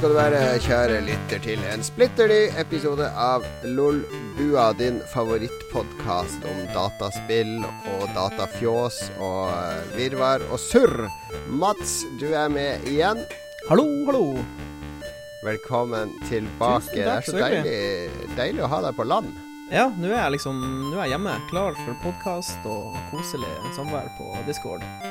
Skal du være, kjære lytter, til en splitter ny episode av Lolbua, din favorittpodkast om dataspill og datafjås og eh, virvar og surr. Mats, du er med igjen. Hallo, hallo. Velkommen tilbake. Tusen takk, det er så deilig, deilig å ha deg på land. Ja, nå er jeg liksom Nå er jeg hjemme, klar for podkast og koselig samvær på Discord.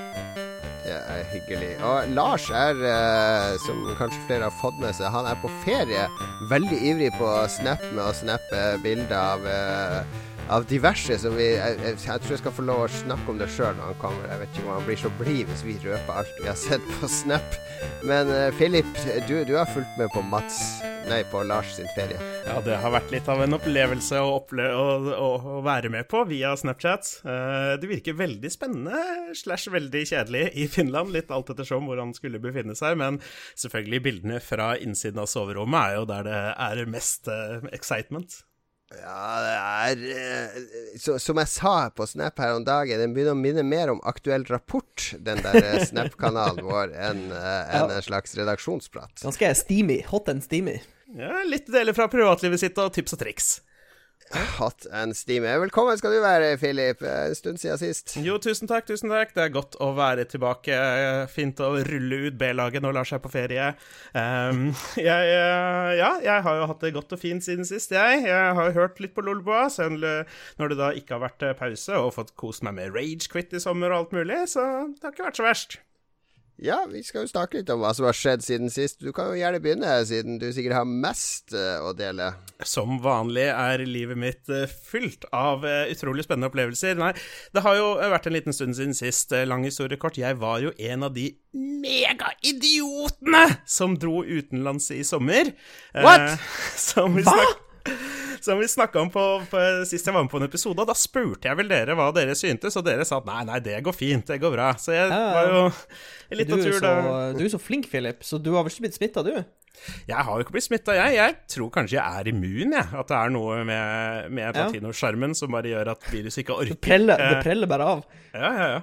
Er hyggelig. Og Lars er, eh, som kanskje flere har fått med seg, han er på ferie. Veldig ivrig på Snap med å snappe bilder av eh, av diverse som vi jeg, jeg, jeg, tror jeg skal få lov å snakke om det sjøl når han kommer. Jeg vet ikke om han blir så blid hvis vi røper alt vi har sett på Snap. Men uh, Philip, du, du, har fulgt med på Mats Nei, på Lars sin ferie. Ja, det har vært litt av en opplevelse å, opple å, å, å være med på via Snapchat. Uh, det virker veldig spennende slash veldig kjedelig i Finland, litt alt ettersom hvor han skulle befinne seg. Men selvfølgelig, bildene fra innsiden av soverommet er jo der det er mest uh, excitement. Ja, det er eh, så, Som jeg sa på Snap her om dagen, den begynner å minne mer om Aktuell rapport, den der eh, Snap-kanalen vår, enn eh, en, en slags redaksjonsprat. Ganske steamy. Hot and steamy. Ja, litt deler fra privatlivet sitt og tips og triks. Hot and steamy. Velkommen skal du være, Philip. En stund siden sist. Jo, tusen takk, tusen takk. Det er godt å være tilbake. Fint å rulle ut B-laget når Lars er på ferie. Um, jeg, ja, jeg har jo hatt det godt og fint siden sist, jeg. Jeg har hørt litt på Lolboa, selv når det da ikke har vært pause, og fått kost meg med Ragequit i sommer og alt mulig, så det har ikke vært så verst. Ja, vi skal jo snakke litt om hva som har skjedd siden sist. Du kan jo gjerne begynne, siden du sikkert har mest uh, å dele. Som vanlig er livet mitt uh, fylt av uh, utrolig spennende opplevelser. Nei, det har jo vært en liten stund siden sist. lang historiekort. Jeg var jo en av de megaidiotene som dro utenlands i sommer. What?! Hva?! Som vi snakka om på, på, sist jeg var med på en episode. Og da spurte jeg vel dere hva dere syntes, og dere sa at nei, nei, det går fint, det går bra. Så jeg var jo litt av tur da. Du er så flink, Philip, så du har vel ikke blitt smitta, du? Jeg har jo ikke blitt smitta, jeg. Jeg tror kanskje jeg er immun, jeg. At det er noe med, med latinoskjermen som bare gjør at viruset ikke orker. Det preller, det preller bare av. Ja, ja, ja.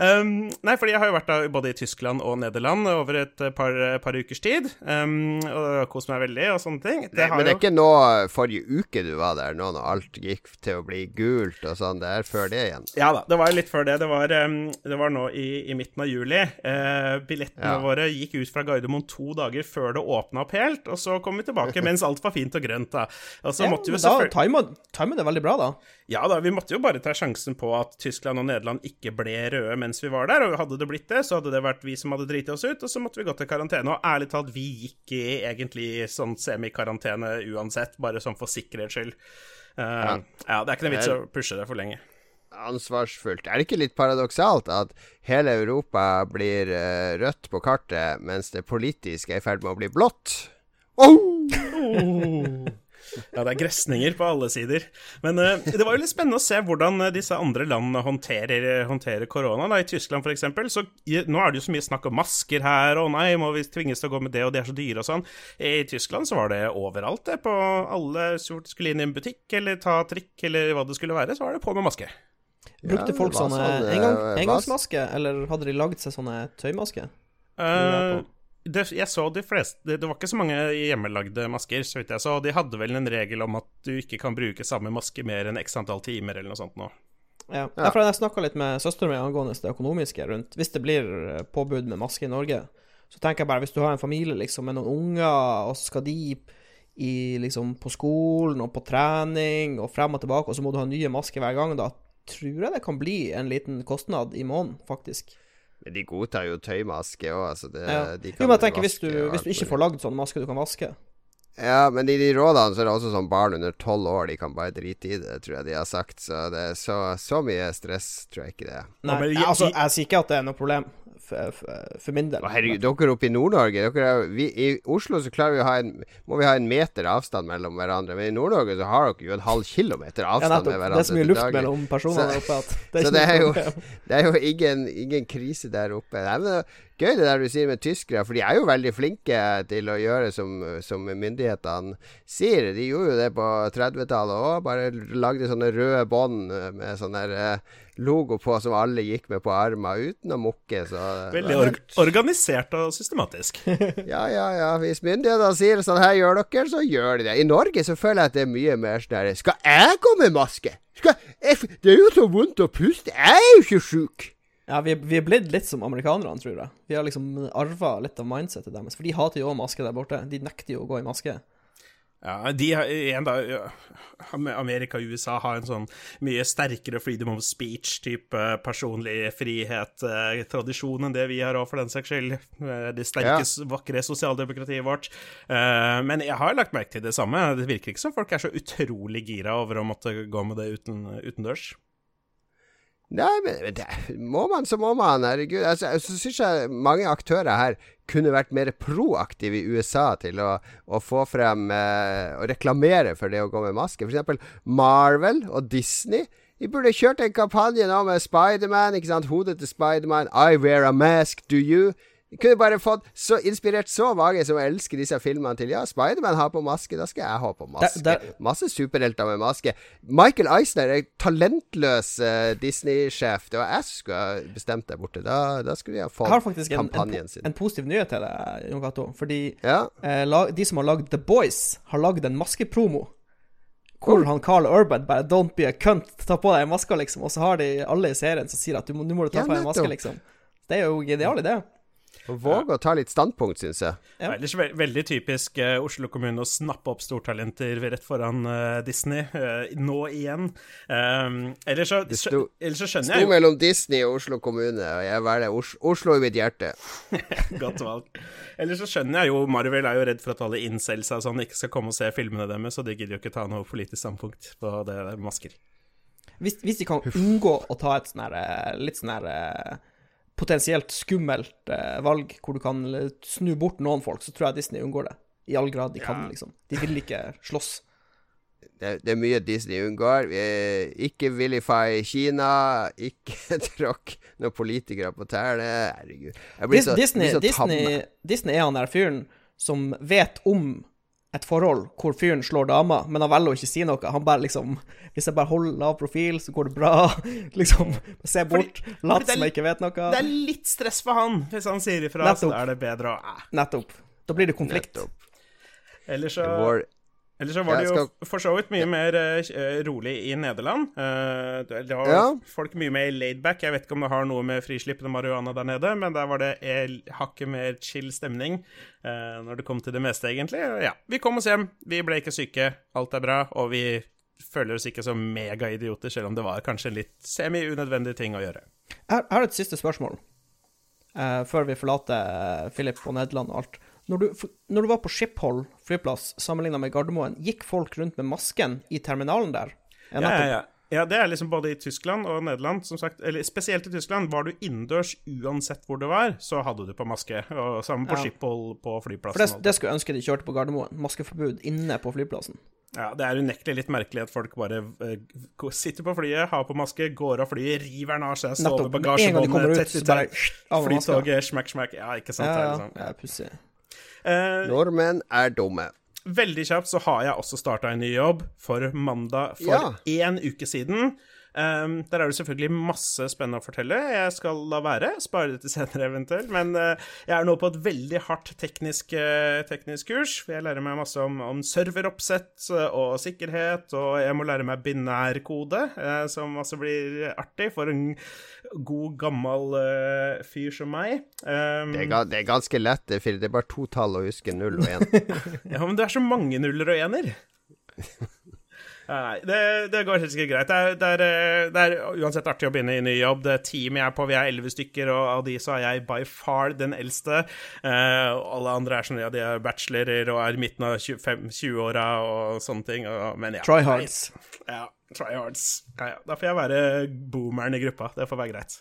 Um, nei, fordi jeg har jo vært da både i Tyskland og Nederland over et par, par ukers tid. Um, og kost meg veldig og sånne ting. Det men det er jo... ikke nå forrige uke du var der, nå når alt gikk til å bli gult og sånn. Det er før det igjen? Ja da, det var litt før det. Det var, um, det var nå i, i, midten av juli. Uh, billettene ja. våre gikk ut fra Gardermoen to dager før det åpna opp helt, og så kom vi tilbake mens alt var fint og grønt. da. Og så ja, måtte vi Da timet det veldig bra, da. Ja da, vi måtte jo bare ta sjansen på at Tyskland og Nederland ikke ble røde mens vi var der. Og hadde det blitt det, så hadde det vært vi som hadde driti oss ut, og så måtte vi gå til karantene. Og ærlig talt, vi gikk i egentlig sånn semikarantene uansett, bare sånn for sikkerhets skyld. Uh, ja. ja, det er ikke noe vits å pushe det for lenge ansvarsfullt. Er det ikke litt paradoksalt at hele Europa blir uh, rødt på kartet, mens det politiske er i ferd med å bli blått? Oh! Ja, det er gresninger på alle sider. Men uh, det var jo litt spennende å se hvordan uh, disse andre landene håndterer, håndterer korona. I Tyskland f.eks. Så i, nå er det jo så mye snakk om masker her, og nei, må vi tvinges til å gå med det, og de er så dyre og sånn. I Tyskland så var det overalt, det. På alle skulle inn i en butikk eller ta trikk eller hva det skulle være, så var det på med maske. Brukte folk sånne sånn, engang, engangsmasker, eller hadde de lagd seg sånne tøymasker? Uh, det, jeg så de fleste det, det, var ikke så mange hjemmelagde masker, så vidt jeg så. De hadde vel en regel om at du ikke kan bruke samme maske mer enn x antall timer, eller noe sånt nå. Ja. ja. for Jeg snakka litt med søsteren min angående det økonomiske rundt Hvis det blir eh, påbud med maske i Norge, så tenker jeg bare hvis du har en familie liksom, med noen unger, og så skal de i, liksom, på skolen og på trening og frem og tilbake, og så må du ha nye masker hver gang, da tror jeg det kan bli en liten kostnad i måneden, faktisk. Men de godtar jo tøymaske òg, altså. Det, ja. de jo, men jeg tenker, hvis du, hvis du ikke får lagd sånn maske du kan vaske Ja, men i de rådene så er det også sånn barn under tolv år, de kan bare drite i det, tror jeg de har sagt. Så det er så, så mye stress tror jeg ikke det er. Nei, altså, jeg sier ikke at det er noe problem for, for, min del. Herregud, dere oppe i Nord-Norge I Oslo så klarer vi å ha en, må vi ha en meter avstand mellom hverandre, men i Nord-Norge så har dere jo en halv kilometer avstand ja, med hverandre. Det er så mye luft mellom personene oppe at det er, så det er jo, det er jo ingen, ingen, krise der oppe. Nei, men gøy det der du sier med tyskere, for de er jo veldig flinke til å gjøre som, som myndighetene sier. De gjorde jo det på 30-tallet òg. Bare lagde sånne røde bånd med sånne der eh, logo på som alle gikk med på armen, uten å mukke. Så Veldig or organisert og systematisk. ja, ja, ja. Hvis myndighetene sier sånn her gjør dere, så gjør de det. I Norge så føler jeg at det er mye mer sånn her Skal jeg gå med maske? Skal jeg, det er jo så vondt å puste. Jeg er jo ikke sjuk. Ja, vi, vi er blitt litt som amerikanerne, tror jeg. Vi har liksom arva litt av mindsetet deres. For de hater jo òg maske der borte. De nekter jo å gå i maske. Ja, de har igjen da Amerika og USA har en sånn mye sterkere freedom of speech-type personlig frihet-tradisjon enn det vi har òg, for den saks skyld. Eh, det sterke, ja. vakre sosialdemokratiet vårt. Eh, men jeg har lagt merke til det samme. Det virker ikke som folk er så utrolig gira over å måtte gå med det uten, utendørs. Nei, men det, må man, så må man. Herregud. Altså, så syns jeg mange aktører her kunne vært mer proaktive i USA til å, å få frem eh, og reklamere for det å gå med maske. F.eks. Marvel og Disney. De burde kjørt en kampanje nå med Spiderman. Hodet til Spiderman. I wear a mask, do you? Kunne bare fått så inspirert så mange som elsker disse filmene til Ja, Spiderman har på maske, da skal jeg ha på maske. Da, da... Masse superhelter med maske. Michael Eisner er talentløs uh, Disney-sjef. Det var jeg som skulle bestemt der borte. Da, da skulle de ha fått kampanjen sin. Jeg har faktisk en, en, positiv nyhet til deg, Jon Cato. Fordi ja. uh, de som har lagd The Boys, har lagd en maskepromo. Hvor han Carl Urban bare 'don't be a cunt', ta på deg en maske, liksom. Og så har de alle i serien som sier at nå må du ta ja, på deg en maske, liksom. Det er jo genial idé. Våge å ta litt standpunkt, syns jeg. Ja. Ellers ve veldig typisk uh, Oslo kommune å snappe opp stortalenter rett foran uh, Disney. Uh, nå igjen. Um, ellers, så, sto, ellers så skjønner jeg Sto mellom Disney og Oslo kommune, og jeg velger Os Oslo i mitt hjerte. Godt valg. Ellers så skjønner jeg jo Marvel er jo redd for at alle incels sånn ikke skal komme og se filmene deres, så de gidder jo ikke ta noe politisk standpunkt på det der masker. Hvis, hvis de kan unngå å ta et sånn her litt sånn her potensielt skummelt eh, valg hvor du kan snu bort noen folk, så tror jeg Disney unngår det. I all grad de kan, liksom. De vil ikke slåss. Det, det, er mye Disney unngår. Ikke vilify Kina. Ikke tråkk noen politikere på tærne. Herregud. Jeg blir så, Disney, blir så Disney, Disney er han der fyren som vet om et forhold hvor fyren slår dama, men han velger å ikke si noe. Han bare liksom Hvis jeg bare holder lav profil, så går det bra. liksom, se bort, lat som jeg ikke vet noe. Det er litt stress for han hvis han sier ifra, Nettopp. så er det bedre å. Nettopp. Da blir det konflikt. Eller så eller så var det jo for så vidt mye mer uh, rolig i Nederland. Uh, det var ja. folk mye mer laidback. Jeg vet ikke om det har noe med frislippende marihuana der nede, men der var det hakket mer chill stemning uh, når det kom til det meste, egentlig. Ja, vi kom oss hjem, vi ble ikke syke, alt er bra, og vi føler oss ikke som megaidioter, selv om det var kanskje en litt semi-unødvendig ting å gjøre. Jeg har et siste spørsmål, før vi forlater Philip og Nederland og alt. Når du, når du var på Schiphol flyplass sammenligna med Gardermoen, gikk folk rundt med masken i terminalen der? Ja, ja, ja. Ja, det er liksom både i Tyskland og Nederland, som sagt. Eller spesielt i Tyskland. Var du innendørs uansett hvor du var, så hadde du på maske. Og sammen på ja. Schiphol på flyplassen. For det, det skulle jeg ønske de kjørte på Gardermoen. Maskeforbud inne på flyplassen. Ja, det er unektelig litt merkelig at folk bare uh, sitter på flyet, har på maske, går av flyet, river den av seg, sover bagasjebåndet, tett ut flytoget, smakk, smakk. Ja, ikke sant? Ja, ja. Liksom. ja pussig. Eh, Nordmenn er dumme. Veldig kjapt så har jeg også starta en ny jobb for mandag for én ja. uke siden. Um, der er det selvfølgelig masse spennende å fortelle. Jeg skal la være, spare det til senere eventuelt. Men uh, jeg er nå på et veldig hardt teknisk, uh, teknisk kurs. Jeg lærer meg masse om, om serveroppsett uh, og sikkerhet, og jeg må lære meg binærkode, som også blir artig for en god, gammel fyr som meg. Um, det, er, det, er, ganske lett, det er bare to tall å huske, null og én. ja, men det er så mange nuller og ener. Nei, det, det går helt sikkert greit. Det er, det, er, eh, det er, uansett artig å begynne i ny jobb. Det teamet jeg er på, vi er elleve stykker, og av de så er jeg by far den eldste. Uh, alle andre er sånn, ja, de er bachelorer og er i midten av 20-åra og sånne ting. Og, men ja. Tryhards. Ja, tryhards. Ja, ja. Da får jeg være boomeren i gruppa. Det får være greit.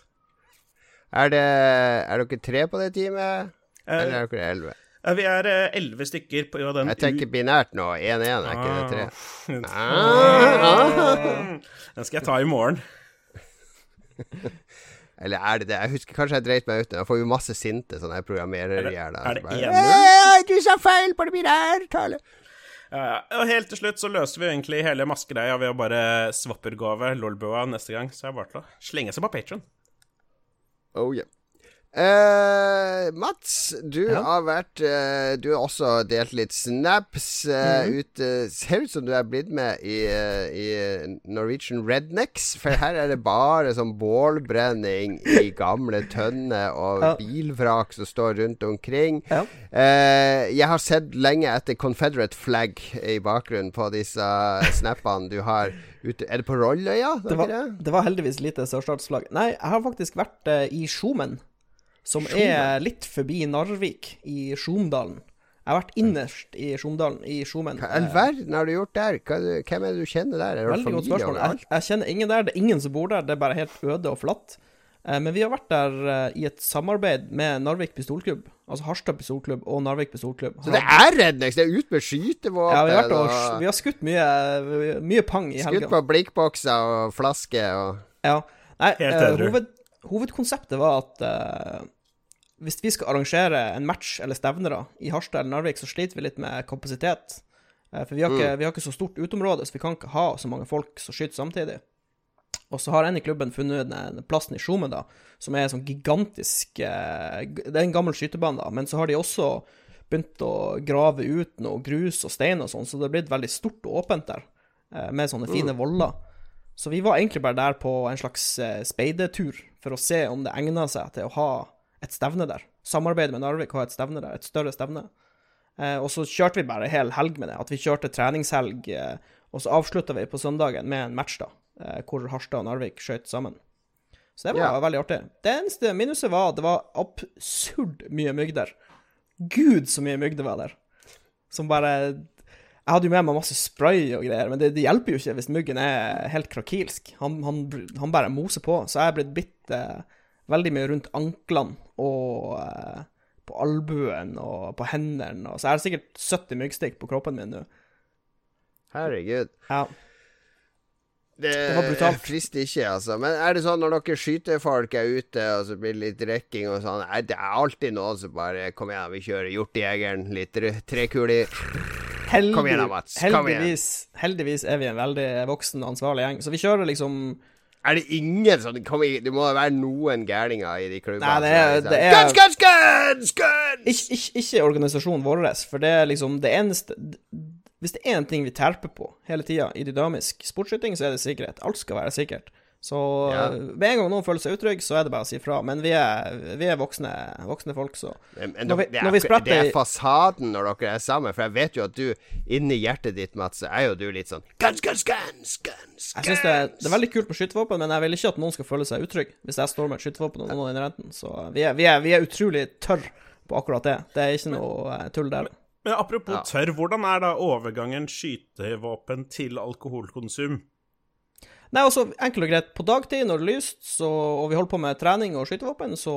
Er, det, er dere tre på det teamet, uh, eller er dere elleve? Vi er eh, elleve stykker på den Jeg tenker binært nå. 1-1, er ikke det tre? Ah. Den skal jeg ta i morgen. Eller er det det? Jeg husker kanskje jeg dreit meg ut. Jeg får jo masse sinte sånne programmererhjerner. Er det- er det 1-0? Du sa feil på det mine ærtale! Ja, ja. Og helt til slutt så løser vi egentlig hele maskegreia ved å bare swappergave Lolbua neste gang. Så er det bare til å slenge seg på Patron. Oh yeah. Eh, Mats, du Ja. har vært uh, Du har også delt litt snaps eh, Mhm. ut Ser ut som du er blitt med i, i Norwegian Rednecks, for her er det bare sånn bålbrenning i gamle tønner og Ja. bilvrak som står rundt omkring. Ja. Jeg har sett lenge etter Confederate flag i bakgrunnen på disse snappene du har ute. Er det på Rolløya? Det det var heldigvis lite sørstatsflagg. Nei, jeg har faktisk vært i Skjomen, som er litt forbi Narvik, i Sjomdalen. Jeg har vært innerst i Sjomdalen, i Sjomen. Hva i all verden har du gjort der? Er hvem er det du kjenner der? Er Veldig godt spørsmål. Jeg, jeg kjenner ingen der. Det er ingen som bor der. Det er bare helt øde og flatt. Eh, Men vi har vært der eh, i et samarbeid med Narvik pistolklubb. Altså Harstad pistolklubb og Narvik pistolklubb. Så det er Rednex? Det er ut med skytevåpen ja, vi har, vært og, og vi har skutt mye, mye pang i skutt på blikkbokser og flasker og Ja. Nei, Helt eh, edru. hoved, hovedkonseptet var at eh, hvis vi skal arrangere en match eller stevnere i Harstad eller Narvik, så sliter vi litt med kapasitet. Eh, for vi har, ikke, vi har ikke så stort uteområde, så vi kan ikke ha så mange folk som skyter samtidig. Og så har en i klubben funnet plassen i Sjomen, da, som er en sånn gigantisk eh, Det er en gammel skytebane, da, men så har de også begynt å grave ut noe grus og stein og sånn, så det er blitt veldig stort og åpent der, eh, med sånne fine voller. Så vi var egentlig bare der på en slags eh, speidetur for å se om det egna seg til å ha et stevne der. Samarbeide med Narvik og ha et stevne der, et større stevne. Eh, og så kjørte vi bare hel helg med det. At vi kjørte treningshelg, eh, og så avslutta vi på søndagen med en match, da, hvor Harstad og Narvik skøyt sammen. Så det var yeah. veldig artig. Det eneste minuset var at det var absurd mye mygg der. Gud, så mye mygg det var der. Som bare Jeg hadde jo med meg masse spray og greier, men det, det hjelper jo ikke hvis myggen er helt krakilsk. Han, han, han bare moser på. Så jeg er blitt bitt eh, veldig mye rundt anklene og eh, på albuen og på hendene. Så jeg har sikkert 70 myggstikk på kroppen min nå. Herregud. Ja. Det, var brutalt. frister ikke, altså. Men er det sånn når dere skytefolk er ute, og så blir det litt rekking og sånn, det er alltid noen som bare Kom igjen, vi kjører Hjortejegeren. Litt tre- trekuler. Heldig, Kom igjen Mats. Kom igjen. heldigvis, heldigvis er vi en veldig voksen, ansvarlig gjeng. Så vi kjører liksom Er det ingen sånn kom igjen, Det må være noen gærninger i de klubbene. Nei, det er- det er- Guns, guns, guns! guns! Ikke, ikke, ikke organisasjonen vår, for det er liksom det eneste Hvis det er én ting vi terper på hele tida i dynamisk sportsskyting, så er det sikkerhet. Alt skal være sikkert. Så Ja. med en gang noen føler seg utrygg, så er det bare å si fra. Men vi er, vi er voksne, voksne folk, så Men, men Når vi- det, når vi er, spretter det er fasaden når dere er sammen, for jeg vet jo at du inni hjertet ditt, Mats, er jo du litt sånn Guns, guns, guns, guns, Jeg syns det, er- det er veldig kult med skytevåpen, men jeg vil ikke at noen skal føle seg utrygg hvis jeg står med et skytevåpen og noen er i renten. Så vi er, vi, er, vi er utrolig tørr på akkurat det. Det er ikke noe eh, tull der. Men apropos Ja. tørr, hvordan er da overgangen skytevåpen til alkoholkonsum? Nei, altså, enkelt og greit. På dagtid når det er lyst, så, og vi holder på med trening og skytevåpen, så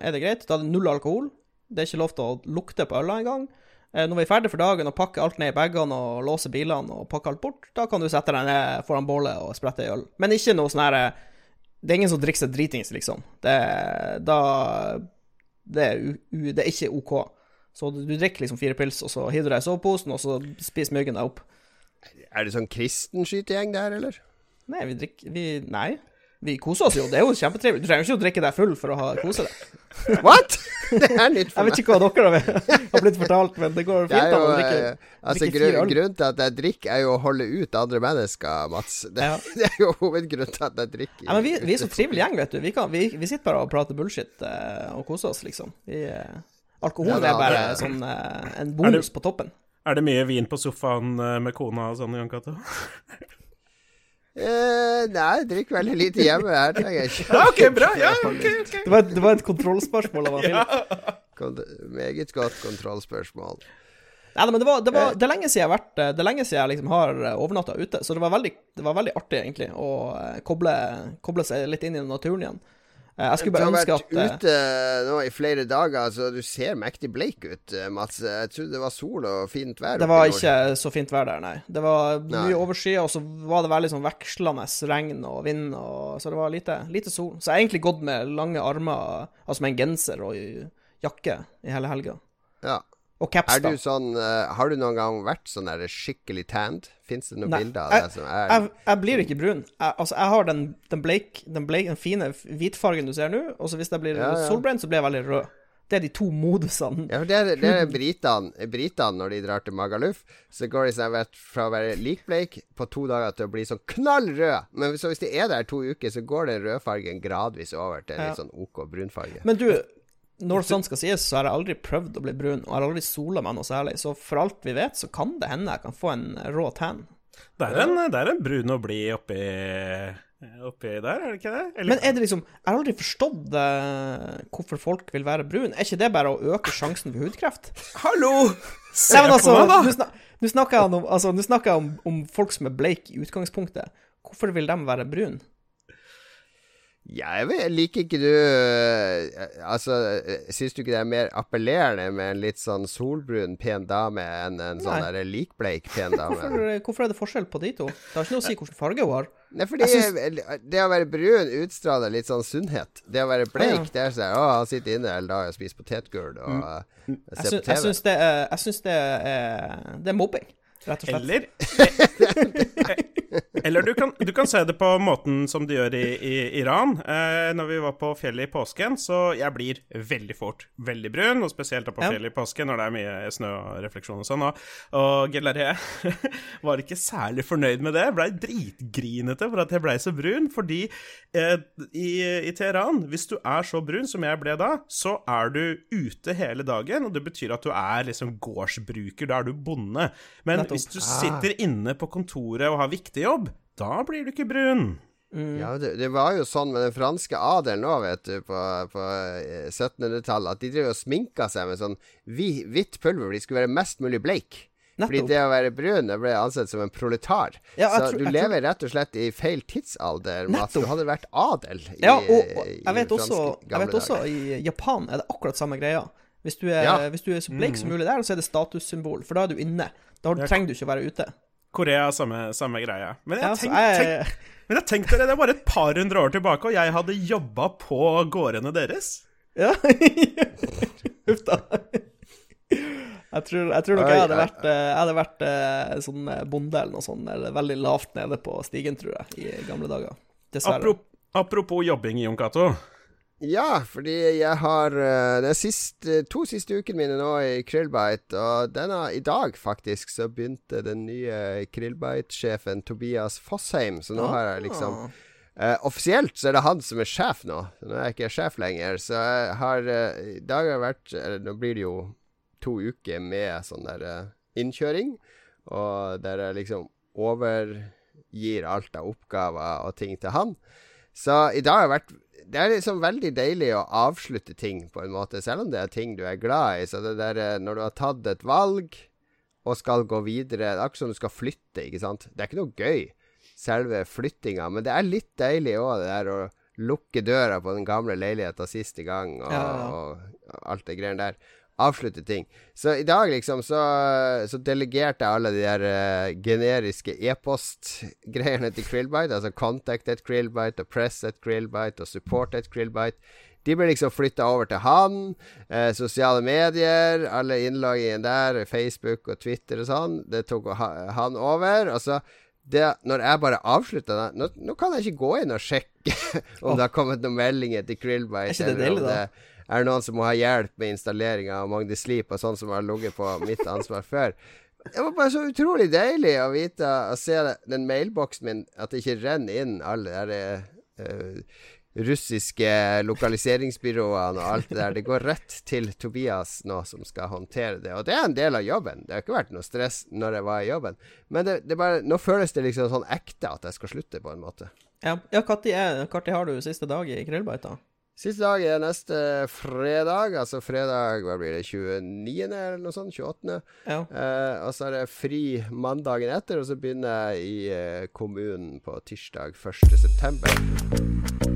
er det greit. Da er det null alkohol. Det er ikke lov til å lukte på øla engang. Eh, Når vi er ferdig for dagen og pakker alt ned i bagene og låser bilene og pakker alt bort, da kan du sette deg ned foran bålet og sprette ei øl. Men ikke noe sånn herre Det er ingen som drikker seg dritings, liksom. Det, da det er, u, det er ikke OK. Så du, du drikker liksom fire pils, og så hiver du deg i soveposen, og så spiser myggen deg opp. Er det sånn kristen skytegjeng der, eller? Nei, vi drikker vi, Nei. Vi koser oss jo. Det er jo kjempetrivelig. Du trenger ikke å drikke deg full for å ha kose deg. What?! Det er nytt for Jeg vet meg. ikke hva dere har har blitt fortalt, men det går Det fint jo, an å drikke. eh, altså, drikke grunn, grunnen til at jeg drikker, er jo å holde ut andre mennesker, Mats. Det, Ja. det er jo hovedgrunnen til at jeg drikker. Ja, men vi, vi er så trivelig gjeng, vet du. Vi, kan, vi, vi sitter bare og prater bullshit eh, og koser oss, liksom. Vi, eh, alkoholen Ja, det er bare det. sånn en bonus på toppen. Er det mye vin på sofaen med kona og sånn, Jan Cato? Eh, nei, drikker veldig lite hjemme. Her trenger jeg ikke Ja, ok, bra. Ja, ok, ok. Det var, et- det var et kontrollspørsmål av han Philip. Meget godt kontrollspørsmål. Nei, men det, var, det, var, det er lenge siden jeg har vært eh, Det er lenge siden jeg liksom har overnatta ute, så det var veldig, det var veldig artig, egentlig, å eh, koble, koble seg litt inn i naturen igjen. Eh, Jeg skulle Du bare har at vært har vært ute nå i flere dager, så du ser mektig bleik ut, eh, Mats. Jeg trodde det var sol og fint vær. det var ikke så fint vær der, nei. Det var Nei. mye overskya, og så var det veldig sånn vekslende regn og vind, og, så det var lite, lite sol. Så jeg har egentlig gått med lange armer, altså med en genser og jakke i hele helga. Ja. Og caps, da. du sånn uh, Har du noen gang vært sånn der skikkelig tanned? Fins det noen Nei, bilder av jeg- deg som er Jeg, jeg blir ikke brun. Jeg, altså, jeg har den, den, bleik, den, bleik, den fine hvitfargen du ser nå, og så hvis jeg blir Ja, ja. solbrent, så blir jeg veldig rød. Det er de to modusene. Ja, for det er, det er britene, britene når de drar til Magaluf. Så går de seg fra å være likbleik på to dager til å bli sånn knall rød. Men så hvis de er der to uker, så går den rødfargen gradvis over til litt sånn OK brunfarge. Men du, når sånt skal sies, så har jeg aldri prøvd å bli brun, og jeg har aldri sola meg noe særlig, så for alt vi vet, så kan det hende jeg kan få en rå tan. Det er en, det er en brun å bli oppi, oppi der, er det ikke det? Eller, Men er det liksom Jeg har aldri forstått uh, hvorfor folk vil være brun. Er ikke det bare å øke sjansen for hudkreft? Hallo! Se Nei, altså, på meg, nå da! snak- nå snakker jeg, om, altså, snakker jeg om, om folk som er bleike i utgangspunktet. Hvorfor vil de være brune? Jeg vet, liker ikke du øh, Altså, syns du ikke det er mer appellerende med en litt sånn solbrun, pen dame enn en sånn der likbleik, pen dame? Hvorfor, hvorfor er det forskjell på de to? Det har ikke noe å si hvilken farge hun har. Nei, fordi synes... det å være brun utstråler litt sånn sunnhet. Det å være bleik, Ja. det er sånn Å, han sitter inne hele dagen og spiser potetgull og Mm. uh, ser på på jeg TV. syns, det, er, jeg syns det, er, det er mobbing, rett og slett. Eller Eller du kan, du kan se det på måten som de gjør i, i Iran. Eh, når vi var på fjellet i påsken, så jeg blir veldig fort veldig brun, og spesielt da på fjellet i påsken når det er mye snø og refleksjon og sånn. Og, og Gelaré var ikke særlig fornøyd med det. Blei dritgrinete for at jeg blei så brun, fordi eh, i, i Teheran, hvis du er så brun som jeg ble da, så er du ute hele dagen, og det betyr at du er liksom gårdsbruker, da er du bonde. Men. Hvis du sitter inne på kontoret og har viktig jobb, da blir du ikke brun. Ja, det, det var jo sånn med den franske adelen òg, vet du, på, på eh, 1700-tallet, at de drev og sminka seg med sånn hvi- hvitt pulver, de skulle være mest mulig bleik. Fordi det å være brun det ble ansett som en proletar. Ja, så tror- du lever tror- rett og slett i feil tidsalder, Mats. Du hadde vært adel i, Ja, og, og i jeg vet også, jeg vet også i Japan er det akkurat samme greia. Hvis du er, Ja. hvis du er så blek som mulig der, så er det statussymbol, for da er du inne. Da trenger du ikke å være ute. Korea, samme, samme greie. Men jeg, Ja, tenk, jeg- tenk, men jeg tenkte det, det er bare et par hundre år tilbake, og jeg hadde jobba på gårdene deres. Ja. Huff da. Jeg tror, jeg tror nok jeg hadde vært, eh, jeg hadde vært eh, sånn eh, bonde eller noe sånt, eller veldig lavt nede på stigen, tror jeg, i gamle dager. Dessverre. Apropos jobbing, Jon Cato. Ja, fordi jeg har uh, de siste, to siste ukene mine nå i Krillbite, og denne, i dag faktisk, så begynte den nye Krillbite-sjefen Tobias Fossheim, så nå har jeg liksom. Eh, offisielt så er det han som er sjef nå. Nå er jeg ikke sjef lenger. Så jeg har eh, I dag har jeg vært eller, Nå blir det jo to uker med sånn der eh, innkjøring. Og der jeg liksom overgir alt av oppgaver og ting til han. Så i dag har jeg vært Det er liksom veldig deilig å avslutte ting, på en måte. Selv om det er ting du er glad i. Så det der eh, når du har tatt et valg og skal gå videre Det er akkurat som du skal flytte, ikke sant. Det er ikke noe gøy selve flyttinga. Men det er litt deilig òg, det der å lukke døra på den gamle leiligheta siste gang, og, Ja, ja. og alt det greiene der. Avslutte ting. Så i dag, liksom, så, så delegerte jeg alle de der uh, generiske e-post-greiene til Krillbite. Altså contact at Krillbite, og press at Krillbite, og support at Krillbite. De ble liksom flytta over til han. Eh, sosiale medier, alle innloggene der, Facebook og Twitter og sånn, det tok han over. Og så det, når jeg bare avslutter det nå, nå kan jeg ikke gå inn og sjekke om det har kommet noen meldinger til Krillbite, Er det det er noen som må ha hjelp med installeringa av Magdi Sleep og sånn som har ligget på mitt ansvar før. Det var bare så utrolig deilig å vite å se den mailboksen min, at det ikke renner inn alle de der, eh, russiske lokaliseringsbyråene og alt det der. Det går rett til Tobias nå, som skal håndtere det. Og det er en del av jobben. Det har ikke vært noe stress når jeg var i jobben. Men det, det bare, nå føles det liksom sånn ekte at jeg skal slutte, på en måte. Ja, ja når har du siste dag i Krillbite, da? Siste dag er neste fredag, altså fredag hva blir det, 29. eller noe sånt? 28. Ja. Eh, og så er det fri mandagen etter, og så begynner jeg i eh, kommunen på tirsdag 1.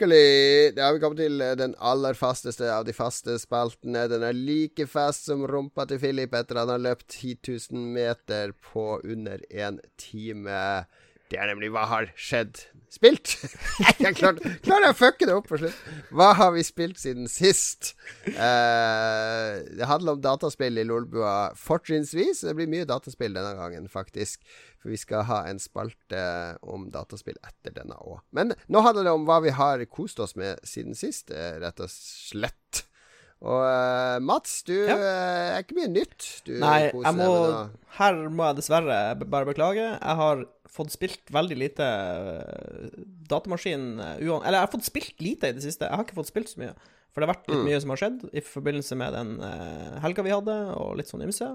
Okeli-dokeli. Da har vi kommet til eh, den aller fasteste av de faste spaltene. Den er like fast som rumpa til Philip etter at han har løpt 10 000 meter på under én time. Det er nemlig Hva har skjedd? Spilt? Jeg klarer, klarer å fucke det opp på slutt. Hva har vi spilt siden sist? Uh, det handler om dataspill i Lolbua fortrinnsvis. Det blir mye dataspill denne gangen, faktisk. For vi skal ha en spalte om dataspill etter denne òg. Men nå handler det om hva vi har kost oss med siden sist, eh, rett og slett. Og uh, Mats, du ja. er ikke mye nytt du Nei, jeg må, her må jeg dessverre bare beklage. Jeg har fått spilt veldig lite uh, datamaskin. Eller jeg har fått spilt lite i det siste. Jeg har ikke fått spilt så mye. For det har vært litt mm. mye som har skjedd i forbindelse med den helga vi hadde, og litt sånn ymse.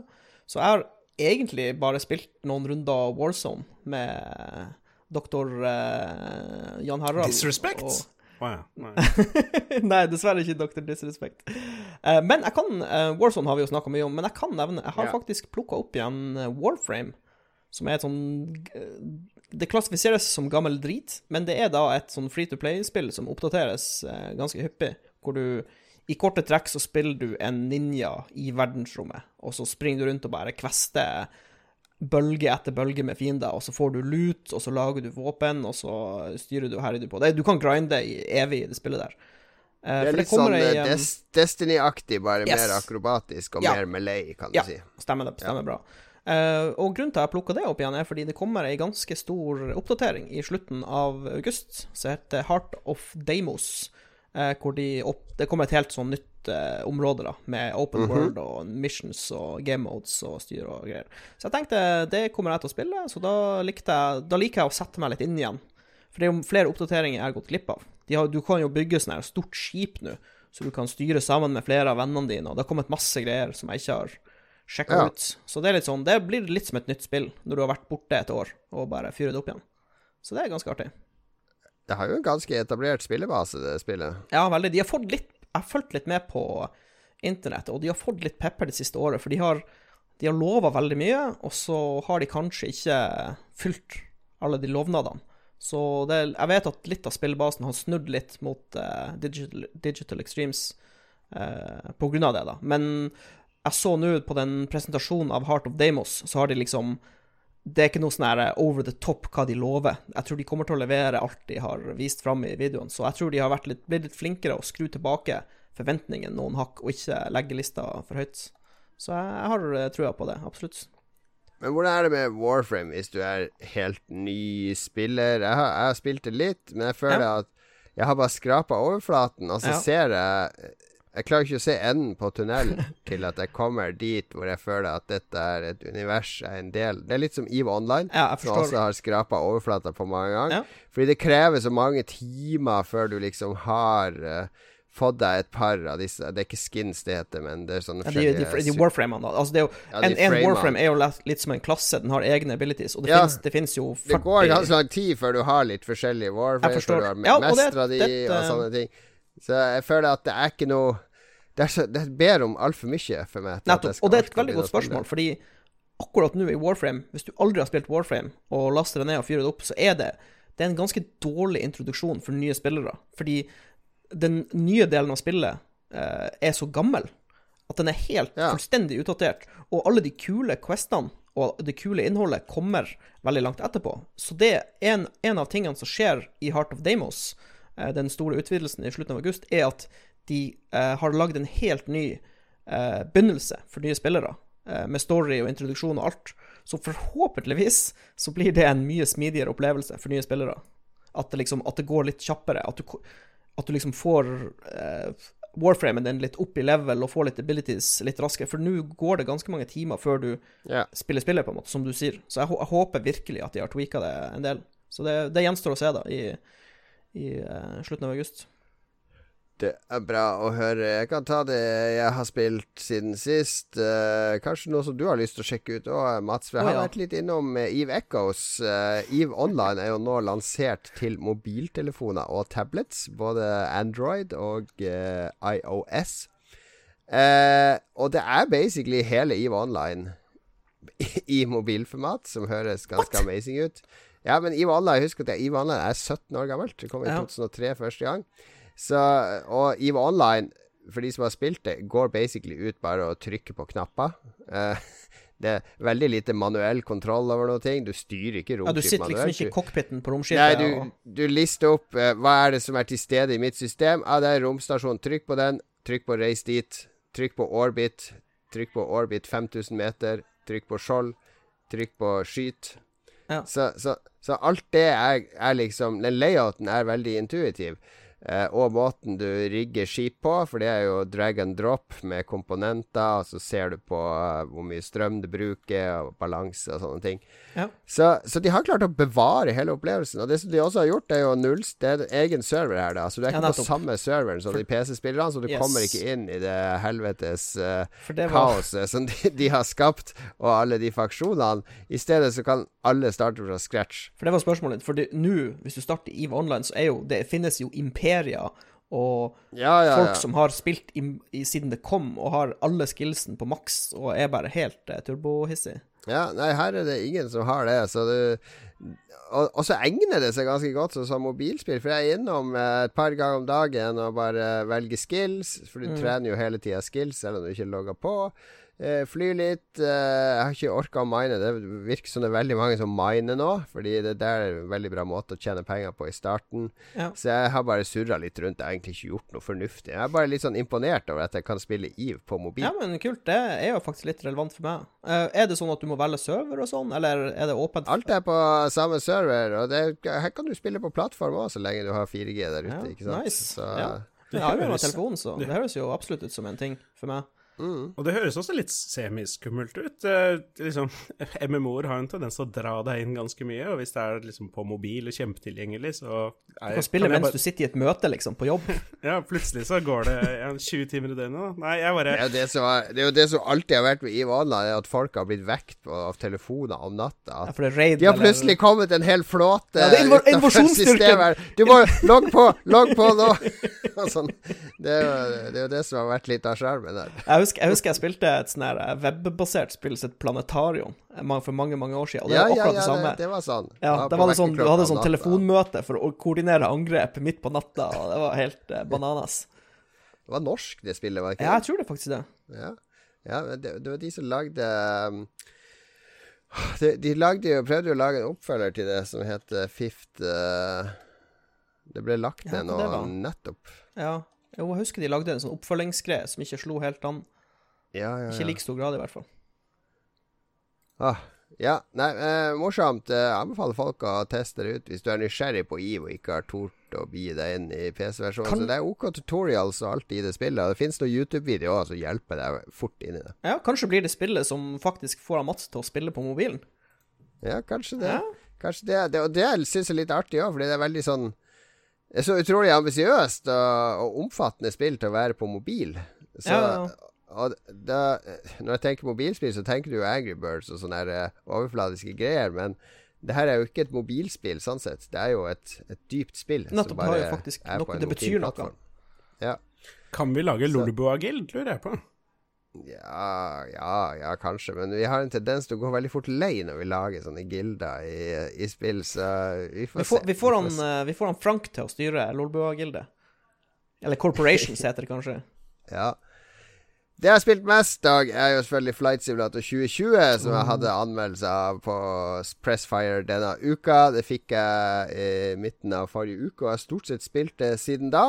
Så jeg har egentlig bare spilt noen runder Warzone med doktor Jan Harald. Disrespect? Og, Oh, ja. Nei. Nei. dessverre ikke Dr. Disrespect. Uh, men jeg kan uh, Warzone har vi jo snakka mye om, men jeg kan nevne Jeg har yeah. faktisk plukka opp igjen uh, Warframe, som er et sånn Det klassifiseres som gammel drit, men det er da et sånn free to play-spill som oppdateres ganske hyppig, hvor du i korte trekk så spiller du en ninja i verdensrommet, og så springer du rundt og bare kvester bølge etter bølge med fiender, og så får du lut, og så lager du våpen, og så styrer du og herjer du på. Det, du kan grinde i evig i det spillet der. Uh, det er litt sånn um, Destiny-aktig, bare yes. mer akrobatisk og ja. mer Malay, kan du ja. si. Stemmer det. Stemmer ja. bra. Uh, og grunnen til at jeg plukka det opp igjen, er fordi det kommer ei ganske stor oppdatering i slutten av august, som heter Heart of Damos, uh, hvor de opp, det kommer et helt sånn nytt uh, områder, da, med open mm -hmm. world og missions og game modes og styr og greier. Så jeg tenkte det kommer jeg til å spille, så da, jeg, da liker jeg å sette meg litt inn igjen. For det er jo flere oppdateringer jeg har gått glipp av. Har, du kan jo bygge sånn her stort skip nå, så du kan styre sammen med flere av vennene dine, og det har kommet masse greier som jeg ikke har sjekka ja. ut. Så det er litt sånn, det blir litt som et nytt spill når du har vært borte et år og bare fyrer det opp igjen. Så det er ganske artig. Det har jo en ganske etablert spillebase, det spillet. Ja, veldig. De har fått litt jeg har fulgt litt med på internett, og de har fått litt pepper det siste året. For de har, de har lova veldig mye, og så har de kanskje ikke fylt alle de lovnadene. Så det, jeg vet at litt av spillebasen har snudd litt mot uh, Digital, Digital, Extremes uh, på grunn av det, da. Men jeg så nå på den presentasjonen av Heart of Damos, så har de liksom det er ikke noe sånn over the top hva de lover. Jeg tror de kommer til å levere alt de har vist fram i videoen. Så jeg tror de har litt, blitt litt flinkere å skru tilbake forventningene noen hakk, og ikke legge lista for høyt. Så jeg har eh, trua på det, absolutt. Men hvordan er det med Warframe hvis du er helt ny spiller? Jeg har, jeg har spilt det litt, men jeg føler ja. at jeg har bare skrapa overflaten, og så ja. ser jeg jeg klarer ikke å se enden på tunnelen til at jeg kommer dit hvor jeg føler at dette er et univers er en del Det er litt som EVE Online, ja, som også har skrapa overflata på mange ganger. Ja. Fordi det krever så mange timer før du liksom har uh, fått deg et par av disse Det er ikke skins det heter, men det er sånne ja, de, de, de warframene, da. Altså, det jo, ja, en, en warframe er jo litt som en klasse. Den har egne abilities, og det, ja, finnes, det finnes jo 40 Det går ganske lang tid før du har litt forskjellige warframes, før du har ja, det, de og sånne ting. Så jeg føler at det er ikke noe Det, så, det ber om altfor mye for meg. Nettopp. Og det er et veldig godt spørsmål, fordi akkurat nå i Warframe, hvis du aldri har spilt Warframe og laster det ned og fyrer det opp, så er det, det er en ganske dårlig introduksjon for nye spillere. Fordi den nye delen av spillet eh, er så gammel at den er helt ja. fullstendig utdatert. Og alle de kule questene og det kule innholdet kommer veldig langt etterpå. Så det er en, en av tingene som skjer i Heart of Damos, Eh, den store utvidelsen i slutten av august, er at de uh, har lagd en helt ny uh, begynnelse for nye spillere, uh, med story og introduksjon og alt. Så forhåpentligvis så blir det en mye smidigere opplevelse for nye spillere. At det liksom at det går litt kjappere. At du, at du liksom får warframen din litt opp i level og får litt abilities litt raskere. For nå går det ganske mange timer før du yeah. spiller spillet, på en måte, som du sier. Så jeg, jeg håper virkelig at de har tweaka det en del. Så det, det gjenstår å se, da, i i uh, slutten av august. Det er bra å høre. Jeg kan ta det jeg har spilt siden sist. Uh, kanskje noe som du har lyst til å sjekke ut òg, Mats. For jeg har oh, ja. vært litt innom uh, Eve Echoes. Uh, Eve Online er jo nå lansert til mobiltelefoner og tablets. Både Android og IOS. og det er basically hele Eve Online i mobilformat, som høres ganske What? amazing ut. Ja, men EVE Online, husk at EVE Online er 17 år gammelt. Det kom i Ja. 2003 første gang. Så, og EVE Online, for de som har spilt det, går basically ut bare å trykke på knapper. Uh, det er veldig lite manuell kontroll over noe. Du styrer ikke Ja, du romskip sitter liksom ikke i cockpiten på Nei, du, og du lister opp uh, hva er det som er til stede i mitt system. Ja, det er romstasjon. Trykk på den. Trykk på reis dit. Trykk på orbit. Trykk på orbit 5000 meter. Trykk på skjold. Trykk på skyt. Ja. Så, så, så alt det er, er liksom Den layouten er veldig intuitiv. Eh, og måten du rigger skip på, for det er jo drag and drop med komponenter, og så ser du på uh, hvor mye strøm du bruker, og balanse og sånne ting. Ja. Så, så de har klart å bevare hele opplevelsen. Og det som de også har gjort, er jo null Det er egen server her, da. Så du er Ja, ikke på samme serveren som de PC-spillerne, så du Yes. kommer ikke inn i det helvetes uh, det var kaoset som de, de har skapt, og alle de faksjonene. I stedet så kan alle starte fra scratch. For det var spørsmålet. For nå, hvis du starter EVE Online, så er jo Det finnes jo imperier og Ja, ja, folk som har spilt i, i, siden det kom, og har alle skillsen på maks, og er bare helt eh, turbohissig. Ja, nei, her er det ingen som har det, så det og, og så egner det seg ganske godt som, som mobilspill, for jeg er innom eh, et par ganger om dagen og bare velger skills, for du trener jo hele tida skills selv om du ikke logger på. Eh, fly litt. Eh, jeg har ikke orka å mine. Det virker som det er veldig mange som miner nå, fordi det der er en veldig bra måte å tjene penger på i starten. Ja. Så jeg har bare surra litt rundt. Jeg har egentlig ikke gjort noe fornuftig. Jeg er bare litt sånn imponert over at jeg kan spille EVE på mobil. Ja, men kult. Det er jo faktisk litt relevant for meg. Eh, er det sånn at du må velge server og sånn, eller er det åpent? Alt er på samme server, og det, her kan du spille på plattform òg, så lenge du har 4G der ute. Ja, ikke sant? nice. Så, Ja. Jeg har jo høres- så det høres jo absolutt ut som en ting for meg. Mm. Og det høres også litt semiskummelt ut. Eh, liksom, MMO-er har en tendens til å dra deg inn ganske mye, og hvis det er liksom på mobil og kjempetilgjengelig, så Du kan spille mens du sitter i et møte, liksom, på jobb. Ja, plutselig så går det ja, 20 timer i døgnet. da. Nei, jeg bare Det, er det, som er, det er jo det som alltid har vært med Ivana, Online, er at folk har blitt vekt på, av telefoner om natta. Ja, for det er raid De har eller- plutselig kommet en hel flåte Ja, det er utenfor systemet. Du må logg på! Logg på nå! Sånn. det, er jo, det er jo det som har vært litt av skjermen der. Husker, jeg husker jeg spilte et sånn eh, webbasert spill som het Planetarium eh, for mange, mange år siden, og det Ja, var ja, akkurat ja, det samme. det, det var sånn. Ja, det var det sånn, Du hadde sånn telefonmøte for å koordinere angrep midt på natta, og det var helt eh, bananas. Det var norsk, det spillet, var det ikke? Ja, jeg tror det faktisk det. Ja, ja det, det var de som lagde um, de, de lagde jo, prøvde jo å lage en oppfølger til det som heter Fifth uh, Det ble lagt ned ja, nå nettopp. Ja. Jo, jeg husker de lagde en sånn oppfølgingsgreie som ikke slo helt an. Ja, ja, ja. Ikke i like stor grad, i hvert fall. Ah, ja, nei, eh, morsomt. Eh, Jeg anbefaler folk å teste det ut hvis du er nysgjerrig på EVE og ikke har tort å bi deg inn i PC-versjonen. Kan- Så det er OK tutorials og alt i det spillet. Det finnes noen YouTube-videoer som hjelper deg fort inn i det. Ja, kanskje blir det spillet som faktisk får Mats til å spille på mobilen. Ja, kanskje det. Ja. Kanskje det, det Og det syns jeg er litt artig òg, fordi det er veldig sånn Det er så utrolig ambisiøst og, og omfattende spill til å være på mobil. Så Ja, ja. Og da, når jeg tenker mobilspill, så tenker du jo Angry Birds og sånne her, eh, overfladiske greier, men det her er jo ikke et mobilspill sånn sett. Det er jo et, et dypt spill. som Nettopp, det har jo faktisk er noe- det betyr noe. Ja. Kan vi lage Lolbua-gild, lurer jeg på. Ja, ja, ja, kanskje. Men vi har en tendens til å gå veldig fort lei når vi lager sånne gilder i, i spill, så vi får Vi får, se. vi får, han, eh, vi får han Frank til å styre Lolbua-gildet. Eller Corporations heter det kanskje. Ja. Det jeg har spilt mest, Dag, er jo selvfølgelig Flight Simulator 2020, som jeg hadde anmeldelse av på Pressfire denne uka. Det fikk jeg i midten av forrige uke, og jeg har stort sett spilt det siden da.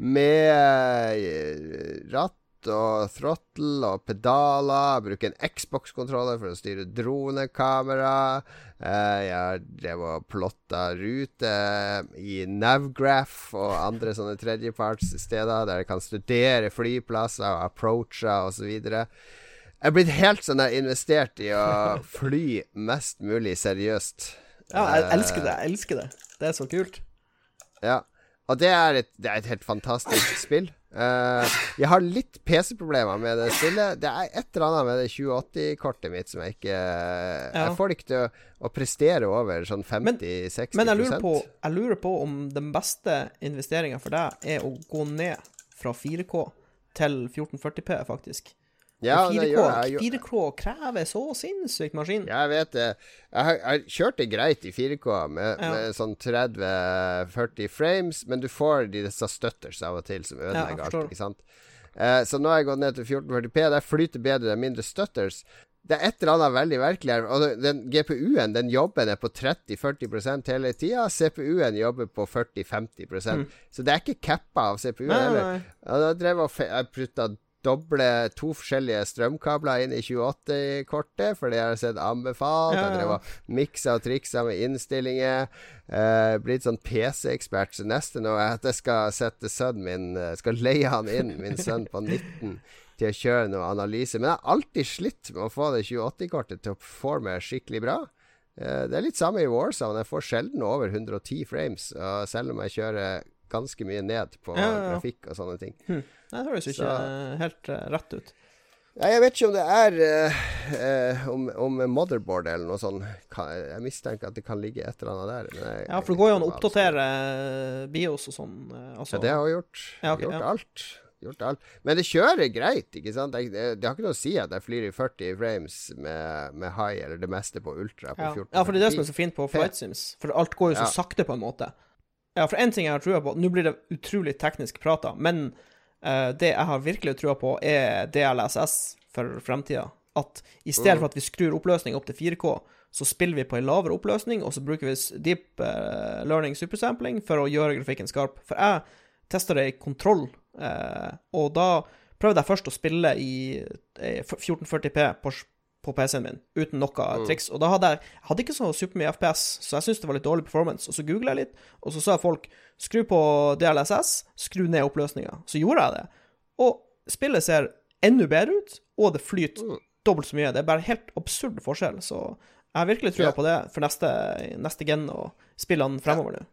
Med eh, ratt og throttle og pedaler. Jeg bruker en Xbox-kontroller for å styre dronekamera. Eh, jeg har drevet og plotta ruter i Navgraph og andre sånne tredjepartssteder der jeg kan studere flyplasser og approacher osv. Jeg er blitt helt sånn der investert i å fly mest mulig seriøst. Ja, jeg elsker det. Jeg elsker det. Det er så kult. Ja. Og det er et, det er et helt fantastisk spill. Eh, jeg har litt PC-problemer med det spillet. Det er et eller annet med det 2080-kortet mitt som jeg ikke Jeg får det ikke til å, å prestere over sånn 50-60 Men jeg lurer, på, jeg lurer på om den beste investeringa for deg er å gå ned fra 4K til 1440P, faktisk. Ja, 4K, 4K krever så sinnssykt maskin. Ja, jeg vet det. Jeg, jeg kjørte greit i 4K med, Ja. med sånn 30-40 frames, men du får disse stutters av og til som ødelegger alt, ikke sant. Eh, så nå har jeg gått ned til 1440P. Der flyter bedre, det er mindre stutters. Det er et eller annet veldig merkelig her. Og den GPU-en den jobber ned på 30-40 hele tida. CPU-en jobber på 40-50% Så det er ikke cappa av CPU-en heller. jeg jeg prutta doble to forskjellige strømkabler inn i 28-kortet, for det har jeg sett anbefalt. Ja, Jeg drev og miksa og triksa med innstillinger. Eh, blitt sånn PC-ekspert. Så neste nå er at jeg skal sette sønnen min eh, Skal leie han inn, min sønn på 19, til å kjøre noe analyse. Men jeg har alltid slitt med å få det 28-kortet til å performe skikkelig bra. Eh, det er litt samme i Warzone. Jeg får sjelden over 110 frames, og selv om jeg kjører ganske mye ned på Ja, ja, grafikk og sånne ting. Hm. Nei, det høres jo ikke helt uh, rett ut. Nei, jeg vet ikke om det er eh, eh, om, om motherboard eller noe sånt. Jeg mistenker at det kan ligge et eller annet der. jeg- Ja, for det går jo an å oppdatere eh, BIOS og sånn. Altså. Ja, det har jeg gjort. Ja, okay, gjort ja. alt. Gjort alt. Men det kjører greit, ikke sant? Det, det, det har ikke noe å si at jeg flyr i 40 frames med, med high eller det meste på ultra på ja. 14. ja, for det er det som er så fint på Flight Sims. For alt går jo så sakte, på en måte. Ja, for én ting jeg har trua på Nå blir det utrolig teknisk prata, men uh, det jeg har virkelig trua på, er DLSS for fremtida. At i stedet Mm. for at vi skrur oppløsning opp til 4K, så spiller vi på en lavere oppløsning, og så bruker vi deep uh, learning supersampling for å gjøre grafikken skarp. For jeg testa det i kontroll, uh, og da prøvde jeg først å spille i eh, 1440P på, på PC-en min, uten noe Mm. triks. Og da hadde jeg, jeg hadde ikke så supermye FPS, så jeg syntes det var litt dårlig performance. Og så googla jeg litt, og så sa folk skru på DLSS, skru ned oppløsninga. Så gjorde jeg det. Og spillet ser enda bedre ut, og det flyter Mm. dobbelt så mye. Det er bare helt absurd forskjell. Så jeg har virkelig trua Ja. på det for neste, neste gen og spillene fremover nå.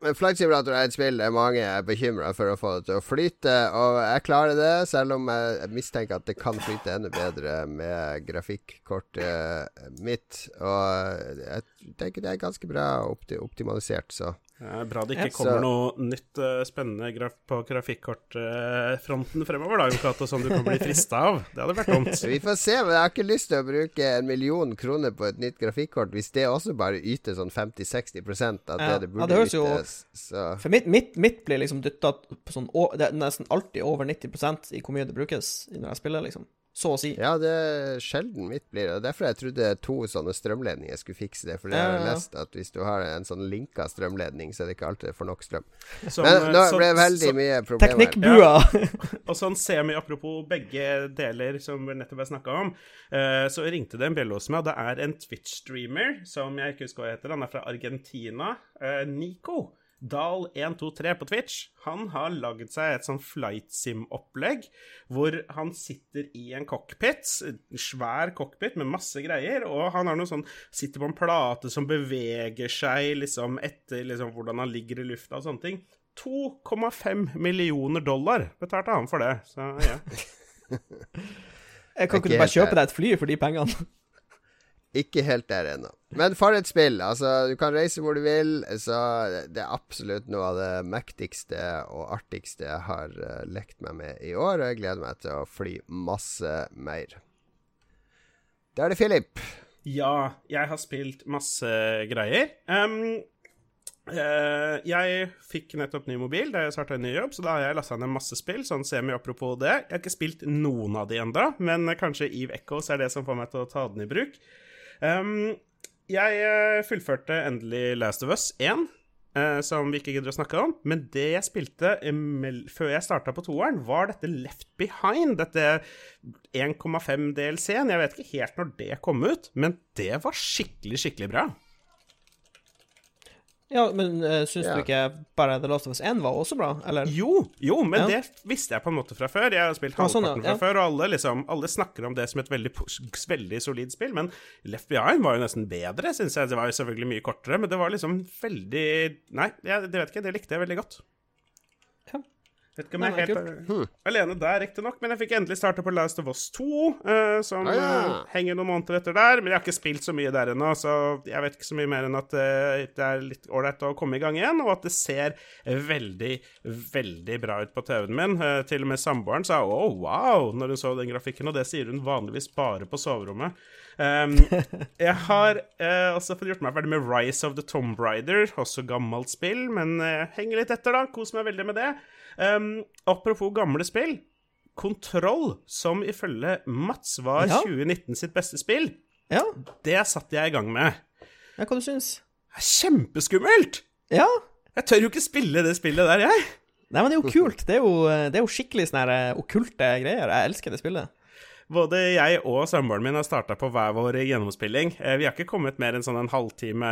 Men Flight Simulator er et spill der mange er bekymra for å få det til å flyte, og jeg klarer det, selv om jeg mistenker at det kan flyte enda bedre med grafikkortet mitt. Og jeg tenker det er ganske bra opti optimalisert, så Det er bra det ikke Ja, kommer så- noe nytt eh, spennende graf på grafikkortfronten fremover, da, Jokato, som du kan bli frista av. Det hadde vært dumt. Vi får se, men jeg har ikke lyst til å bruke en million kroner på et nytt grafikkort hvis det også bare yter sånn 50-60 av Ja, det burde ja, det høres jo- For mitt, mitt, mitt blir liksom dytta på sånn Det er nesten alltid over 90% i hvor mye det brukes når jeg spiller, liksom. Så å si. ja, det er sjelden mitt blir det. Derfor jeg trodde to sånne strømledninger skulle fikse det. For det har jeg Ja, ja, ja. lest at hvis du har en sånn linka strømledning, så er det ikke alltid får nok strøm. Som, Men eh, nå ble det veldig så- mye problemer. Teknikkbua! Og sånn semi apropos begge deler som vi nettopp har snakka om, eh, så ringte det en bjelle hos meg. Det er en Twitch-streamer som jeg ikke husker hva heter. Han er fra Argentina. eh, Nico. Dal123 på Twitch. Han har lagd seg et sånn flight sim-opplegg hvor han sitter i en cockpit, en svær cockpit med masse greier, og han har noe sånn Sitter på en plate som beveger seg liksom etter liksom hvordan han ligger i lufta og sånne ting. 2,5 millioner dollar betalte han for det. Så ja. Jeg kan ikke du bare kjøpe deg et fly for de pengene? Ikke helt der ennå. Men for et spill. Altså, du kan reise hvor du vil. Så det er absolutt noe av det mektigste og artigste jeg har eh, lekt meg med i år. Og jeg gleder meg til å fly masse mer. Da er det Philip. Ja, jeg har spilt masse greier. Um, Uh, jeg fikk nettopp ny mobil da jeg starta en ny jobb, så da har jeg lasta ned masse spill. Sånn semi-apropos det. Jeg har ikke spilt noen av de enda, men kanskje Eve Echoes er det som får meg til å ta den i bruk. Em, jeg eh, fullførte endelig Last of Us 1. uh, som vi ikke gidder å snakke om. Men det jeg spilte før jeg starta på toeren, var dette Left Behind. Dette 1,5 DLC-en. Jeg vet ikke helt når det kom ut, men det var skikkelig, skikkelig bra. Ja, men uh, syns Ja. du ikke bare The Last of Us 1 var også bra, eller? Jo, jo, men Ja. det visste jeg på en måte fra før. Jeg har spilt Ja, sånn, ja. halvparten fra Ja. før, og alle, liksom, alle snakker om det som et veldig, veldig solid spill. Men Left Behind var jo nesten bedre, syns jeg. Det var jo selvfølgelig mye kortere, men det var liksom veldig Nei, jeg det vet ikke, det likte jeg veldig godt. Vet ikke om jeg er helt helt alene der, riktignok, men jeg fikk endelig starte på Last of Us 2, uh, som Ah, ja. eh, henger noen måneder etter der. Men jeg har ikke spilt så mye der ennå, så jeg vet ikke så mye mer enn at uh, det er litt ålreit å komme i gang igjen, og at det ser veldig, veldig bra ut på TV-en min. Eh, til og med samboeren sa å, wow, når hun så den grafikken, og det sier hun vanligvis bare på soverommet. Um, jeg har eh, også fått gjort meg ferdig med Rise of the Tomb Raider, også gammelt spill, men eh, henger litt etter, da. Koser meg veldig med det. Um, apropos gamle spill. Kontroll, som ifølge Mats var Ja. 2019 sitt beste spill, Ja, det satte jeg i gang med. ja hva du syns? Det er kjempeskummelt! Ja. Jeg tør jo ikke spille det spillet der, jeg. Nei, men det er jo kult. Det er jo, det er jo skikkelig sånne eh, okkulte greier. Jeg elsker det spillet. Både jeg og samboeren min har starta på hver vår gjennomspilling. Eh, Vi har ikke kommet mer enn sånn en halvtime,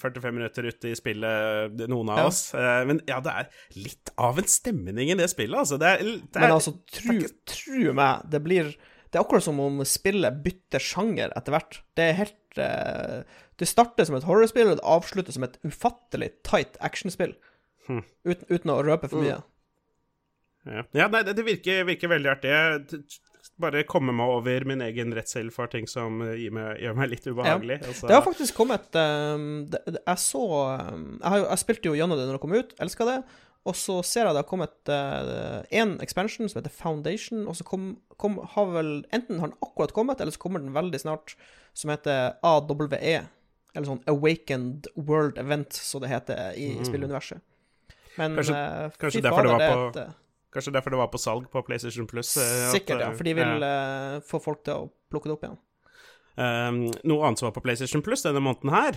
45 minutter ute i spillet, noen av Ja. oss. Eh, Men ja, det er litt av en stemning i det spillet, altså. Det er, det er, Men altså, tru, tru meg, det blir Det er akkurat som om spillet bytter sjanger etter hvert. Det er helt eh, Det starter som et horrorspill, og det avslutter som et ufattelig tight actionspill. Uten, uten å røpe for mye. Ja, ja nei, det, virker, virker veldig artig. Jeg bare komme meg over min egen redsel for ting som eh, meg, gjør meg litt ubehagelig. Altså, Det har faktisk kommet um, det, det, Jeg så um, jeg, har jeg spilte jo gjennom det når det kom ut, elska det. Og så ser jeg det har kommet én expansion som heter Foundation, og så kom, kom, har vel Enten har den akkurat kommet, eller så kommer den veldig snart, som heter AWE. Eller sånn Awakened World Event, som det heter i spilluniverset. Men Mm. Kanskje- uh, kanskje derfor det var på- et, Kanskje derfor det var på salg på PlayStation Plus. eh, at, Sikkert, ja. eh, For de vil eh, få folk til å plukke det opp igjen. Um, noe annet som var på PlayStation Plus denne måneden her.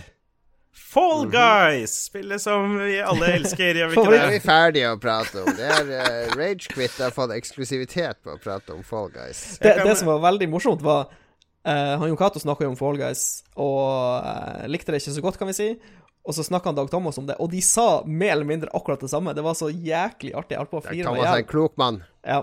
Fall Guys! Spillet som vi alle elsker, gjør vi ikke Det Det er vi ferdige å prate om. Det er uh, Ragequit har fått eksklusivitet på å prate om Fall Guys. Det, det som var veldig morsomt, var uh, Han Jon Cato snakka jo om Fall Guys, og uh, likte det ikke så godt, kan vi si. Og så snakka Dag Thomas om det, og de sa mer eller mindre akkurat det samme. Det var så jæklig artig. Jeg holdt på å flire meg Thomas er en klok mann. Ja.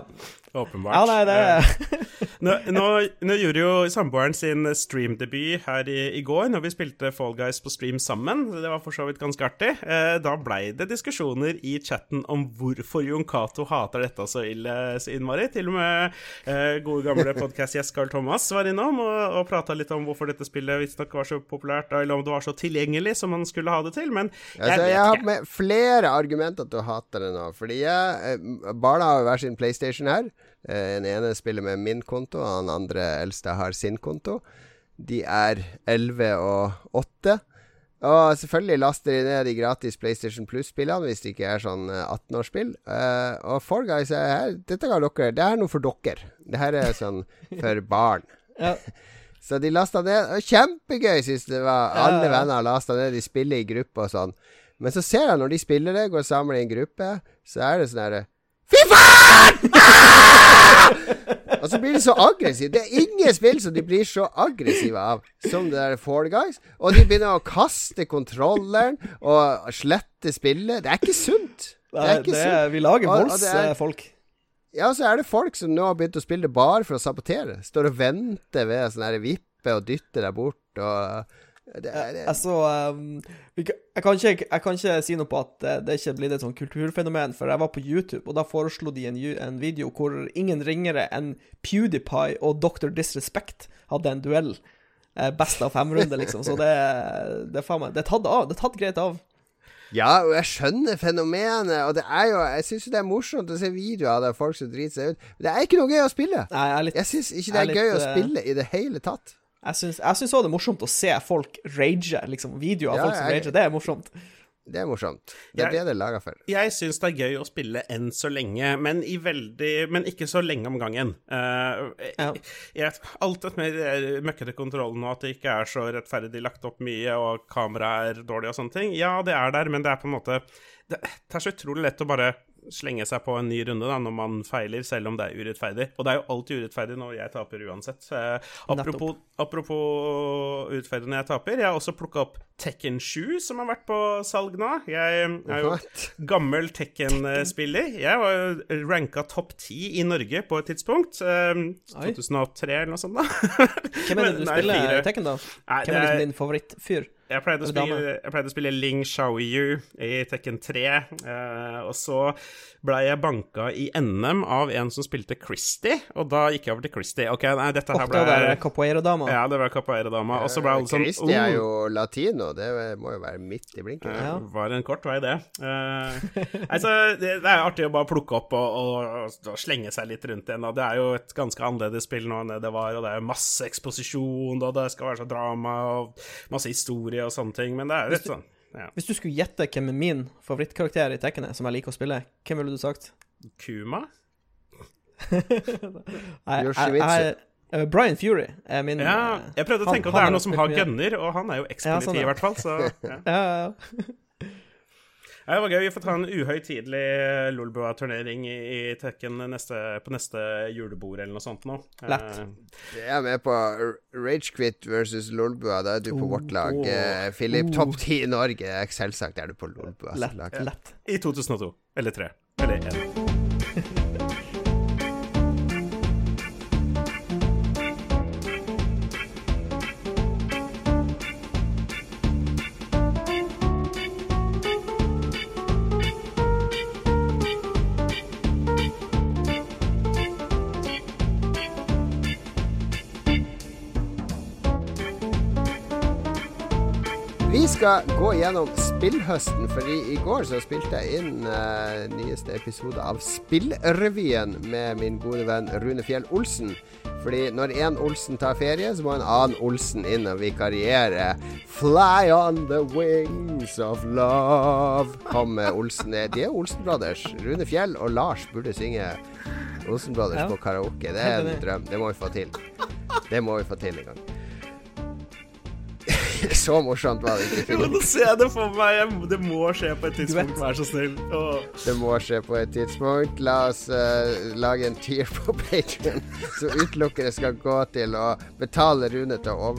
Åpenbart. ja, nei, det Nå, nå, nå gjorde jo samboeren sin streamdebut her i, i går, når vi spilte Fall Guys på stream sammen. Det var for så vidt ganske artig. Eh, da blei det diskusjoner i chatten om hvorfor Jon Cato hater dette så ille så innmari. Til og med eh, gode gamle podkast-gjest Carl Thomas var innom og, og prata litt om hvorfor dette spillet visstnok var så populært, eller om det var så tilgjengelig som man skulle ha det til, men jeg Altså, jeg vet har ikke. med flere argumenter til å hate det nå. Fordi jeg, eh, Barna har jo hver sin PlayStation her. Eh, Den ene spiller med min konto, og den andre eldste har sin konto. De er 11 og 8. Og selvfølgelig laster de ned de gratis PlayStation Plus-spillene hvis det ikke er sånn eh, 18-årsspill. Uh, og Fall Guys er her. Dette kan dere Det er noe for dere. Det her er sånn for barn. ja. Så de lasta ned. Og Kjempegøy, syns det var. Alle venner lasta ned. De spiller i gruppe og sånn. Men så ser jeg når de spiller det, går sammen i en gruppe, så er det sånn herre Fy faen! Ah! og så blir de så aggressive. Det er ingen spill som de blir så aggressive av som det der Fall Guys. Og de begynner å kaste kontrolleren og slette spillet. Det er ikke sunt. Det er ikke det, sunt. vi lager er- voldsfolk. Ja, så er det folk som nå har begynt å spille bare for å sabotere. Står og venter ved sånn vippe og dytte deg bort og det er, det, Jeg så um, kan- jeg, kan ikke, jeg kan ikke si noe på at eh, det ikke blitt et sånn kulturfenomen, for jeg var på YouTube, og da foreslo de en, en video hvor ingen ringere enn PewDiePie og Dr. Disrespect hadde en duell. Eh, Best av fem-runde, liksom. Så det, det faen meg Det er tatt av. Det er tatt greit av. Ja, og jeg skjønner fenomenet, og det er jo Jeg syns jo det er morsomt å se videoer der folk som driter seg ut. Men det er ikke noe gøy å spille. Nei, jeg litt Jeg syns ikke det er, er litt, gøy å eh, spille i det hele tatt. Jeg syns òg det er morsomt å se folk rage, liksom. Videoer av Ja, folk som jeg- rager. Det er morsomt. Det er morsomt. Det er Jeg- det det er laga for. Jeg syns det er gøy å spille enn så lenge, men, i veldig, men ikke så lenge om gangen. Uh, Ja. jeg, alt dette med de møkkete kontrollen og at det ikke er så rettferdig lagt opp mye, og kameraet er dårlig og sånne ting, ja, det er der, men det er på en måte Det, det er så utrolig lett å bare slenge seg på en ny runde da, når man feiler, selv om det er urettferdig. Og det er jo alltid urettferdig når jeg taper uansett. Eh, apropos, apropos urettferdig når jeg taper, jeg har også plukka opp Tekken 7, som har vært på salg nå. Jeg er jo gammel Tekken-spiller. Jeg var jo ranka topp ti i Norge på et tidspunkt. eh, 2003 eller noe sånt, da. Hvem er det du spiller Tekken, da? Nei, Hvem er liksom din favorittfyr? Jeg pleide, å spille, jeg pleide å spille Ling Xiaoyu i Tekken 3, eh, og så ble jeg banka i NM av en som spilte Christie, og da gikk jeg over til Christie. Ok, nei, dette her Ofte ble det capoeira-dama. Ja, det var capoeira-dama. Og så ble alle sånn Christie er «Oh, jo latino, det må jo være midt i blinken. Ja. Det var en kort vei, det. Eh, altså, det, det er artig å bare plukke opp og, og, og slenge seg litt rundt igjen. Og det er jo et ganske annerledes spill nå enn det var, og det er masse eksposisjon, og det skal være så drama og masse historie og sånne ting, men det er litt sånn ja. Hvis du skulle gjette hvem er min favorittkarakter i Tekken som jeg liker å spille, hvem ville du sagt? Kuma? Nei, jeg- jeg- eh, Brian Fury er min Ja, eh, jeg prøvde å tenke at det er noen som har gunner, og han er jo Ja, sånn, i hvert fall, så ja. Det var gøy. Vi får ta en uhøytidelig Lolbua-turnering i, i Tekken neste, på neste julebord eller noe sånt nå. Lett. Uh, Jeg er med på Ragequit versus Lolbua. Da er du på Oh, vårt lag. oh. Eh, Philip, Oh. topp ti i Norge. Selvsagt er du på Lolbuas Lett. lag. lett. I 2002. Eller 3. Eller 1. skal gå gjennom spillhøsten, fordi i går så spilte jeg inn uh, nyeste episode av Spillrevyen med min gode venn Rune Fjell Olsen. Fordi når en Olsen tar ferie, så må en annen Olsen inn og vikariere. Fly on the wings of love, kom Olsen ned. De er Olsen Brothers. Rune Fjell og Lars burde synge Olsen Brothers Ja. på karaoke. Det er en drøm. Det må vi få til. Det må vi få til en gang. Så morsomt var det ikke. Men nå ser jeg det for meg. Jeg- Det må skje på et tidspunkt, vær så snill. Åh. Det må skje på et tidspunkt. La oss uh, lage en tier på Patrion, så utelukkende skal gå til å betale Rune til å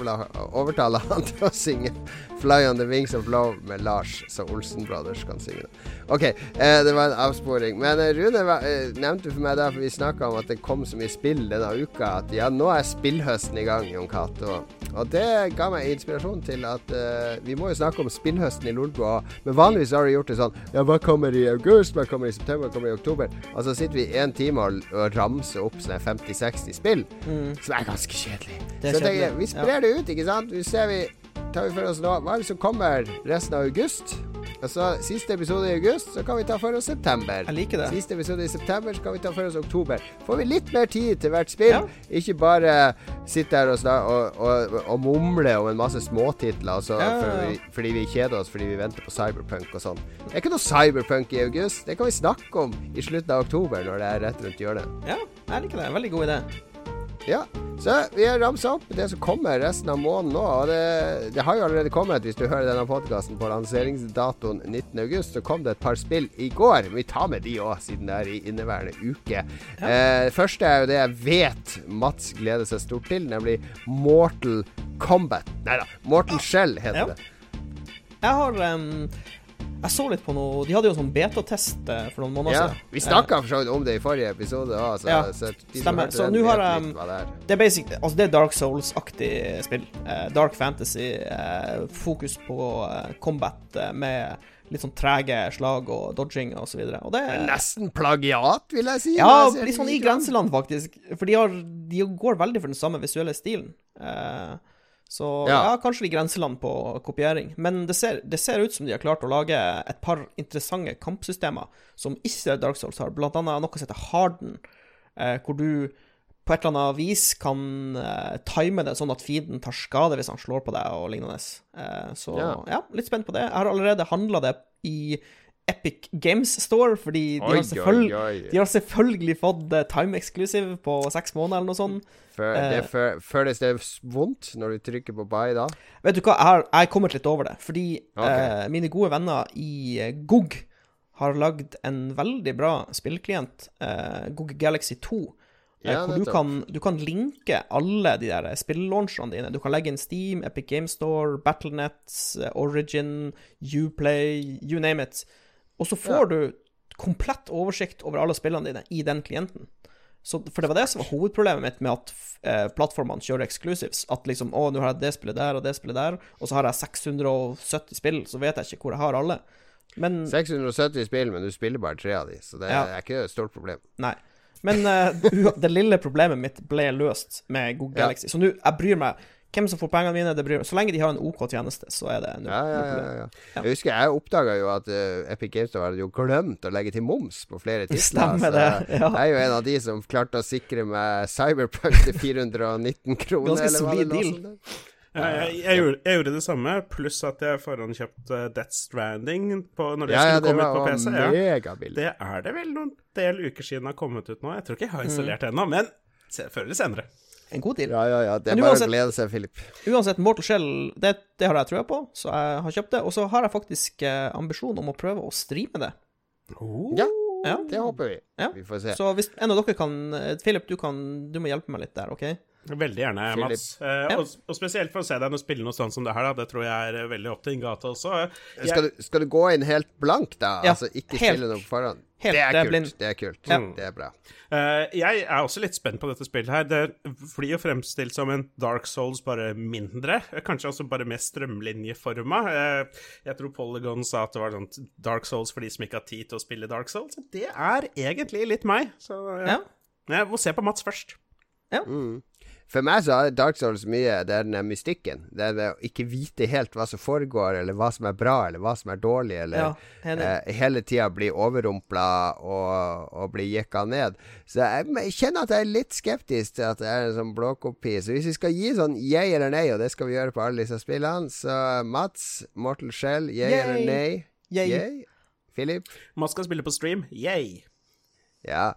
overtale han til å synge 'Fly on the Wings of Love' med Lars, så Olsen Brothers kan synge det. OK, eh, det var en avsporing. Men eh, Rune var, eh, nevnte for meg da, for vi snakka om at det kom så mye spill denne uka, at ja, nå er spillhøsten i gang, Jon Cato. Og det ga meg inspirasjon til at eh, vi må jo snakke om spillhøsten i Lolbua. Men vanligvis har du gjort det sånn Ja, hva kommer i august? Hva kommer i september? Hva kommer i oktober? Og så sitter vi én time og, og ramser opp sånne 50-60 spill, som er ganske kjedelig. Mm. Er så jeg tenker, kjedelig, vi sprer det ut, ikke sant? Vi ser vi tar vi for oss nå Hva som kommer resten av august? Og så Siste episode i august, så kan vi ta for oss september. Jeg liker det. Siste episode i september, så kan vi ta for oss oktober. Får vi litt mer tid til hvert spill. Ja. Ikke bare sitte her og, og, og, og mumle om en masse småtitler altså, Ja, ja, ja. for vi, fordi vi kjeder oss fordi vi venter på Cyberpunk og sånn. Det er ikke noe Cyberpunk i august. Det kan vi snakke om i slutten av oktober, når det er rett rundt hjørnet. Ja, jeg liker det. Veldig god idé. Ja, så vi har ramsa opp det som kommer resten av måneden nå. Og det, det har jo allerede kommet, hvis du hører denne podkasten på lanseringsdatoen 19.8, så kom det et par spill i går. Vi tar med de òg, siden det er i inneværende uke. Eh, det første er jo det jeg vet Mats gleder seg stort til, nemlig Mortal Kombat. Nei da, Mortal Shell heter Ja. det. Jeg har em, Jeg så litt på noe De hadde jo sånn betatest eh, for noen måneder Ja, siden. vi snakka for så vidt om det i forrige episode òg, så, Ja, så stemmer. Så nå har jeg- det er. Er basic, altså det er Dark Souls-aktig spill. Eh, dark fantasy. Eh, fokus på combat med litt sånn trege slag og dodging og så videre. Og det Nesten plagiat, vil jeg si. Ja, litt sånn i grenseland, faktisk. For de, har, de går veldig for den samme visuelle stilen. Eh, så ja. Ja. kanskje i grenseland på kopiering. Men det ser, det ser ut som de har klart å lage et par interessante kampsystemer som ikke Dark Souls har. Blant annet noe som heter Harden, eh, hvor du på et eller annet vis kan eh, time det sånn at fienden tar skade hvis han slår på deg og lignende. Eh, så ja. Ja. litt spent på det. Jeg har allerede handla det i Epic Games Store, fordi de Oi, har, selvfølgelig, oi, oi. de har selvfølgelig fått eh, time exclusive på seks måneder eller noe sånt. Før, Eh. det fø- føles det vondt når du trykker på buy da? Vet du hva, jeg har, jeg kommet litt over det. Fordi okay. eh, mine gode venner i eh, GOG har lagd en veldig bra spillklient, eh, GOG Galaxy 2. eh, Ja, hvor du kan, du kan linke alle de der spillaunchene dine. Du kan legge inn Steam, Epic Game Store, Battlenet, eh, Origin, Uplay, you name it. Og så får du komplett oversikt over alle spillene dine i den klienten. Så, for det var det som var hovedproblemet mitt med at eh, plattformene kjører exclusives. At liksom Å, nå har jeg det spillet der og det spillet der, og så har jeg 670 spill, så vet jeg ikke hvor jeg har alle. Men 670 spill, men du spiller bare tre av de, så det Ja. er ikke et stort problem. Nei. Men eh, det lille problemet mitt ble løst med Google Ja. Galaxy. Så nå, jeg bryr meg hvem som får pengene mine, det bryr meg. Så lenge de har en OK tjeneste, så er det null Ja, ja, ja, ja. Ja. Jeg husker jeg oppdaga jo at uh, Epic Games Store hadde jo glemt å legge til moms på flere titler. Stemmer det, ja. Jeg er jo en av de som klarte å sikre meg Cyberpunk til 419 kroner. Ganske solid deal. Ja, jeg, jeg, gjorde, jeg gjorde det samme, pluss at jeg forhåndskjøpte Death Stranding på, når det Ja, ja, skulle det komme var, ut på PC. Ja. Det er det vel noen del uker siden det har kommet ut nå. Jeg tror ikke jeg har installert Mm. det ennå, men se, før eller senere. En god deal. Ja, ja, ja. Det er uansett, bare å glede seg, Philip. Uansett, Mortal Shell, det, det har jeg trua på, så jeg har kjøpt det. Og så har jeg faktisk eh, ambisjon om å prøve å streame det. Ja, Ja. det håper vi. Ja. Vi får se. Så hvis en av dere kan eh, Philip, du, kan, du må hjelpe meg litt der, OK? Veldig gjerne, Philip. Mats. Eh, Ja. og, og spesielt for å se deg nå spille noe sånt som det her, da. Det tror jeg er eh, veldig opp til din gate også. Jeg, Skal du, skal du gå inn helt blank, da? Ja, altså ikke helt- spille noe på forhånd? helt, det er det er kult. Det er kult. Ja. Det er bra. eh, jeg er også litt spent på dette spillet her. Det blir jo fremstilt som en Dark Souls, bare mindre. Eh, Kanskje også bare mer strømlinjeforma. Eh, jeg tror Polygon sa at det var sånn Dark Souls for de som ikke har tid til å spille Dark Souls. Det er egentlig litt meg. Så ja. Ja. Jeg må se på Mats først. For meg så er Dark Souls mye Det er den mystikken. Det er det å ikke vite helt hva som foregår, eller hva som er bra, eller hva som er dårlig, eller Ja, eh, hele tida bli overrumpla og, og bli jekka ned. Så jeg, jeg kjenner at jeg er litt skeptisk til at det er en sånn blåkopi. Så hvis vi skal gi sånn yay eller nei, og det skal vi gjøre på alle disse spillene, så Mats, Mortal Shell, yay, Yay. eller nei? Yay. Yay? Philip? Mats skal spille på stream. Yay! Ja.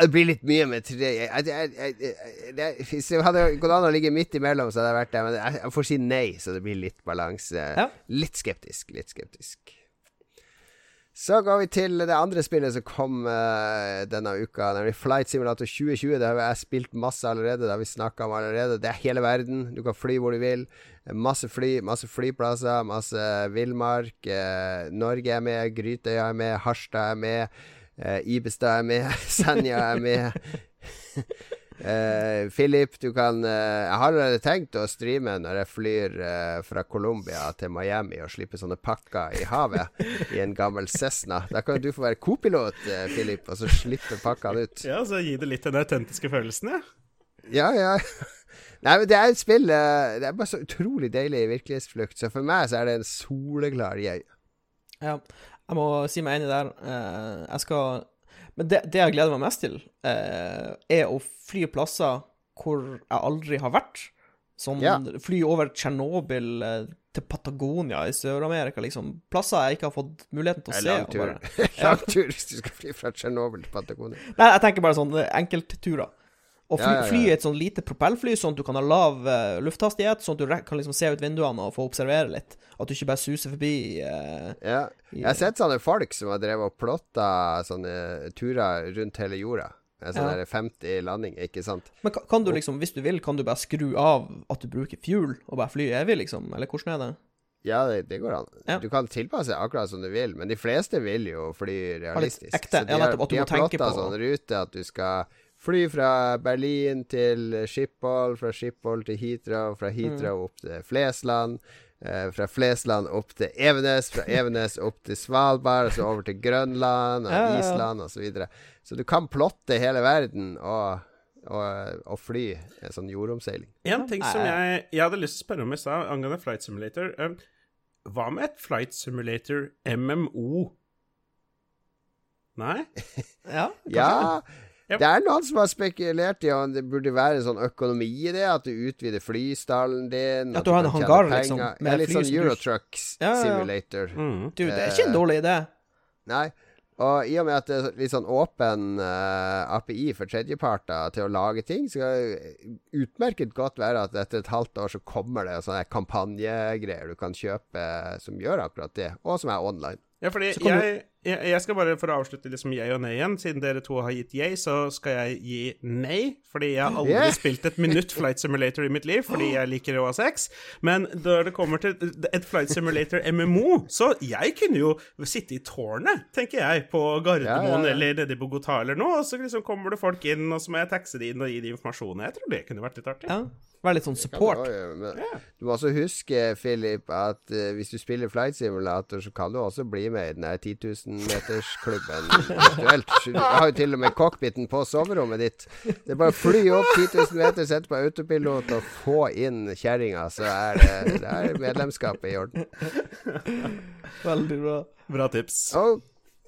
Det blir litt mye med tre Hvis det hadde gått an å ligge midt imellom, så hadde jeg vært der. Men jeg, jeg får si nei, så det blir litt balanse. Ja. Litt skeptisk. Litt skeptisk. Så går vi til det andre spillet som kom uh, denne uka, nemlig Flight Simulator 2020. Det har jeg spilt masse allerede. Det har vi snakka om allerede. Det er hele verden. Du kan fly hvor du vil. Masse fly, masse flyplasser, masse villmark. Uh, Norge er med, Grytøya er med, Harstad er med. Eh, Ibestad er med, Senja er med. Eh, Philip, du kan eh, Jeg har allerede tenkt å streame når jeg flyr eh, fra Colombia til Miami og slipper sånne pakker i havet i en gammel Cessna. Da kan du få være kopilot, eh, Philip, og så slippe pakkene ut. Ja, så gi det litt den autentiske følelsen, ja. Ja, ja. Nei, men det er et spill eh, Det er bare så utrolig deilig i virkelighetsflukt, så for meg så er det en soleklar jeg. Ja, jeg må si meg enig der. Eh, jeg skal Men det, det jeg gleder meg mest til, eh, er å fly plasser hvor jeg aldri har vært. Som yeah. fly over Tsjernobyl eh, til Patagonia i Sør-Amerika, liksom. Plasser jeg ikke har fått muligheten til å se. lang tur. lang tur hvis du skal fly fra Tsjernobyl til Patagonia. Nei, jeg tenker bare sånn enkeltturer. Å fly, Ja, ja, ja. fly i et sånn lite propellfly, sånn at du kan ha lav uh, lufthastighet, sånn at du kan liksom se ut vinduene og få observere litt. At du ikke bare suser forbi. Uh, Ja. Jeg har sett sånne folk som har drevet og plotta sånne turer rundt hele jorda. En sånn Ja. der 50 landing, ikke sant? Men kan, kan du liksom, hvis du vil, kan du bare skru av at du bruker fuel, og bare fly evig, liksom? Eller hvordan er det? Ja, det, det går an. Ja. Du kan tilpasse akkurat som du vil, men de fleste vil jo fly realistisk. ekte. Så de Ja, har, nettopp, at du de må har plotta på- sånn rute at du skal fly fra Berlin til Schiphol, fra Schiphol til Heathrow, fra Heathrow opp til Flesland. eh, fra Flesland opp til Evenes, fra Evenes opp til Svalbard, og så over til Grønland og Ja, ja, ja. Island osv. Så, videre. så du kan plotte hele verden og, og, og fly en sånn jordomseiling. En ting som jeg, jeg hadde lyst til å spørre om i stad, angående Flight Simulator um, Hva med et Flight Simulator MMO? Nei? Ja, kanskje. Ja, Ja. det er noen som har spekulert i om det burde være sånn økonomi i det, at du utvider flystallen din. At du har en hangar, liksom, med litt sånn Eurotruck Ja, ja, simulator. Mm. Du, det er ikke en Eh, dårlig idé. Nei. Og i og med at det er litt sånn åpen uh, API for tredjeparter til å lage ting, så kan det utmerket godt være at etter et halvt år så kommer det sånne kampanjegreier du kan kjøpe som gjør akkurat det, og som er online. Ja, fordi jeg... du- jeg, jeg, jeg skal bare, for å avslutte liksom jeg og nei igjen, siden dere to har gitt yay, så skal jeg gi nei. Fordi jeg har aldri Yeah. spilt et minutt Flight Simulator i mitt liv, fordi jeg liker å ha sex. Men når det kommer til et Flight Simulator MMO, så jeg kunne jo sitte i tårnet, tenker jeg, på Gardermoen Ja, ja, ja. eller nede i Bogotá eller noe, og så liksom kommer det folk inn, og så må jeg taxe de inn og gi de informasjon. Jeg tror det kunne vært litt artig. Ja. Være litt sånn support. Også, men Du må også huske, Philip, at uh, hvis du spiller Flight Simulator, så kan du også bli med i den der 10 000-metersklubben virtuelt. Du har jo til og med cockpiten på soverommet ditt. Det er bare å fly opp 10 000 meter, sette på autopilot og få inn kjerringa, så er det, det er medlemskapet i orden. Veldig bra. Bra tips. Og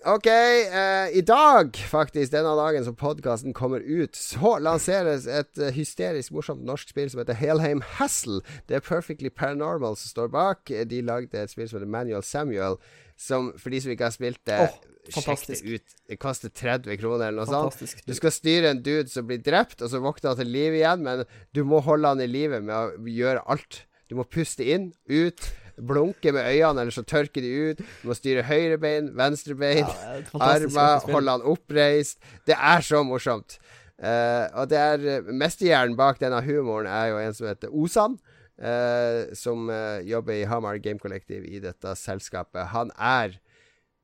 Ok, eh, i dag, faktisk, denne dagen som podkasten kommer ut, så lanseres et eh, hysterisk morsomt norsk spill som heter Helheim Hassle. Det er Perfectly Paranormal som står bak. De lagde et spill som heter Manual Samuel, som for de som ikke har spilt det, oh, sjekk det ut. Det koster 30 kroner eller noe sånt. Du skal styre en dude som blir drept, og så våkner han til liv igjen, men du må holde han i live med å gjøre alt. Du må puste inn, ut, blunke med øynene, eller så tørker de ut. Du må styre høyre bein, venstre bein, Ja, er fantastisk armer, holde han oppreist. Det er så morsomt. Uh, og det er uh, Mesterhjernen bak denne humoren er jo en som heter Osan. Eh, som eh, jobber i Hamar Game Collective i dette selskapet. Han er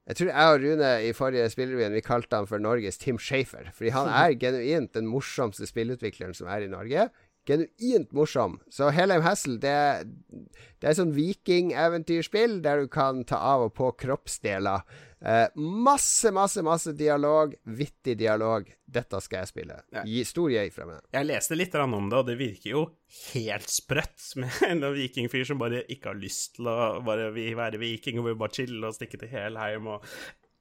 jeg tror jeg og Rune i forrige spillerevyen vi kalte han for Norges Tim Shafer. Fordi han er genuint den morsomste spillutvikleren som er i Norge. Genuint morsom. Så Helheim Hassel, det, det er sånn vikingeventyrspill der du kan ta av og på kroppsdeler. Eh, masse, masse, masse dialog. Vittig dialog. Dette skal jeg spille. Ja. Gi stor jeg fra meg. Jeg leste litt om det, og det virker jo helt sprøtt med en vikingfyr som bare ikke har lyst til å bare være viking og vil bare chille og stikke til Helheim og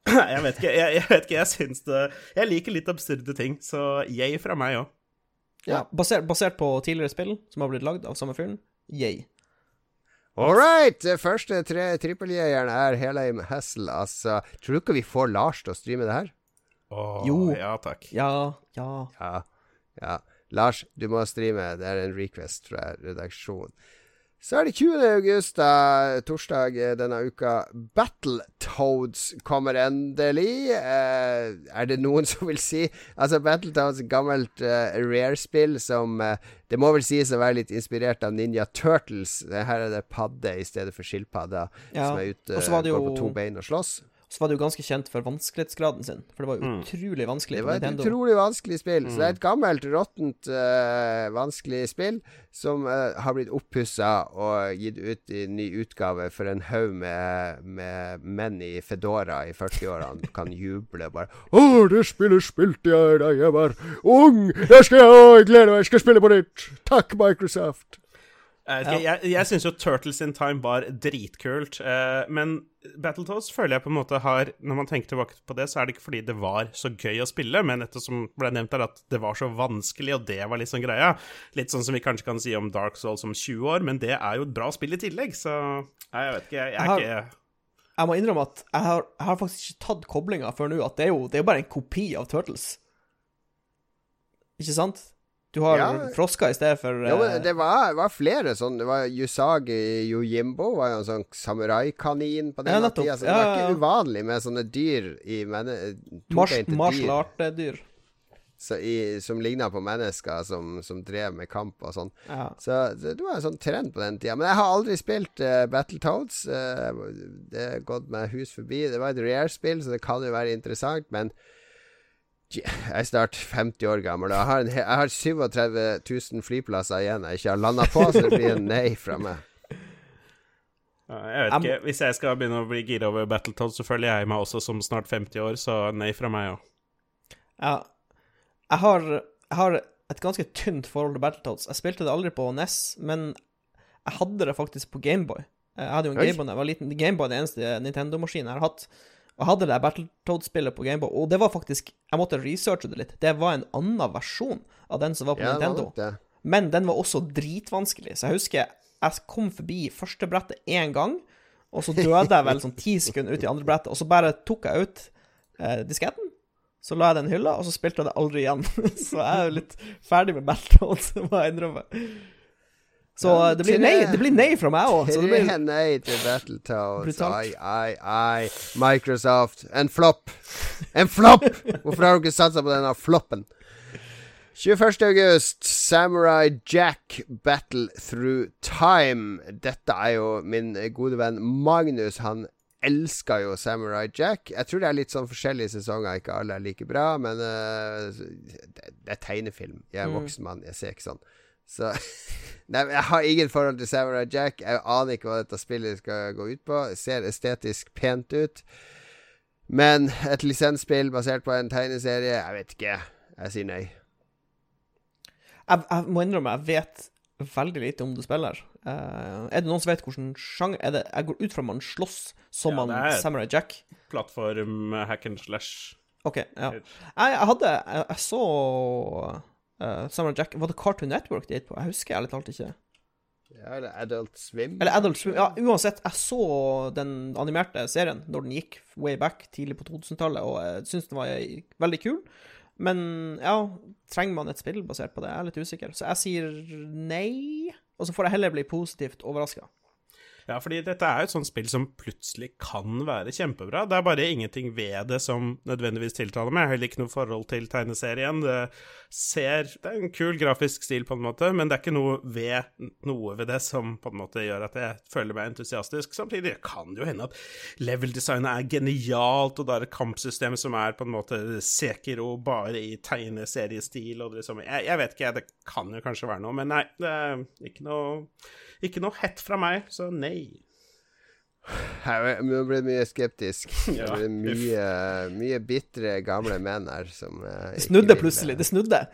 Jeg vet ikke, jeg, jeg vet ikke, jeg syns det Jeg liker litt absurde ting, så yay fra meg òg. Ja, basert, basert på tidligere spill som har blitt lagd av samme fyren. Yay. All right! Det første tre trippeljegeren er Helheim Hassel. Altså, tror du ikke vi får Lars til å streame det her? Jo. Ja takk. Ja, ja. Ja. ja. Lars, du må streame. Det er en request fra redaksjonen. Så er det 20. august, da, torsdag eh, denne uka. Battletoads kommer endelig. Eh, er det noen som vil si Altså, Battletoads er gammelt eh, Rare-spill som eh, Det må vel sies å være litt inspirert av Ninja Turtles. Her er det padde i stedet for skilpadder Ja, som er ute, og går på to bein og slåss. Så var det jo ganske kjent for vanskelighetsgraden sin, for det var jo utrolig vanskelig Det var et Nintendo. utrolig vanskelig spill. Så det er et gammelt, råttent, uh, vanskelig spill som uh, har blitt oppussa og gitt ut i ny utgave for en haug med, med menn i Fedora i 40-årene kan juble bare 'Å, det spillet spilte jeg da jeg var ung! Det skal jeg, å, jeg gleder meg, jeg skal spille på nytt! Takk, Microsoft!' Jeg, vet jeg, jeg syns jo Turtles in Time var dritkult, eh, men Battletoads føler jeg på en måte har Når man tenker tilbake på det, så er det ikke fordi det var så gøy å spille, men ettersom ble nevnt her, at det var så vanskelig, og det var litt sånn greia. Litt sånn som vi kanskje kan si om Dark Souls om 20 år, men det er jo et bra spill i tillegg, så Nei, jeg vet ikke, jeg, jeg Jeg er har- ikke Jeg må innrømme at jeg har, jeg har faktisk ikke tatt koblinga før nå, at det er jo det er jo bare en kopi av Turtles. Ikke sant? Du har Ja. frosker i stedet for Jo, men eh, det var, var flere sånn Det var Yusagi Yojimbo, var jo en sånn samuraikanin på Ja, denne tida. Så det var Ja, ja, ja. ikke uvanlig med sånne dyr i martial dyr. art-dyr. så i, som ligna på mennesker som, som drev med kamp og sånn. Ja. Så det, det var en sånn trend på den tida. Men jeg har aldri spilt uh, Battletoads. Uh, det har gått meg hus forbi. Det var et rare-spill, så det kan jo være interessant, men jeg er snart 50 år gammel, og jeg har, en, he- jeg har 37 000 flyplasser igjen jeg ikke har landa på, så det blir en nei fra meg. Jeg vet ikke. Hvis jeg skal begynne å bli gira over Battletoads, så føler jeg meg også som snart 50 år, så nei fra meg òg. ja. Jeg har, jeg har et ganske tynt forhold til Battletoads. Jeg spilte det aldri på NES, men jeg hadde det faktisk på Gameboy. Jeg hadde jo en Gameboy da jeg var liten. Gameboy er den eneste Nintendo-maskinen jeg har hatt. Og jeg hadde det Battletoads-spillet på Gameboy, og det var faktisk Jeg måtte researche det litt. Det var en annen versjon av den som var på Ja, var Nintendo. det. Men den var også dritvanskelig, så jeg husker jeg kom forbi første brettet én gang, og så døde jeg vel sånn ti sekunder ut i andre brettet, og så bare tok jeg ut eh, disketten, så la jeg den i hylla, og så spilte jeg det aldri igjen. så jeg er jo litt ferdig med Battletoads, må jeg innrømme. Så Ja, det, blir nei, det blir nei fra meg òg. Det Tre blir nei til Battletoads. Ai, ai, ai. Microsoft. En flopp! En flopp! Hvorfor har dere satsa på denne floppen? 21. august, Samurai Jack Battle Through Time. Dette er jo min gode venn Magnus. Han elsker jo Samurai Jack. Jeg tror det er litt sånn forskjellige sesonger. Ikke alle er like bra, men uh, det, det er tegnefilm. Jeg er Mm. voksen mann, jeg ser ikke sånn. Så Nei, Jeg har ingen forhold til Samurai Jack. Jeg aner ikke hva dette spillet skal gå ut på. Det ser estetisk pent ut. Men et lisensspill basert på en tegneserie, jeg vet ikke. Jeg sier nei. jeg, jeg må innrømme, jeg vet veldig lite om det spiller. Uh, er det noen som vet hvilken sjanger er det? Jeg går ut fra man slåss som Ja, man Samurai Jack. Plattform eh, hack and slash. OK, ja. Jeg, jeg hadde Jeg, jeg så uh, Samurai Jack Var det Cartoon Network det gikk på? Jeg husker ærlig talt ikke. Ja, eller Adult Swim. Eller Adult Swim. Ja, uansett, jeg så den animerte serien når den gikk way back tidlig på 2000-tallet, og jeg syns den var veldig kul. Men ja, trenger man et spill basert på det? Jeg er litt usikker. Så jeg sier nei, og så får jeg heller bli positivt overraska. Ja, fordi dette er jo et sånt spill som plutselig kan være kjempebra. Det er bare ingenting ved det som nødvendigvis tiltaler meg. Jeg har heller ikke noe forhold til tegneserien. Det ser Det er en kul grafisk stil, på en måte, men det er ikke noe ved, noe ved det som på en måte gjør at jeg føler meg entusiastisk. Samtidig kan det jo hende at level-designet er genialt, og det er et kampsystem som er på en måte Sekiro bare i tegneseriestil, og det liksom jeg, jeg vet ikke, det kan jo kanskje være noe, men nei, det er ikke noe ikke noe hett fra meg, så nei. Jeg nå ble jeg mye skeptisk. Det ble mye, mye bitre gamle menn her som uh, Det snudde plutselig. Det snudde.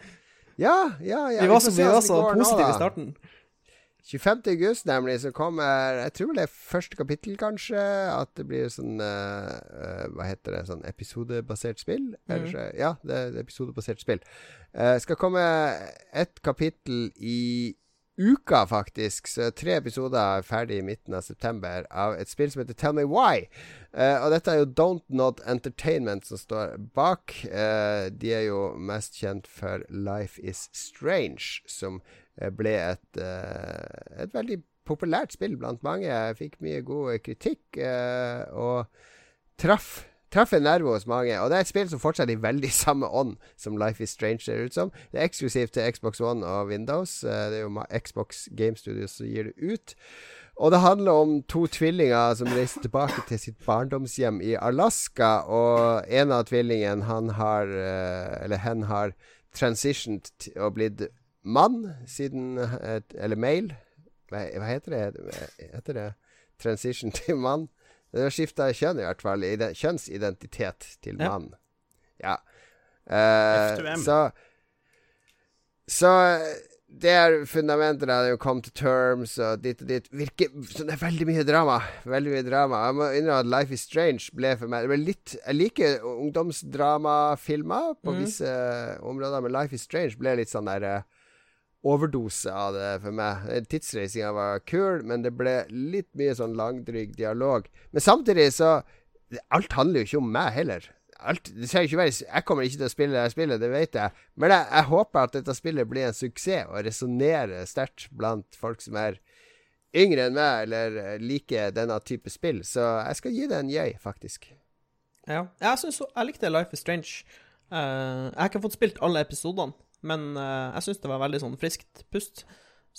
Ja, ja, ja. Vi var så, vi var så positive i starten. 25. august, nemlig, så kommer Jeg tror det er første kapittel, kanskje. At det blir sånn eh, eh, Hva heter det? Sånn episodebasert spill? Eller, så- Ja, det er episodebasert spill. Uh, skal komme et kapittel i uka, faktisk. Så tre episoder er ferdig i midten av september av et spill som heter Tell Me Why. Uh, og dette er jo Don't Not Entertainment som står bak. Uh, de er jo mest kjent for Life Is Strange, som eh, ble et, et veldig populært spill blant mange. Jeg fikk mye god kritikk, og traff Traff en nerve hos mange. Og det er et spill som fortsatt er i veldig samme ånd som Life Is Strange ser ut som. Det er eksklusivt til Xbox One og Windows. Eh, Det er jo Xbox Game Studios som gir det ut. Og det handler om to tvillinger som reiser tilbake til sitt barndomshjem i Alaska. Og en av tvillingene, han har eh, Eller hen har transitioned og blitt mann siden eh, Eller male. Hva, heter det? Heter det transition til mann? Skifta kjønn, i hvert fall. ide- Kjønnsidentitet til mann. Ja. ja. F2M. så Så det er fundamentet. da, Det er jo come to terms og dit og dit. Virker Så det er veldig mye drama. Veldig mye drama. Jeg må innrømme at Life is Strange ble for meg Det ble litt Jeg liker ungdomsdramafilmer på mm. visse områder, men Life is Strange ble litt sånn der eh, overdose av det for meg. Eh, Tidsreisinga var kul, men det ble litt mye sånn langdryg dialog. Men samtidig så Alt handler jo ikke om meg heller. Alt, det skal ikke være Jeg kommer ikke til å spille det spillet, det vet jeg. Men jeg, jeg håper at dette spillet blir en suksess og resonnerer sterkt blant folk som er yngre enn meg, eller eh, liker denne type spill. Så jeg skal gi det en jøy faktisk. Ja. Jeg synes Jeg likte Life is Strange. Uh, jeg har ikke fått spilt alle episodene, men uh, jeg syns det var veldig sånn friskt pust.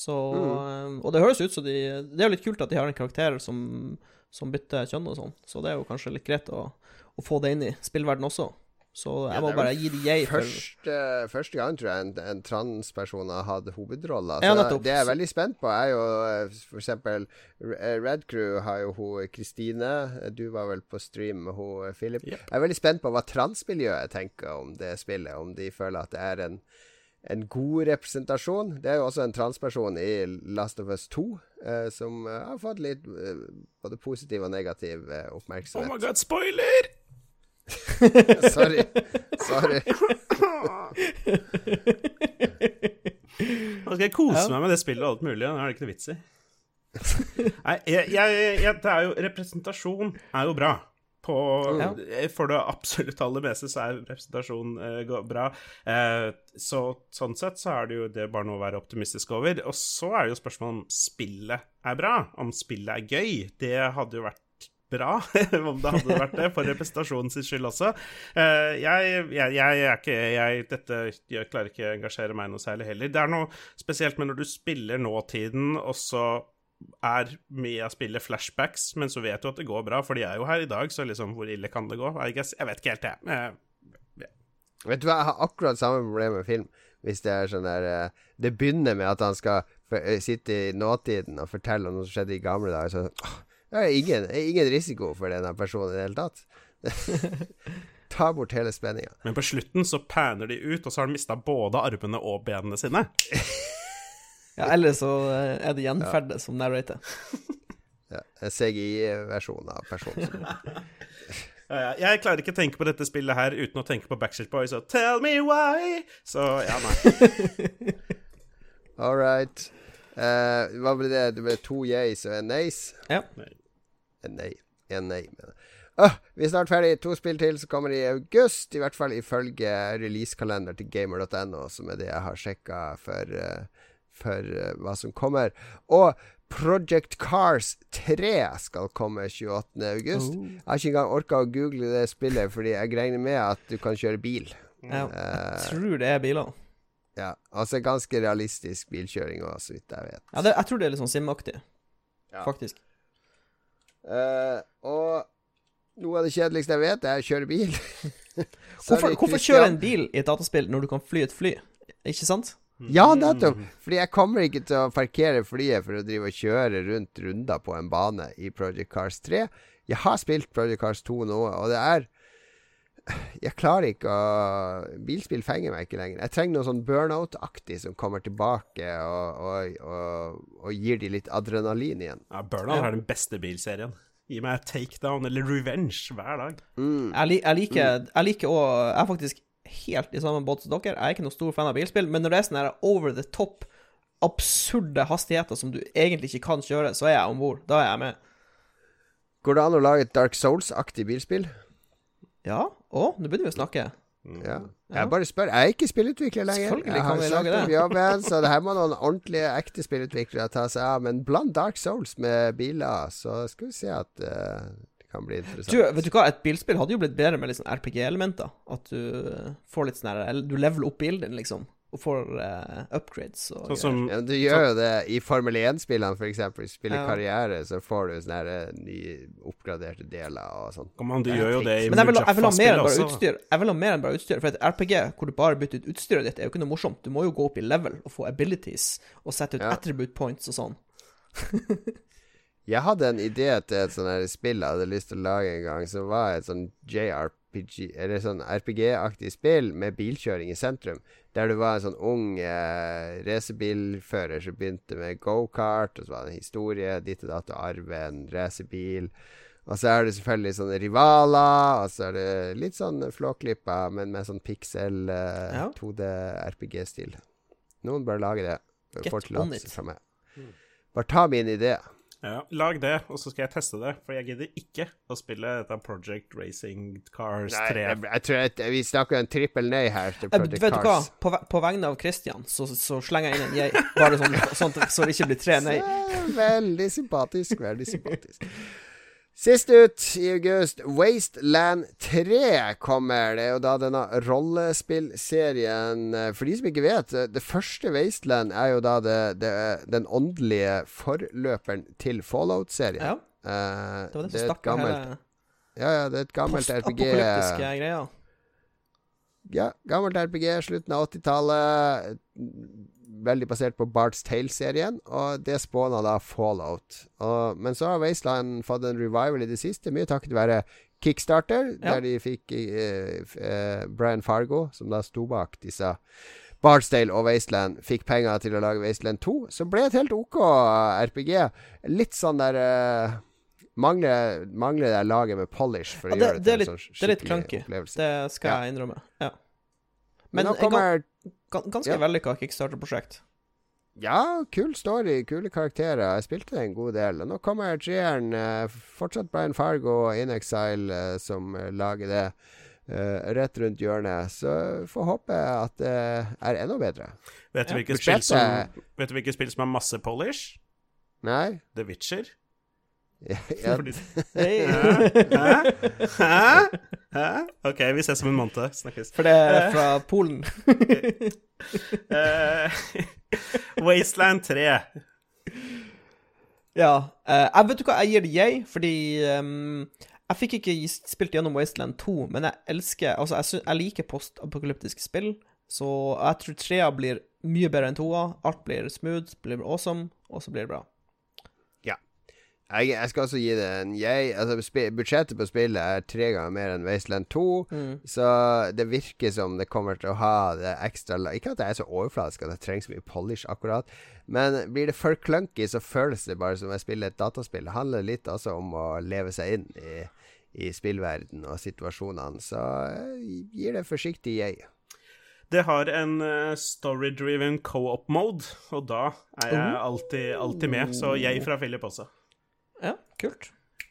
Så eh, Og det høres ut som de Det er jo litt kult at de har en karakter som, som bytter kjønn og sånn, så det er jo kanskje litt greit å, å få det inn i spillverden også. Så jeg Ja, må er bare gi det jeg Første, første gang tror jeg en, en transperson har hatt hovedrolla. Ja, det er jeg veldig spent på. Er jo f.eks. eh, Red Crew har jo hun Kristine. Du var vel på stream med hun eh, Philip. Yep. Jeg er veldig spent på hva transmiljøet tenker om det spillet. Om de føler at det er en, en god representasjon. Det er jo også en transperson i Last of Us 2 eh, som eh, har fått litt eh, både positiv og negativ eh, Oh oppmerksomhet. my god, spoiler! Sorry. Sorry. Nå skal jeg kose Ja. meg med det spillet og alt mulig. nå er det ikke noe vits i. Nei, jeg, jeg, jeg, det er jo Representasjon er jo bra. På Ja. For det absolutt aller meste så er representasjon eh, bra. Eh, så sånn sett så er det jo det bare noe å være optimistisk over. Og så er det jo spørsmålet om spillet er bra, om spillet er gøy. Det hadde jo vært bra om det hadde vært det, for representasjonens skyld også. Eh, jeg, jeg, jeg er ikke jeg, Dette klarer ikke å engasjere meg noe særlig heller. Det er noe spesielt med når du spiller nåtiden, og så er mye av spillet flashbacks, men så vet du at det går bra, for de er jo her i dag, så liksom, hvor ille kan det gå? I guess, jeg vet ikke helt, jeg. Eh, Vet du hva, jeg har akkurat samme problem med film. Hvis det er sånn der eh, Det begynner med at han skal eh, sitte i nåtiden og fortelle om noe som skjedde i gamle dager. Så åh, det er ingen, ingen risiko for denne personen i det hele tatt. Ta bort hele spenninga. Men på slutten så panner de ut, og så har de mista både armene og benene sine. Ja, eller så eh, er det gjenferdet som narrater. Ja, CGI-versjonen av personen. Ja, ja, Jeg klarer ikke å tenke på dette spillet her uten å tenke på Backstreet Boys og Tell me why! Så ja, nei. All right. Uh, hva ble det? Det ble to yeas og en nays? Ja. En nei. En nei, mener jeg. Uh, vi er snart ferdig. To spill til som kommer i august. I hvert fall ifølge releasekalender til gamer.no, som er det jeg har sjekka for, eh, for eh, hva som kommer. Og Project Cars 3 skal komme 28. august. Oh. Jeg har ikke engang orka å google det spillet, fordi jeg regner med at du kan kjøre bil. Ja. jeg Tror det er biler. ja. Altså ganske realistisk bilkjøring òg, så vidt jeg vet. Ja, det, jeg tror det er litt sånn simaktig, Ja. faktisk. Uh, og noe av det kjedeligste jeg vet, er å kjøre bil. Hvorfor, hvorfor kjøre en bil i et dataspill når du kan fly et fly? Ikke sant? Ja, nettopp! Fordi jeg kommer ikke til å parkere flyet for å drive og kjøre rundt runder på en bane i Project Cars 3. Jeg har spilt Project Cars 2 nå, og det er Jeg klarer ikke å Bilspill fenger meg ikke lenger. Jeg trenger noe sånn burnout-aktig som kommer tilbake og, og, og, og gir de litt adrenalin igjen. Ja, Burnout er den beste bilserien. Gi meg takedown eller revenge hver dag. Jeg, li, jeg liker Jeg liker Jeg er faktisk helt i samme båt som dere. Jeg er ikke noen stor fan av bilspill, men når det er sånn her over the top, absurde hastigheter som du egentlig ikke kan kjøre, så er jeg om bord. Da er jeg med. Går det an å lage et Dark Souls-aktig bilspill? Ja? Å, nå begynner vi å snakke. Ja. Jeg bare spør. Jeg er ikke spillutvikler lenger. Selvfølgelig kan vi lage det. jobben, så det her må noen ordentlige, ekte spillutviklere ta seg av. Men bland Dark Souls med biler, så skal vi se at det kan bli interessant. Du, vet du hva, et bilspill hadde jo blitt bedre med litt sånn RPG-elementer. At du eh, får litt sånn her Du leveler opp bilen din, liksom. Og får uh, upgrades og Sånn som ja, du gjør jo det i Formel 1-spillene, f.eks. Spiller Ja. karriere, så får du sånne her, eh, nye oppgraderte deler og sånn. Kom an, du gjør jo det i Men Mujaffa-spillet også. utstyr. Jeg vil ha mer enn bare utstyr For et RPG hvor du bare bytter ut utstyret ditt, er jo ikke noe morsomt. Du må jo gå opp i level og få abilities og sette ut Ja. attribute points og sånn. Jeg hadde en idé til et sånt spill jeg hadde lyst til å lage en gang, som var et sånn JRPG, eller sånn RPG-aktig spill med bilkjøring i sentrum. Der du var en sånn ung eh, racerbilfører som begynte med gokart, og så var det en historie, ditt og datt, og arve en racerbil. Og så er det selvfølgelig sånne rivaler, og så er det litt sånn flåklippa, men med sånn pixel eh, Ja. 2D-RPG-stil. Noen bør lage det. Get on it. meg. Bare ta min idé. Ja, lag det, og så skal jeg teste det. For jeg gidder ikke å spille dette Project Racing Cars 3. Nei, jeg, jeg tror jeg, vi snakker en trippel nei her til Project jeg, vet du hva? På, på vegne av Christian så, så slenger jeg inn en jeg. Bare sånn, sånn så det ikke blir tre nei. Så, Veldig sympatisk, veldig sympatisk. Sist ut i august, Wasteland 3 kommer. Det er jo da denne rollespillserien For de som ikke vet, det første Wasteland er jo da det, det, den åndelige forløperen til Fallout-serien. Ja, Eh, det var det som stakk gammelt hele Ja, ja, det er et gammelt RPG. postapokalyptiske greia. Ja, gammelt RPG, slutten av 80-tallet. Veldig basert på Barts Tale-serien, og det spåna da Fallout. Og, men så har Wasteland fått en revival i det siste, mye takket være Kickstarter, Ja. der de fikk uh, eh, Brian Fargo, som da sto bak disse Bardsdale og Wasteland fikk penger til å lage Wasteland 2, som ble et helt OK RPG. Litt sånn der uh, Mangler, mangler det laget med polish for Ja, å det- gjøre det det til en litt- sånn det er litt klanky, Det skal Ja. jeg innrømme. Ja. Men Men nå kommer gan- ganske Ja. vellykka kickstarter-prosjekt. Ja, kul story, kule karakterer. Jeg spilte det en god del. Nå kommer treeren. Uh, fortsatt Brian Fargo og In Exile uh, som uh, lager det. rett rundt hjørnet. Så får håpe at det er enda bedre. Vet du, ja. spill som, vet du spill som har masse polish? Nei. The Witcher. Ja. Hæ? Hæ? Hæ? OK, vi ses om en måned. Snakkes. For det er fra Polen. Wasteland 3. Ja. Uh, jeg vet du hva, jeg gir det jeg, fordi um, jeg fikk ikke spilt gjennom Wasteland 2, men jeg elsker Altså, jeg, jeg liker postapokalyptiske spill, så jeg tror trea blir mye bedre enn toa. Alt blir smooth, blir awesome, og så blir det bra. Jeg, jeg, skal også gi det en jeg. Altså, budsjettet på spillet er tre ganger mer enn Wasteland 2, mm. så det virker som det kommer til å ha det ekstra Ikke at jeg er så overfladisk at jeg trenger så mye polish, akkurat, men blir det for clunky, så føles det bare som jeg spiller et dataspill. Det handler litt også om å leve seg inn i, i spillverden og situasjonene, så jeg gir det forsiktig jeg. Det har en uh, story-driven co-op-mode, og da er jeg oh. alltid, alltid med. Så jeg fra Philip også. Ja, kult.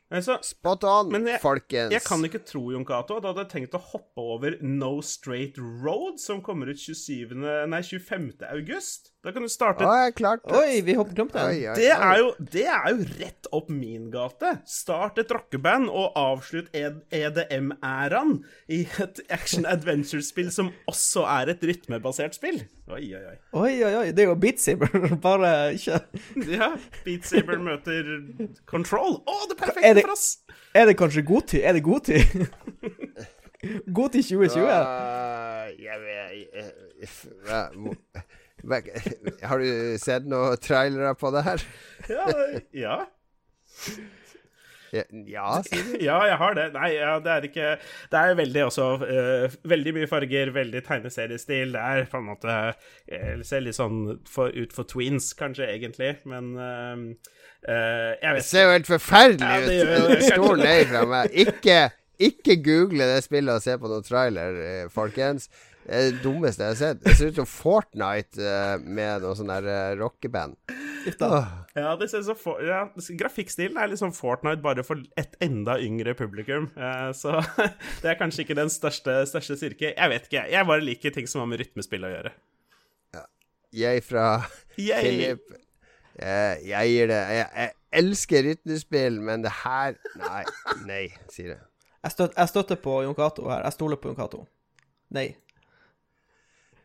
Altså, Spot on, men jeg, folkens. Jeg kan ikke tro, Jon Cato, at du hadde tenkt å hoppe over No Straight Road, som kommer ut 27, nei, 25. august. Da kan du starte Oi, klart det. Oi, vi hopper glemt den. Det, er jo, det er jo rett opp min gate. Start et rockeband og avslutt EDM-æraen i et action-adventure-spill som også er et rytmebasert spill. Oi, oi, oi. Oi, oi, oi. Det er jo Beat Saber, bare ikke Ja. Beat Saber møter Control. Å, det er perfekte det, for oss! Er det kanskje god tid? Er det god tid? god tid 2020? Uh, jeg vet har du sett noen trailere på det her? ja. ja. Ja, ja, jeg har det. Nei, ja, det er ikke Det er veldig også uh, Veldig mye farger, veldig tegneseriestil. Det er på en måte uh, Ser litt sånn for, ut for tweens, kanskje, egentlig, men uh, Det ser jo helt forferdelig ja, ut! Stor nei fra meg. Ikke, ikke google det spillet og se på noen trailer, folkens. Det er det dummeste jeg har sett. Det ser ut som Fortnite uh, med noe sånn der uh, rockeband. Oh. Ja, det ser så for, ja, Grafikkstilen er liksom Fortnite bare for et enda yngre publikum. Uh, så det er kanskje ikke den største, største styrke. Jeg vet ikke, jeg bare liker ting som har med rytmespill å gjøre. Ja. Jeg fra Yay. Philip jeg, jeg gir det jeg, jeg, elsker rytmespill, men det her Nei. Nei, sier det. Jeg, støt, jeg støtter på Jon Cato her. Jeg stoler på Jon Cato. Nei.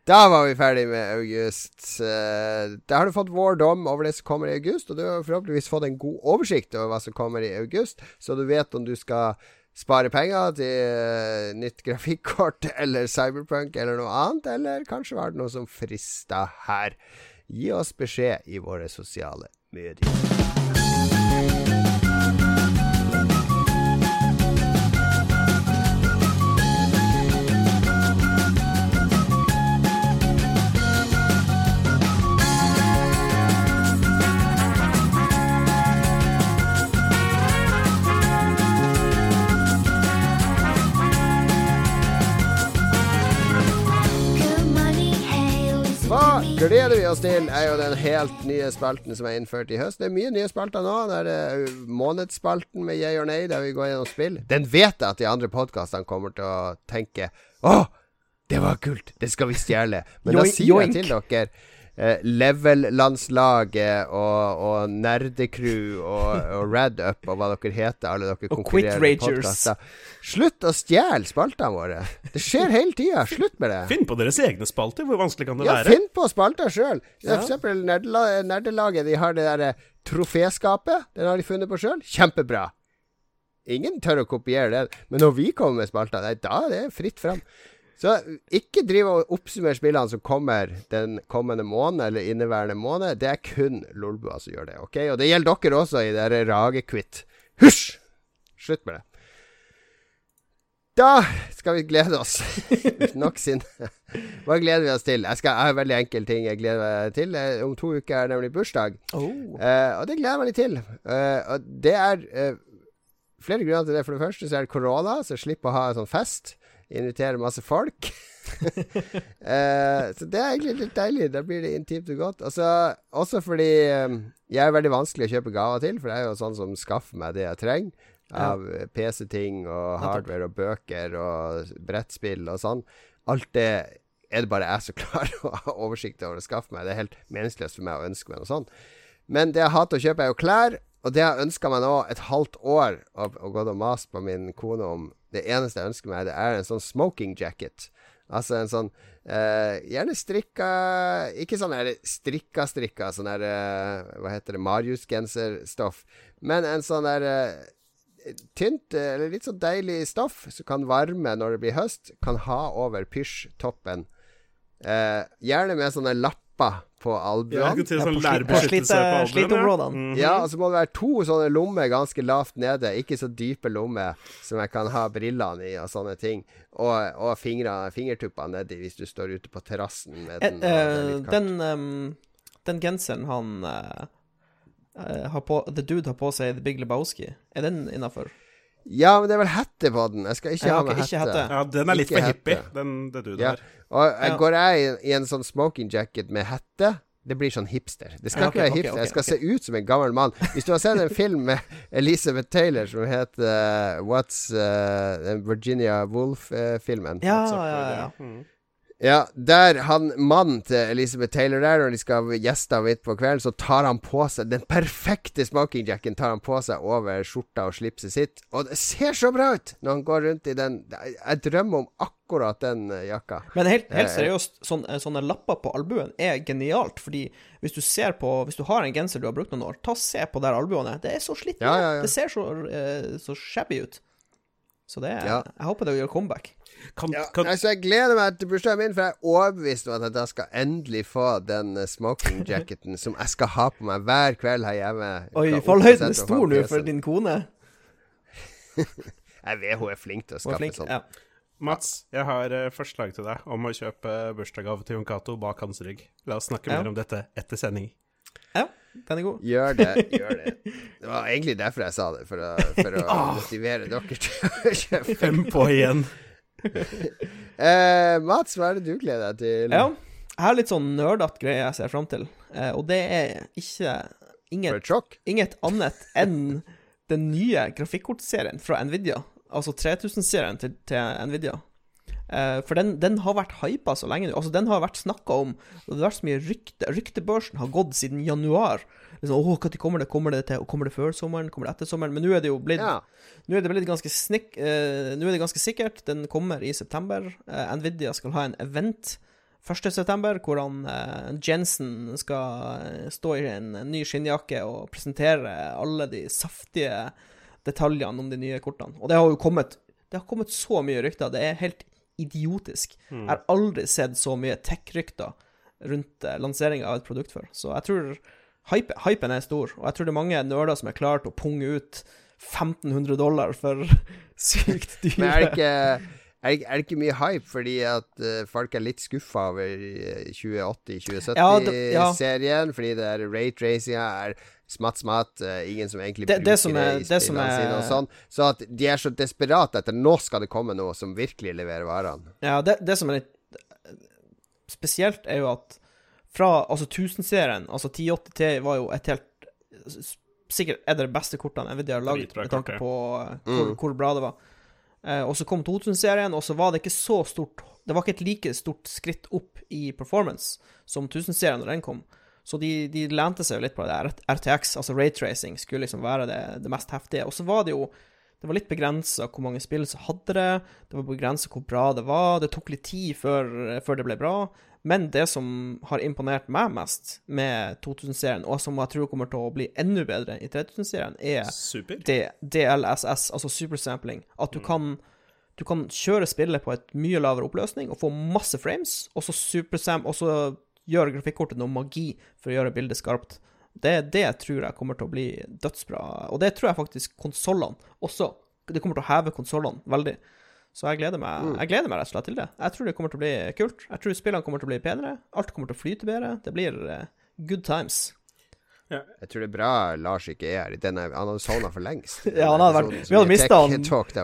Da var vi ferdig med august. Uh, da har du fått vår dom over det som kommer i august, og du har forhåpentligvis fått en god oversikt over hva som kommer i august, så du vet om du skal spare penger til uh, nytt grafikkort eller Cyberpunk eller noe annet, eller kanskje var det noe som frista her. Gi oss beskjed i våre sosiale medier. Gleder vi oss til, er jo den helt nye spalten som er innført i høst. Det er mye nye spalter nå. Det er månedsspalten med Yay og nei, der vi går gjennom spill. Den vet jeg at de andre podkastene kommer til å tenke Å, det var kult! Det skal vi stjele. Men da sier jeg til dere eh, Level-landslaget og, og Nerdecrew og, og Rad Up og hva dere heter, alle dere konkurrerende podkaster. Slutt å stjele spaltene våre! Det skjer hele tida. Slutt med det. Finn på deres egne spalter. Hvor vanskelig kan det ja, være? Finn på spalter sjøl. Ja. For eksempel Nerdelaget. De har det derre troféskapet. Den har de funnet på sjøl. Kjempebra. Ingen tør å kopiere det. Men når vi kommer med spalter, da er det fritt fram. Så ikke driv og oppsummer spillene som kommer den kommende måned, eller inneværende måned. Det er kun Lolbua som gjør det. ok? Og det gjelder dere også i dere Ragekvitt. Hysj! Slutt med det. Da skal vi glede oss. Nok sinne. Hva gleder vi oss til? Jeg, skal, jeg har en veldig enkel ting jeg gleder meg til. Eh, om to uker er nemlig bursdag. Oh. Uh, og det gleder jeg meg litt til. Uh, og det er uh, flere grunner til det. For det første så er det korona, så jeg slipper å ha en sånn fest. Invitere masse folk. eh, så det er egentlig litt deilig. Da blir det intimt og godt. Altså, også fordi eh, jeg er veldig vanskelig å kjøpe gaver til, for det er jo sånn som skaffer meg det jeg trenger. Av PC-ting og hardware og bøker og brettspill og sånn. Alt det er det bare jeg som klarer å ha oversikt over å skaffe meg. Det er helt meningsløst for meg å ønske meg noe sånt. Men det jeg hater å kjøpe, er jo klær. Og det jeg ønska meg nå et halvt år, og, og gått og mast på min kone om Det eneste jeg ønsker meg, det er en sånn smoking jacket. Altså en sånn eh, Gjerne strikka Ikke sånn strikka-strikka, sånn der eh, Hva heter det, Marius-genserstoff. Men en sånn der eh, tynt, eller litt sånn deilig stoff som kan varme når det blir høst. Kan ha over pysjtoppen. Eh, gjerne med sånne lapper på albuen. Ja, sånn på sliteområdene. Mm -hmm. Ja, og så må det være to sånne lommer ganske lavt nede. Ikke så dype lommer som jeg kan ha brillene i og sånne ting. Og, og fingertuppene nedi hvis du står ute på terrassen med den. Eh, den, um, den genseren han uh uh, har på, The Dude har på seg The Big Lebowski. Er den innafor? Ja, men det er vel hette på den. Jeg skal ikke ja, ha med hette. hette. Ja, den er litt ikke for hippie, den Dude ja. har. Og jeg, ja. Går jeg i, i, en sånn smoking jacket med hette det blir sånn hipster. Det skal ja, okay, ikke være hipster. Okay, okay, jeg skal se ut som en gammel mann. Hvis du har sett en film med Elizabeth Taylor som heter uh, What's uh, Virginia Woolf-filmen uh, Ja, ja, ja. Mm. Ja, der han mannen til Elizabeth Taylor der, når de skal gjeste midt på kvelden, så tar han på seg den perfekte smokingjacken tar han på seg over skjorta og slipset sitt. Og det ser så bra ut når han går rundt i den. Jeg drømmer om akkurat den eh, jakka. Men helt, helt eh, seriøst, sånne, sånne lapper på albuen er genialt. Fordi hvis du ser på Hvis du har en genser du har brukt noen år, ta og se på der albuene. Det er så slitt. Ja, ja, ja. Det ser så, så shabby ut. Så det er, jeg håper det gjør comeback. Kan, ja, kan... Altså, jeg gleder meg til bursdagen min, for jeg er overbevist om at jeg skal endelig få den uh, smoking jacketen som jeg skal ha på meg hver kveld her hjemme. Oi, fallhøyden er stor nå for din kone. jeg vet hun er flink til å skaffe sånn. Ja. Mats, jeg har uh, forslag til deg om å kjøpe bursdagsgave til Jon Cato bak hans rygg. La oss snakke ja. mer om dette etter sending. Den er god. Gjør det. gjør det Det var egentlig derfor jeg sa det, for å, for å motivere dere til å kjøpe. Fem på igjen. eh, Mats, hva er det du gleder deg til? Ja, jeg har litt sånn nerdete greie jeg ser fram til. Eh, og det er ikke inget, inget annet enn den nye grafikkortserien fra Nvidia. Altså 3000-serien til, til, Nvidia. Eh, for den, den, har vært hypa så lenge nå. Altså, den har vært snakka om. Og det har vært så mye rykte. Ryktebørsen har gått siden januar. Liksom, Åh, når kommer det? Kommer det til Kommer det før sommeren? Kommer det etter sommeren? Men nå er det jo blitt ja. Nå er det blitt ganske snik... Uh, nå er det ganske sikkert. Den kommer i september. Uh, Nvidia skal ha en event 1.9., hvor han uh, Jensen skal stå i en, en ny skinnjakke og presentere alle de saftige detaljene om de nye kortene. Og det har jo kommet Det har kommet så mye rykter. Det er helt idiotisk. Mm. Jeg har aldri sett så mye tech-rykter rundt uh, lanseringa av et produkt før. Så jeg tror hype, hypen er stor, og jeg tror det er mange nerder som er klare til å punge ut 1500 dollar for sykt dyre Men er det ikke er det, er det, ikke mye hype fordi at uh, folk er litt skuffa over 2080-2070-serien? Ja, ja. Fordi det er rate-racinga er smatt, smatt, uh, ingen som egentlig det, bruker det, som er, det i spillene er, sine og sånn. Så at de er så desperate etter nå skal det komme noe som virkelig leverer varene. Ja, det, det som er litt spesielt, er jo at fra altså 1000-serien, altså 1080T var jo et helt Sikkert er det de beste kortene Nvidia har laget, med tanke på uh, hvor, mm. hvor, bra det var. Uh, og så kom 2000-serien, og så var det ikke så stort Det var ikke et like stort skritt opp i performance som 1000-serien når den kom. Så de, de lente seg jo litt på det. RTX, altså raytracing, skulle liksom være det, det mest heftige. Og så var det jo det var litt begrensa hvor mange spill som hadde det. Det var begrensa hvor bra det var. Det tok litt tid før, før, det ble bra. Men det som har imponert meg mest med 2000-serien, og som jeg tror kommer til å bli enda bedre i 3000-serien, er det, DLSS, altså supersampling. At du mm. kan du kan kjøre spillet på et mye lavere oppløsning og få masse frames, og så, gjør grafikkortet noe magi for å gjøre bildet skarpt. Det, det tror jeg kommer til å bli dødsbra. Og det tror jeg faktisk konsollene også. Det kommer til å heve konsollene veldig. Så jeg gleder, meg, mm. jeg gleder meg rett og slett til det. Jeg tror det kommer til å bli kult. Jeg tror spillene kommer til å bli penere. Alt kommer til å flyte bedre. Det blir uh, good times. Jeg tror det er bra Lars ikke er her. Den er, han hadde sovna for lengst. Ja, han hadde vært Vi hadde mista han.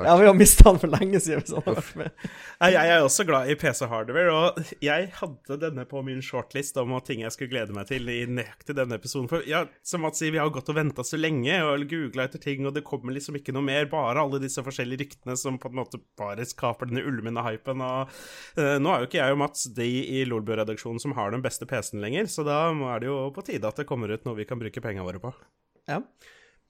Ja, vi hadde mista han for lenge siden. Hvis han hadde vært med. Jeg er også glad i PC-hardware, og jeg hadde denne på min shortlist om ting jeg skulle glede meg til i nøyaktig denne episoden. For ja, som Mats sier, vi har gått og venta så lenge og googla etter ting, og det kommer liksom ikke noe mer. Bare alle disse forskjellige ryktene som på en måte bare skaper denne ulmende hypen. Og uh, nå er jo ikke jeg og Mats de i Lolbø-redaksjonen som har den beste PC-en lenger, så da er det jo på tide at det kommer ut noe vi kan bruke pengene våre på. Ja.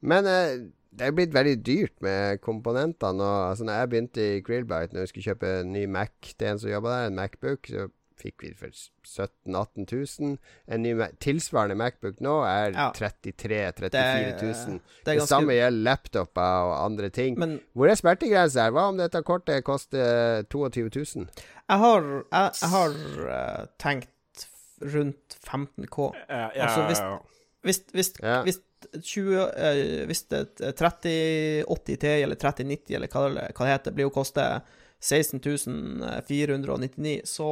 Men eh, det er blitt veldig dyrt med komponentene. Og, altså, når jeg begynte i Grillbite, når vi skulle kjøpe en ny Mac til en som jobba der, en Macbook, så fikk vi for 17 000-18 000. En ny tilsvarende Macbook nå er Ja. 33 000-34 000. Det er- Det, det ganske- samme gjelder laptoper og andre ting. Men Hvor er smertegrensa her? Hva om dette kortet koster 22 000? jeg har, jeg, jeg har uh, tenkt rundt 15K. Ja, Altså, hvis- Hvis, hvis, Ja. hvis, 20, eh, hvis det er 3080 Ti eller 3090 eller hva det, hva det heter, blir å koste 16.499, så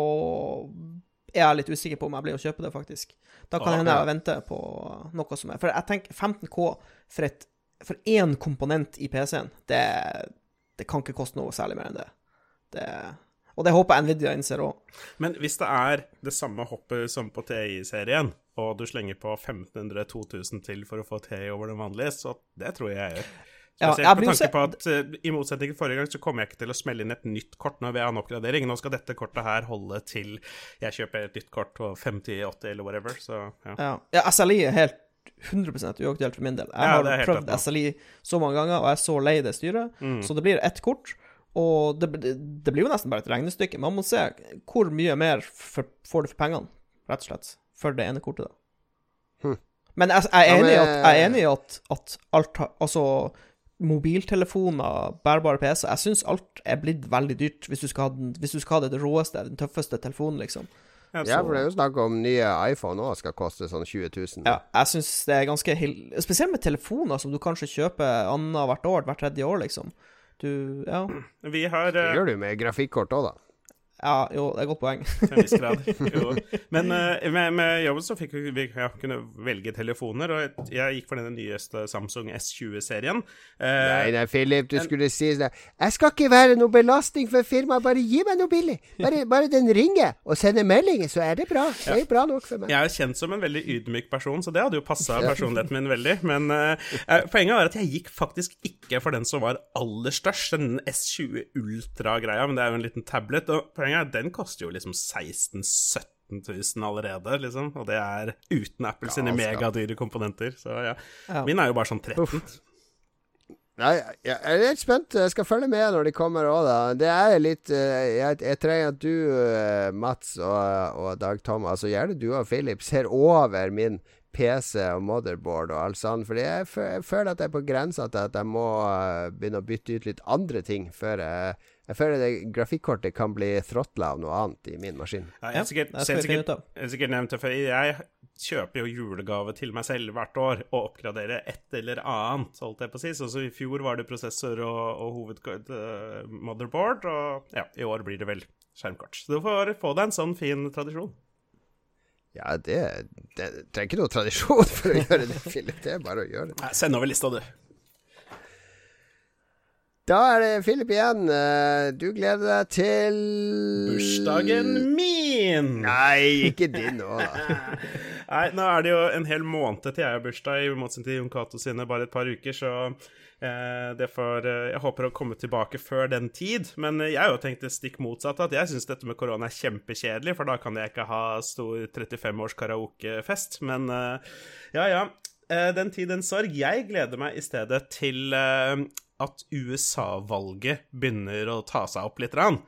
er jeg litt usikker på om jeg blir å kjøpe det, faktisk. Da kan Ah, hende ja. jeg venter på noe som er For jeg tenker 15K for, et, for én komponent i PC-en, det, det kan ikke koste noe særlig mer enn det. det og det håper jeg Nvidia innser òg. Men hvis det er det samme hoppet som på TI-serien, og du slenger på 1500-2000 til for å få te over den vanlige, så det tror jeg jeg gjør. Ja, jeg med tanke på at uh, i motsetning til forrige gang, så kommer jeg ikke til å smelle inn et nytt kort når vi har en oppgradering. Nå skal dette kortet her holde til jeg kjøper et nytt kort på 50-80 eller whatever, så ja. Ja. ja, SLI er helt 100 uaktuelt for min del. Jeg Ja, har prøvd. SLI så mange ganger, og jeg er så lei det styret. Mm. Så det blir ett kort, og det, det blir jo nesten bare et regnestykke. Man må se hvor mye mer for, får du for pengene, rett og slett, for det ene kortet, da. Hm. Men jeg, jeg er enig i at, jeg er enig i at, at alt har Altså, mobiltelefoner, bærbare PC Jeg syns alt er blitt veldig dyrt hvis du skal ha den, hvis du skal ha det råeste, den tøffeste telefonen, liksom. Ja, Ja, for det er jo snakk om nye iPhone òg skal koste sånn 20 000. Ja, jeg syns det er ganske Spesielt med telefoner som du kanskje kjøper annethvert år, hvert tredje år, liksom. Du Ja. Vi har Det eh, gjør du med grafikkort òg, da. Ja, jo, det er et godt poeng. til en viss grad. Jo. Men uh, med, med jobben så fikk vi, jeg ja, kunne velge telefoner, og jeg, gikk for den nyeste Samsung S20-serien. Uh, Nei, nei, Philip, du skulle si det. Jeg skal ikke være noe belastning for firmaet, bare gi meg noe billig. Bare, bare den ringer og sender meldinger, så er det bra. Det er bra nok for meg. Jeg er kjent som en veldig ydmyk person, så det hadde jo passa personligheten min veldig. Men eh, eh, poenget var at jeg gikk faktisk ikke for den som var aller størst, den S20 Ultra-greia, men det er jo en liten tablet. Og poenget er at den koster jo liksom 16 000-17 000 allerede, liksom. Og det er uten Apple sine Galskap. megadyre komponenter. Så ja. Ja. Min er jo bare sånn 13. Nei, jeg jeg er litt spent. Jeg skal følge med når de kommer òg, da. Det er litt eh, Jeg, jeg trenger at du, eh, Mats og, og Dag Thomas, og gjerne du og Philip, ser over min PC og motherboard og alt sånt. Fordi jeg, jeg føler at jeg er på grensa til at jeg må eh, begynne å bytte ut litt andre ting før jeg Jeg føler det grafikkortet kan bli throttla av noe annet i min maskin. Ja, jeg har sikkert, det sikkert, sikkert nevnt det før. Jeg kjøper jo julegave til meg selv hvert år og oppgraderer et eller annet, holdt jeg på å si. Så, så i fjor var det prosessor og, og hovedmotherboard, og ja, i år blir det vel skjermkort. Så du får få deg en sånn fin tradisjon. Ja, det, det trenger ikke noe tradisjon for å gjøre det, Philip. Det er bare å gjøre det. Send over lista, du. Da er det Philip igjen. Eh, Du gleder deg til Bursdagen min! Nei, ikke din nå, da. Nei, nå er det jo en hel måned til jeg har bursdag, i motsetning til Jon Cato sine bare et par uker, så eh, det får eh, Jeg håper å komme tilbake før den tid. Men eh, jeg har jo tenkt det stikk motsatte, at jeg syns dette med korona er kjempekjedelig, for da kan jeg ikke ha stor 35-års karaokefest. Men eh, ja, ja. Den tid, den sorg. Jeg gleder meg i stedet til at USA-valget begynner å ta seg opp litt. Rann.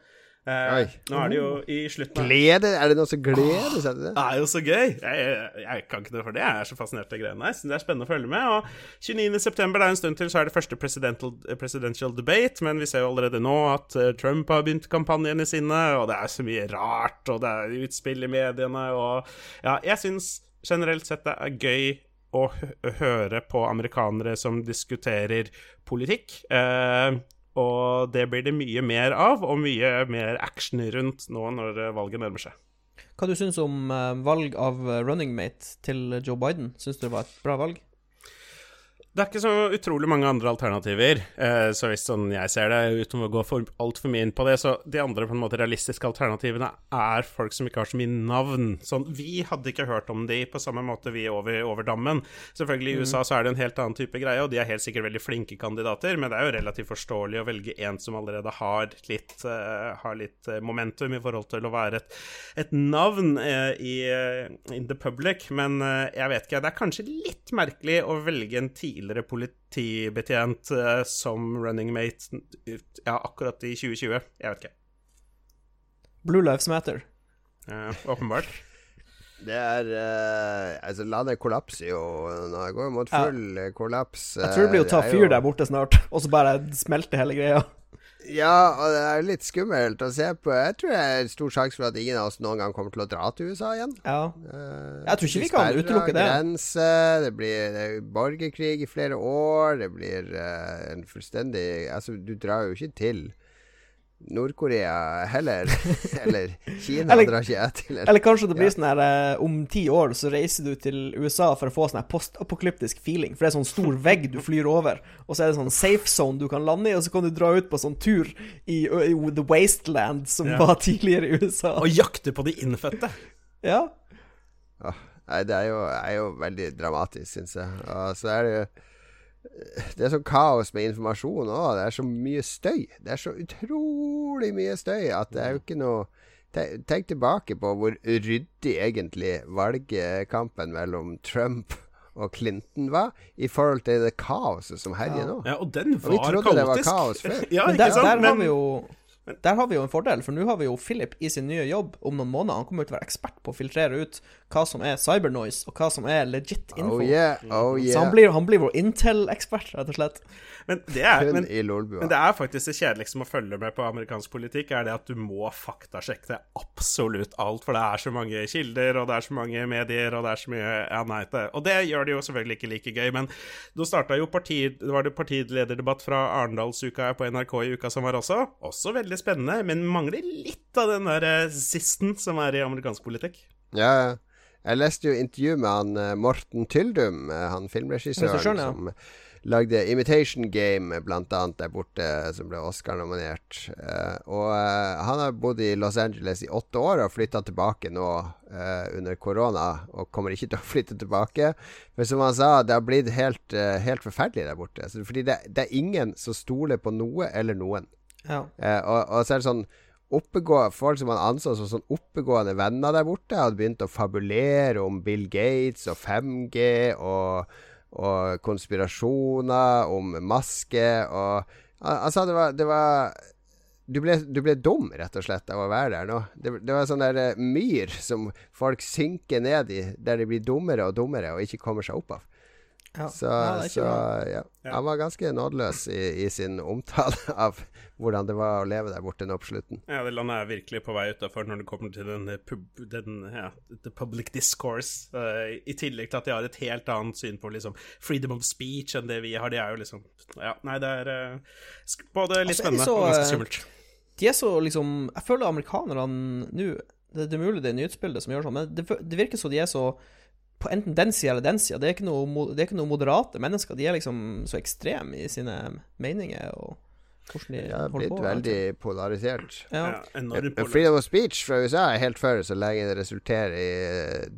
Eh, nå er det jo i slutten av Glede? Er det noe som gleder seg til det? det er jo så gøy! Jeg, jeg, jeg kan ikke noe for det. Jeg er så fascinert av greiene her. Så det er spennende å følge med. Og 29.9., det er en stund til, så er det første presidential, presidential debate. Men vi ser jo allerede nå at eh, Trump har begynt kampanjene sine, og det er så mye rart, og det er utspill i mediene, og Ja, jeg syns generelt sett det er gøy å høre på amerikanere som diskuterer politikk. Eh, og det blir det mye mer av, og mye mer action rundt nå når eh, valget nærmer seg. Hva du syns om eh, valg av eh, running mate til Joe Biden? Syns du det var et bra valg? Det er ikke så utrolig mange andre alternativer, eh, så hvis sånn jeg ser det, uten å gå for altfor mye inn på det, så de andre på en måte realistiske alternativene er folk som ikke har så mye navn. Sånn, Vi hadde ikke hørt om de på samme måte, vi over, over dammen. Selvfølgelig i USA så er det en helt annen type greie, og de er helt sikkert veldig flinke kandidater, men det er jo relativt forståelig å velge en som allerede har litt, uh, har litt eh, momentum i forhold til å være et, et navn uh, i uh, in the public, men jeg vet ikke. Det er kanskje litt merkelig å velge en tidligere politibetjent eh, som running mate ja, akkurat i 2020. Jeg vet ikke. Blue Lives Matter. Eh, åpenbart. Det er uh, Altså, landet kollapser jo nå. Det går jo mot full ja. kollaps. Jeg tror det blir å ta fyr jo- der borte snart, og så bare smelte hele greia. Ja, og det er litt skummelt å se på. Jeg tror det er stor sjanse for at ingen av oss noen gang kommer til å dra til USA igjen. Ja. Eh, Jeg tror ikke vi kan utelukke det. Grense, det blir det er borgerkrig i flere år. Det blir uh, en fullstendig Altså, du drar jo ikke til Nord-Korea heller. Eller Kina Eller- drar ikke jeg til. Eller kanskje det blir sånn her eh, Om ti år så reiser du til USA for å få sånn her postapokalyptisk feeling. For det er sånn stor vegg du flyr over, og så er det sånn safe zone du kan lande i, og så kan du dra ut på sånn tur i, i The Wasteland, som Ja. var tidligere i USA. Og jakte på de innfødte. Ja. Åh, nei, det er jo, er jo veldig dramatisk, syns jeg. Og så er det jo Det er sånn kaos med informasjon òg. Det er så mye støy. Det er så utrolig mye støy at det er jo ikke noe Tenk tilbake på hvor ryddig egentlig valgkampen mellom Trump og Clinton var, i forhold til det kaoset som herjer nå. Ja, og den Og vi var kaotisk. det var kaos før. Ja, ikke der, sant? der, har Men- vi jo, der har vi jo en fordel, for nå har vi jo Philip i sin nye jobb om noen måneder. Han kommer til å være ekspert på å filtrere ut hva som er cybernoise, og hva som er legit info. Oh yeah, oh Så han blir, han blir vår Intel-ekspert, rett og slett. Men det er, men, men det er faktisk det kjedeligste med å følge med på amerikansk politikk, er det at du må faktasjekke absolutt alt, for det er så mange kilder, og det er så mange medier, og det er så mye Ja, nei, det, og det gjør det jo selvfølgelig ikke like gøy, men da starta jo parti, det var det partilederdebatt fra Arendalsuka på NRK i uka som var også. Også veldig spennende, men mangler litt av den der eh, sisten som er i amerikansk politikk. Ja, ja. Jeg leste jo intervju med han eh, Morten Tyldum, eh, han filmregissøren som lagde Imitation Game, blant annet, der borte, som ble Oscar-nominert. Eh, og eh, han har bodd i Los Angeles i åtte år og flytta tilbake nå eh, under korona, og kommer ikke til å flytte tilbake. For som han sa, det har blitt helt, helt forferdelig der borte. Så, fordi det, det er ingen som stoler på noe eller noen. Ja. Eh, og, og så er det sånn Folk som han anså som sånn oppegående venner der borte, hadde begynt å fabulere om Bill Gates og 5G og, og konspirasjoner om maske og Altså, det var, det var du ble, du ble dum, rett og slett, av å være der nå. Det, det var sånn der eh, myr som folk synker ned i, der de blir dummere og dummere og ikke kommer seg opp av. Ja. Så, ja, så ja. Han var ganske nådeløs i, i sin omtale av hvordan det var å leve der borte nå på slutten. Ja, det landet er virkelig på vei utafor når det kommer til den, eh, pub, den ja, the public discourse. Uh, I tillegg til at de har et helt annet syn på liksom freedom of speech enn det vi har. De er jo liksom Ja, nei, det er uh, både litt Altså, spennende så, og ganske skummelt. De er så liksom Jeg føler amerikanerne nå det, det er mulig det er nyhetsbildet som gjør sånn, men det, det virker som de er så på enten den sida eller den sida. Det, det er ikke noe moderate mennesker. De er liksom så ekstreme i sine meninger og hvordan de Det har holder blitt på. veldig polarisert. Ja. Ja, polarisert. Freedom of speech fra USA er helt før så lenge det resulterer i eh,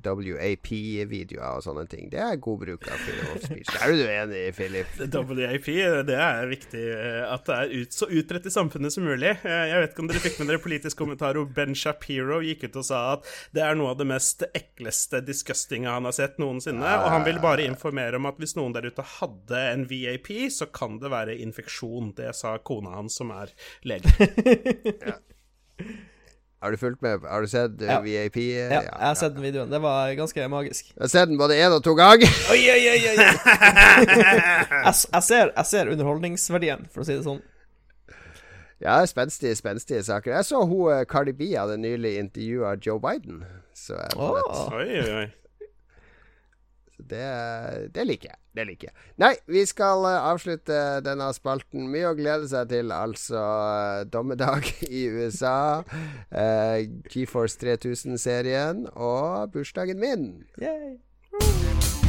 WAP-videoer og sånne ting. Det er god bruk av freedom of speech. Der er du enig, Philip? WAP, det er viktig eh, at det er ut, så utbredt i samfunnet som mulig. Eh, Jeg vet ikke om dere fikk med dere politisk kommentar hvor Ben Shapiro gikk ut og sa at det er noe av det mest ekleste disgustinga han har sett noensinne, og han vil bare informere om at hvis noen der ute hadde en VAP, så kan det være infeksjon. Det sa kona hans, som er lege. Har du fulgt med? Har du sett eh, Ja. VAP? ja, jeg har sett den videoen. Det var ganske magisk. Jeg har sett den både én og to ganger. Oi, oi, oi, oi! jeg, jeg, ser, jeg ser underholdningsverdien, for å si det sånn. Ja, spenstige, spenstige saker. Jeg så hun eh, Cardi B hadde nylig intervjua Joe Biden. Så jeg oh. Oi, oi, oi. Det, det, liker jeg. Det liker jeg. Nei, vi skal uh, avslutte denne spalten. Mye å glede seg til, altså. Uh, dommedag i USA. Eh, GeForce 3000-serien og bursdagen min. Yay.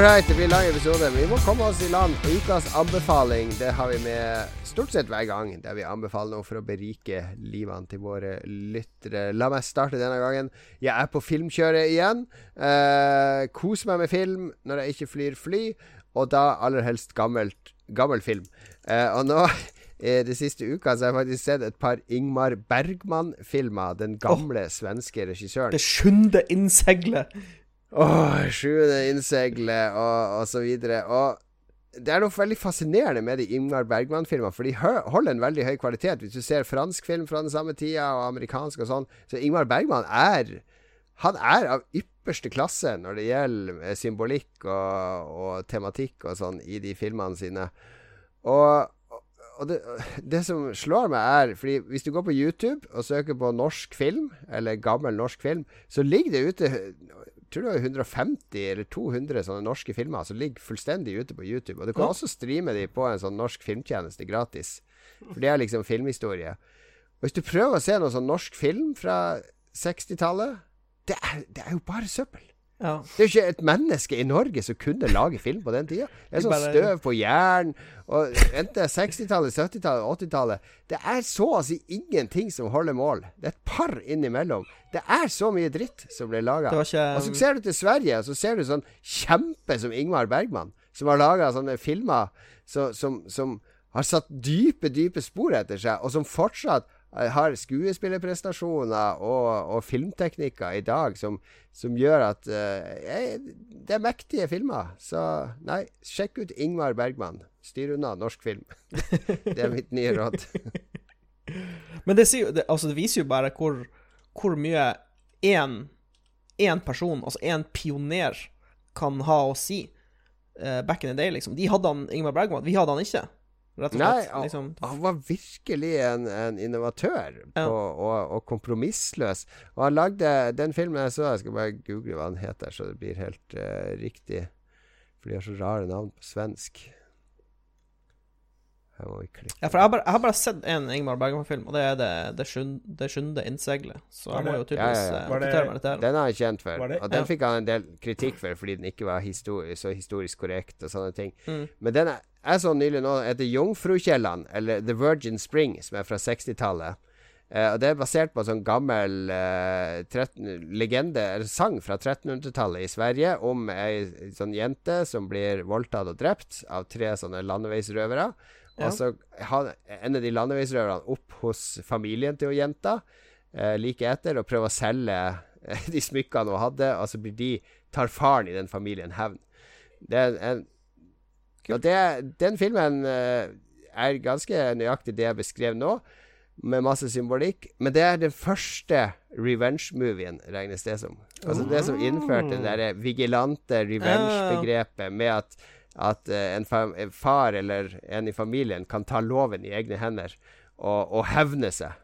Alright, det blir lang episode. Vi må komme oss i land. Ukas anbefaling det har vi med stort sett hver gang, der vi anbefaler noe for å berike livene til våre lyttere. La meg starte denne gangen. Jeg er på filmkjøret igjen. Eh, kos meg med film når jeg ikke flyr fly, og da aller helst gammelt, gammel film. Eh, og nå i de siste uka så har jeg faktisk sett et par Ingmar Bergman-filmer. Den gamle oh, svenske regissøren. Det sjunde innseglet. Åh, sjuende innsegle, og, og så videre. Og det er noe veldig fascinerende med de Ingmar Bergman-filmene, for de holder en veldig høy kvalitet. Hvis du ser fransk film fra den samme tida, og amerikansk og sånn, så Ingmar Bergman er Han er av ypperste klasse når det gjelder eh, symbolikk og, og tematikk og sånn i de filmene sine. Og og det, det, som slår meg, er Fordi hvis du går på YouTube og søker på norsk film, eller gammel norsk film, så ligger det ute tror det var 150 eller 200 sånne norske filmer som ligger fullstendig ute på YouTube. Og du kan ja. også streame de på en sånn norsk filmtjeneste gratis. For det er liksom filmhistorie. Og hvis du prøver å se noen sånn norsk film fra 60-tallet, det, det, er jo bare søppel. Ja. Det er jo ikke et menneske i Norge som kunne lage film på den tida. Det er sånn støv på jern. Og Enten 60-tallet, 70-tallet, 80-tallet Det er så å si ingenting som holder mål. Det er et par innimellom. Det er så mye dritt som blir laga. Ikke... Og så ser du til Sverige, og så ser du sånn kjempe som Ingmar Bergman, som har laga sånne filmer så, som, som har satt dype, dype spor etter seg, og som fortsatt har skuespillerprestasjoner og, og, filmteknikker i dag som, som gjør at uh, Det er mektige filmer. Så nei, sjekk ut Ingmar Bergman. Styr unna norsk film. det er mitt nye råd. Men det, sier, det, altså det, viser jo bare hvor, hvor mye én person, altså én pioner, kan ha å si. Uh, back in the day, liksom. De hadde han Ingmar Bergman, vi hadde han ikke. Rett og slett. Nei, liksom. han var virkelig en, en innovatør på, og, og, kompromissløs. Og han lagde den filmen jeg så, jeg skal bare google hva han heter, så det blir helt uh, riktig. For de har så rare navn på svensk. Her må vi klikke. Ja, for jeg har bare, jeg har bare sett en Ingmar Bergman-film, og det er Det, det, sjunde, det sjunde innseglet. Så jeg må jo tydeligvis ja, ja, ja. Eh, meg. Den er jeg kjent for, og den fikk han en del kritikk for fordi den ikke var histori så historisk korrekt og sånne ting. Mm. Men den jeg så nylig nå heter Jungfrukjelland, eller The Virgin Spring, som er fra 60-tallet. Uh, og Det er basert på en sånn gammel uh, 13, legende, eller sang fra 1300-tallet i Sverige om ei sånn jente som blir voldtatt og drept av tre sånne landeveisrøvere. Ja. Og så ender de landeveisrøverne opp hos familien til jenta eh, like etter og prøver å selge de smykkene hun hadde, og så blir de tar faren i den familien hevn. Det er en og det, den filmen eh, er ganske nøyaktig det jeg beskrev nå, med masse symbolikk. Men det er den første revenge-movien, regnes det som. Altså det som innførte det derre vigilante revenge-begrepet med at, at uh, en, en, far eller en i familien kan ta loven i egne hender og, og hevne seg.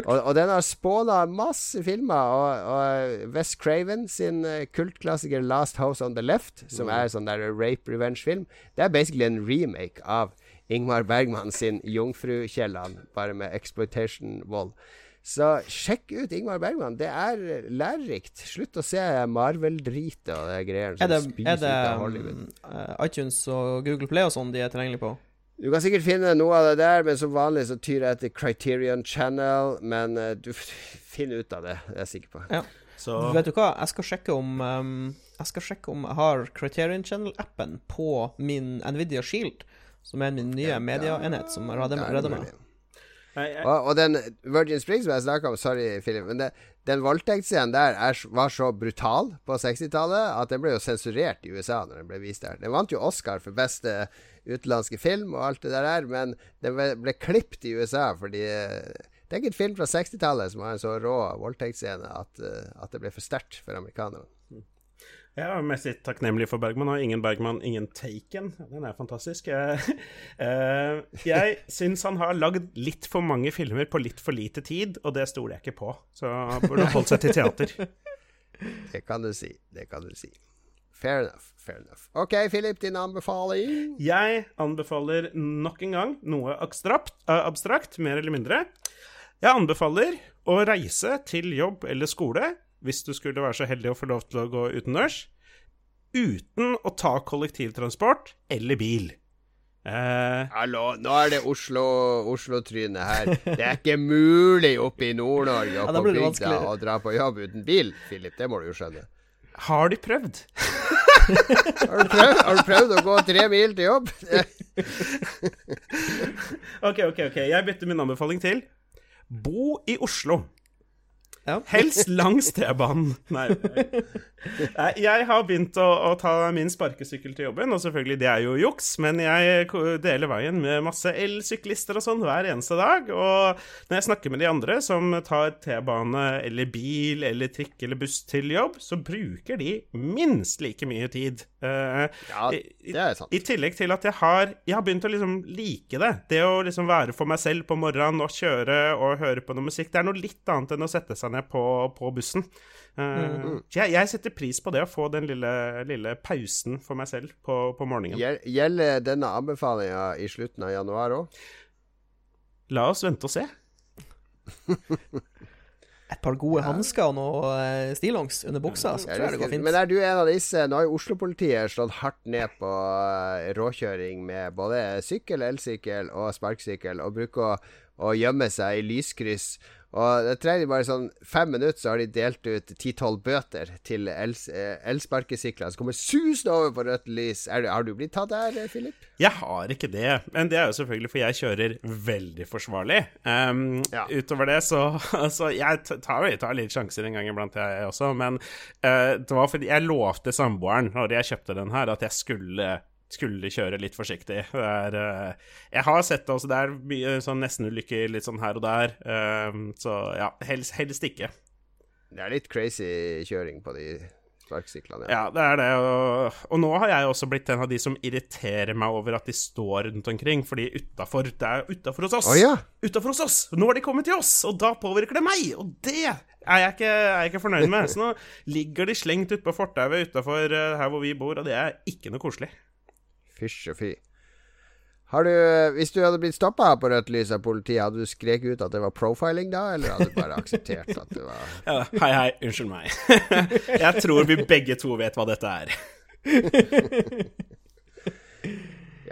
Og, og, den har spåna masse filmer. Og, og West Craven sin uh, kultklassiker 'Last House on the Left', som mm. er sånn der rape revenge-film, det er basically en remake av Ingmar Bergman sin 'Jungfrukjelland', bare med exploitation-vold. Så sjekk ut Ingmar Bergman. Det er lærerikt. Slutt å se Marvel-dritet og de greiene som det, er det um, iTunes og Google Play og sånn de er tilgjengelige på? Du kan sikkert finne noe av det der, men som vanlig så tyr jeg etter Criterion Channel. Men uh, du finner ut av det, det er jeg sikker på. Ja. Så. Vet du hva, jeg skal sjekke om um, Jeg skal sjekke om jeg har Criterion Channel-appen på min Nvidia Shield, som er min nye ja, mediaenhet som redder meg. Og, og, den Virgin Springs som jeg snakka om, sorry, Philip, men det, den voldtektsscenen der er, var så brutal på 60-tallet at den ble jo sensurert i USA når den ble vist der. Den vant jo Oscar for beste utenlandske film og alt det der, men den ble, ble klippet i USA fordi eh, det er ikke en film fra 60-tallet som har en så rå voldtektsscene at, eh, at det ble for sterkt for amerikanerne. Jeg er mest takknemlig for Bergman. Og ingen Bergman, ingen Taken. Den er fantastisk. Jeg, uh, jeg syns han har lagd litt for mange filmer på litt for lite tid, og det stoler jeg ikke på. Så han burde holdt seg til teater. Det kan du si. Det kan du si. Fair enough. Fair enough. OK, Philip, din anbefaling? Jeg anbefaler nok en gang noe abstrakt, uh, abstrakt mer eller mindre. Jeg anbefaler å reise til jobb eller skole hvis du skulle være så heldig å få lov til å gå utendørs, uten å ta kollektivtransport eller bil. Eh, Hallo, nå er det Oslo-trynet Oslo her. Det er ikke mulig oppe i Nord-Norge og ja, på bygda å dra på jobb uten bil, Philip. Det må du jo skjønne. Har de prøvd? har, du prøvd har du prøvd å gå tre mil til jobb? ok, ok, ok. Jeg bytter min anbefaling til bo i Oslo. Ja. Helst langs T-banen. Nei. Jeg har begynt å, å, ta min sparkesykkel til jobben, og selvfølgelig, det er jo juks, men jeg deler veien med masse elsyklister og sånn hver eneste dag. Og når jeg snakker med de andre som tar T-bane eller bil eller trikk eller buss til jobb, så bruker de minst like mye tid. Uh, ja, det er sant. I, I, tillegg til at jeg har, jeg har begynt å liksom like det. Det å liksom være for meg selv på morgenen og kjøre og høre på noe musikk, det er noe litt annet enn å sette seg ned på, på bussen. Uh, mm. jeg, jeg, setter pris på det å få den lille, lille pausen for meg selv på, på morgenen. Gjelder denne anbefalinga i slutten av januar òg? La oss vente og se. Et par gode ja. hansker og noe uh, stillongs under buksa, så tror jeg det går fint. Men er du en av disse Nå har jo Oslo-politiet slått hardt ned på uh, råkjøring med både sykkel, elsykkel og sparkesykkel, og bruker å, å gjemme seg i lyskryss og det trenger bare sånn fem minutter, så har de delt ut ti-tolv bøter til elsparkesykler. El som kommer susende over på rødt lys. Det, har du blitt tatt der, Philip? Jeg har ikke det, men det er jo selvfølgelig for jeg kjører veldig forsvarlig. Um, ja. Utover det så, så Jeg tar, jeg tar litt sjanser en gang iblant, jeg også, men uh, det var fordi jeg lovte samboeren, når jeg kjøpte den her, at jeg skulle skulle kjøre litt forsiktig. Er, uh, jeg har sett det også er mye sånn nestenulykker litt sånn her og der. Uh, så ja, helst, helst, ikke. Det er litt crazy kjøring på de sparkesyklene. Ja. ja, det er det. Og, og, nå har jeg også blitt en av de som irriterer meg over at de står rundt omkring, fordi utafor Det er utafor hos oss! Oh, ja. Utafor hos oss! Nå har de kommet til oss, og da påvirker det meg! Og det er jeg ikke, er jeg ikke fornøyd med. Så nå ligger de slengt utpå fortauet utafor uh, her hvor vi bor, og det er ikke noe koselig. Fysj og fy. Har du, hvis du hadde blitt stoppa på rødt lys av politiet, hadde du skreket ut at det var profiling da, eller hadde du bare akseptert at det var ja, Hei, hei, unnskyld meg. Jeg tror vi begge to vet hva dette er.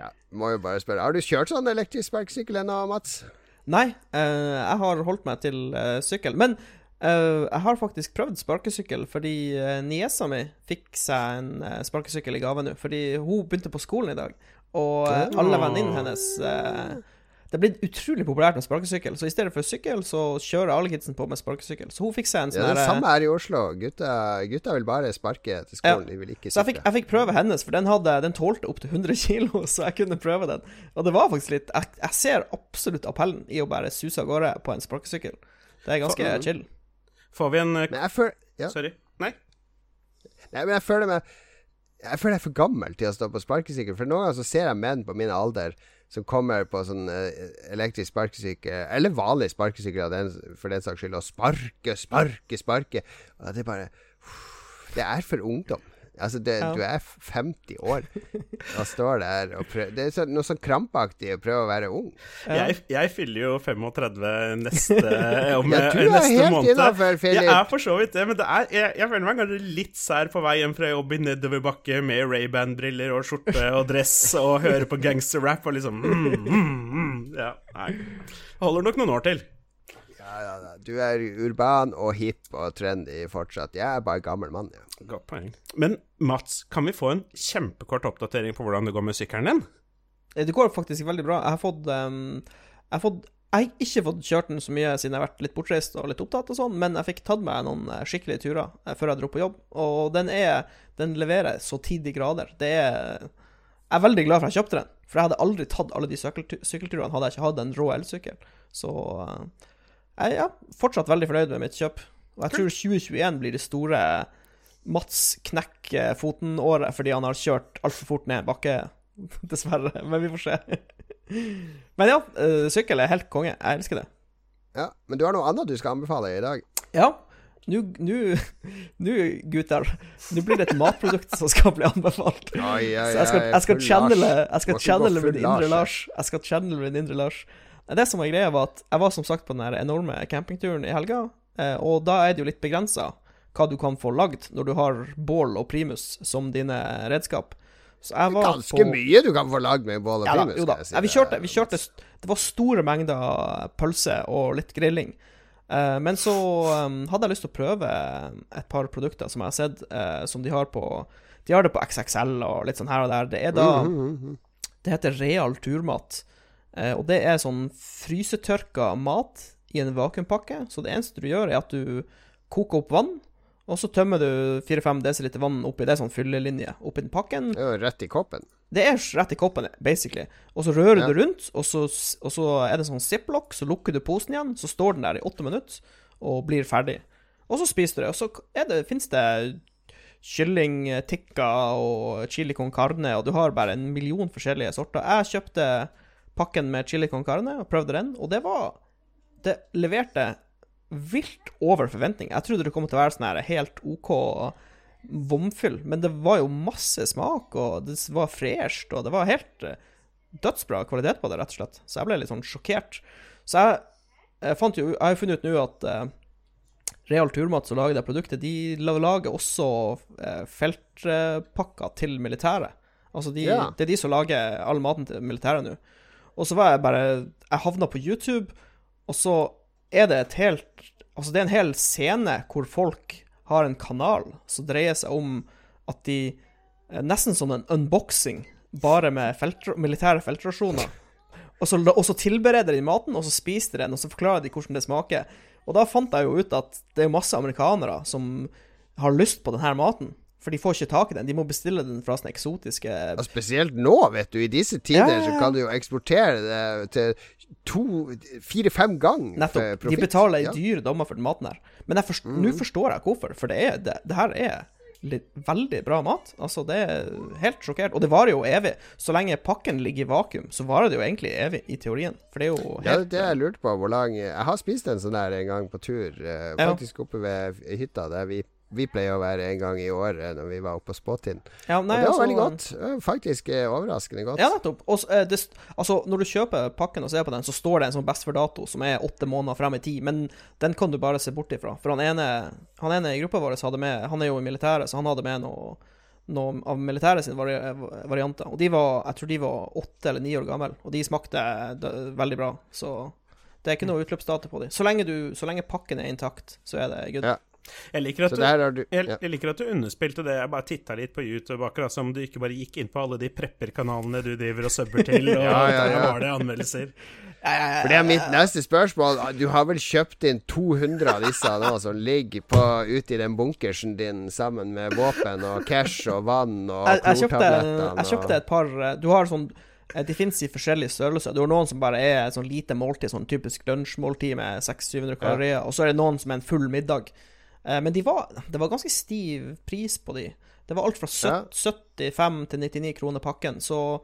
ja, må jo bare spørre. Har du kjørt sånn elektrisk sparkesykkel ennå, Mats? Nei, uh, jeg har holdt meg til uh, sykkel. Men Uh, jeg har faktisk prøvd sparkesykkel fordi uh, niesa mi fikk seg en uh, sparkesykkel i gave nå. Fordi hun begynte på skolen i dag, og uh, alle venninnene hennes Det er blitt utrolig populært med sparkesykkel, så i stedet for sykkel, så kjører alle kidsen på med sparkesykkel. Så hun fikk seg en sånn Ja, det samme her i Oslo. Gutta, gutta, vil bare sparke til skolen, ja. de vil ikke sykle. Så jeg fikk, jeg fikk, prøve hennes, for den, hadde, den tålte opptil 100 kilo, så jeg kunne prøve den. Og det var faktisk litt Jeg, jeg ser absolutt appellen i å bare suse av gårde på en sparkesykkel. Det er ganske for, chill. Får vi en Men jeg føler ja. Sorry. Nei? Nei, men jeg føler meg Jeg føler jeg er for gammel til å stå på sparkesykkel. For noen ganger så ser jeg menn på min alder som kommer på sånn uh, elektrisk sparkesykkel, eller vanlig sparkesykkel for den saks skyld, og sparke, sparke, sparke. Og det er bare Det er for ungdom. Altså, det, Ja. du er 50 år og står der og prøver Det er så, noe sånn krampaktig å prøve å være ung. Jeg, jeg fyller jo 35 neste, om Ja, du eh, er neste helt måned. innenfor, Philip. Jeg er for så vidt det, men det er, jeg, jeg føler meg kanskje litt sær på vei hjem fra jobb i nedoverbakke med Ray-Ban-briller og skjorte og dress og høre på gangsterrap og liksom mm, mm, mm. Ja, nei. Holder nok noen år til. Ja, ja. Du er urban og hip og trendy fortsatt. Jeg er bare gammel mann. Ja. Godt poeng. Men Mats, kan vi få en kjempekort oppdatering på hvordan det går med sykkelen din? Eh, Det går faktisk veldig bra. Jeg har fått um, Jeg har fått jeg har ikke fått kjørt den så mye siden jeg har vært litt bortreist og litt opptatt og sånn, men jeg fikk tatt meg noen eh, skikkelige turer eh, før jeg dro på jobb. Og den er Den leverer så til de grader. Det er Jeg er veldig glad for at jeg kjøpte den, for jeg hadde aldri tatt alle de sykkelturene hadde jeg ikke hatt en rå elsykkel. Så eh, jeg er ja, fortsatt veldig fornøyd med mitt kjøp. Og jeg tror 2021 blir det store Mats knekker foten-året fordi han har kjørt altfor fort ned bakke, dessverre. Men vi får se. Men ja, eh, sykkel er helt konge. Jeg elsker det. ja. Men du har noe annet du skal anbefale i dag? Ja, nå gutter, nå blir det et matprodukt som skal bli anbefalt. Oi, oi, Så jeg skal, jeg skal channele Jeg skal channele min indre Lars. Jeg skal channele min indre Lars. Det som var greia, var at jeg var som sagt på den enorme campingturen i helga, eh, og da er det jo litt begrensa hva du kan få lagd når du har bål og primus som dine redskap. Så jeg var Ganske på mye du kan få lagd med bål og ja, da, primus. jo da. si Ja, vi kjørte, vi kjørte Det var store mengder pølse og litt grilling. Eh, men så um, hadde jeg lyst til å prøve et par produkter som jeg har sett, eh, som de har på De har det på XXL og litt sånn her og der. Det er da Mhm, mhm, mhm. Det heter Real turmat. Eh, og det er sånn frysetørka mat i en vakuumpakke. Så det eneste du gjør, er at du koker opp vann, og så tømmer du 4-5 dl vann oppi det sånn fyllelinje oppi den pakken. Det er jo rett i koppen. Det er rett i koppen, basically. Og så rører Ja. du rundt, og så, og så er det sånn ziplock, så lukker du posen igjen, så står den der i åtte minutter og blir ferdig. Og så spiser du det. Og så det, fins det kylling tikka og chili con carne, og du har bare en million forskjellige sorter. Jeg kjøpte pakken med chili con carne og prøvde den, og det var Det leverte vilt over forventning. Jeg trodde det kom til å være sånn her helt OK vomfyll, men det var jo masse smak, og det var fresht, og det var helt eh, dødsbra kvalitet på det, rett og slett. Så jeg ble litt sånn sjokkert. Så jeg, jeg fant jo Jeg har jo funnet ut nå at eh, Real Turmat som lager det produktet, de lager også eh, feltpakker til militæret. Altså de, Ja. Det er de som lager all maten til militæret nå. Og så var jeg bare Jeg havna på YouTube, og så er det et helt Altså, det er en hel scene hvor folk har en kanal som dreier seg om at de eh, Nesten som en unboxing, bare med feltro, militære feltrasjoner. Og så, og så tilbereder de maten, og så spiser de den, og så forklarer de hvordan det smaker. Og da fant jeg jo ut at det er masse amerikanere som har lyst på denne maten. For de får ikke tak i den. De må bestille den fra sånne eksotiske Og spesielt nå, vet du. I disse tider Ja, ja, ja. så kan du jo eksportere det til to, fire-fem ganger Nettopp. De betaler Ja. dyre dommer for den maten her. Men jeg forst- nå forstår jeg hvorfor, for det, er, det, det her er veldig bra mat. Altså, det er helt sjokkert. Og det varer jo evig. Så lenge pakken ligger i vakuum, så varer det jo egentlig evig, i teorien. For det er jo helt Ja, det jeg lurte på hvor lang Jeg har spist en sånn der en gang på tur, eh, Ja. faktisk oppe ved hytta der vi, vi pleier å være en gang i året når vi var oppe på Spåtind. Ja, Og det var altså- veldig godt. Faktisk eh, overraskende godt. Ja, nettopp. Også, eh, det, altså, når du kjøper pakken og ser på den, så står det en sånn best for-dato som er åtte måneder frem i tid, men den kan du bare se bort ifra. For han ene, han ene i gruppa vår hadde med Han er jo i militæret, så han hadde med noe, noe av militæret sine vari varianter. Og de var Jeg tror de var åtte eller ni år gamle, og de smakte veldig bra. Så det er ikke noe utløpsdato på dem. Så så lenge pakken er intakt, så er det good. Ja. Jeg liker at du du Jeg, ja. jeg liker at du underspilte det. Jeg bare titta litt på YouTube, akkurat som du ikke bare gikk inn på alle de prepper-kanalene du driver og subber til, og Ja, ja, ja. var det anmeldelser. For det er mitt neste spørsmål. Du har vel kjøpt inn 200 av disse nå som ligger på, ute i den bunkersen din sammen med våpen og cash og vann og jeg, jeg, kjøpte, jeg kjøpte et par eh, Du har sånn eh, De finnes i forskjellige størrelser. Du har noen som bare er et sånn lite måltid, sånn typisk lunsjmåltid med 600-700 kalorier, og så er det noen som er en full middag. Eh, Men de var, det var ganske stiv pris på de. Det var alt fra Ja. 75 til 99 kroner pakken, så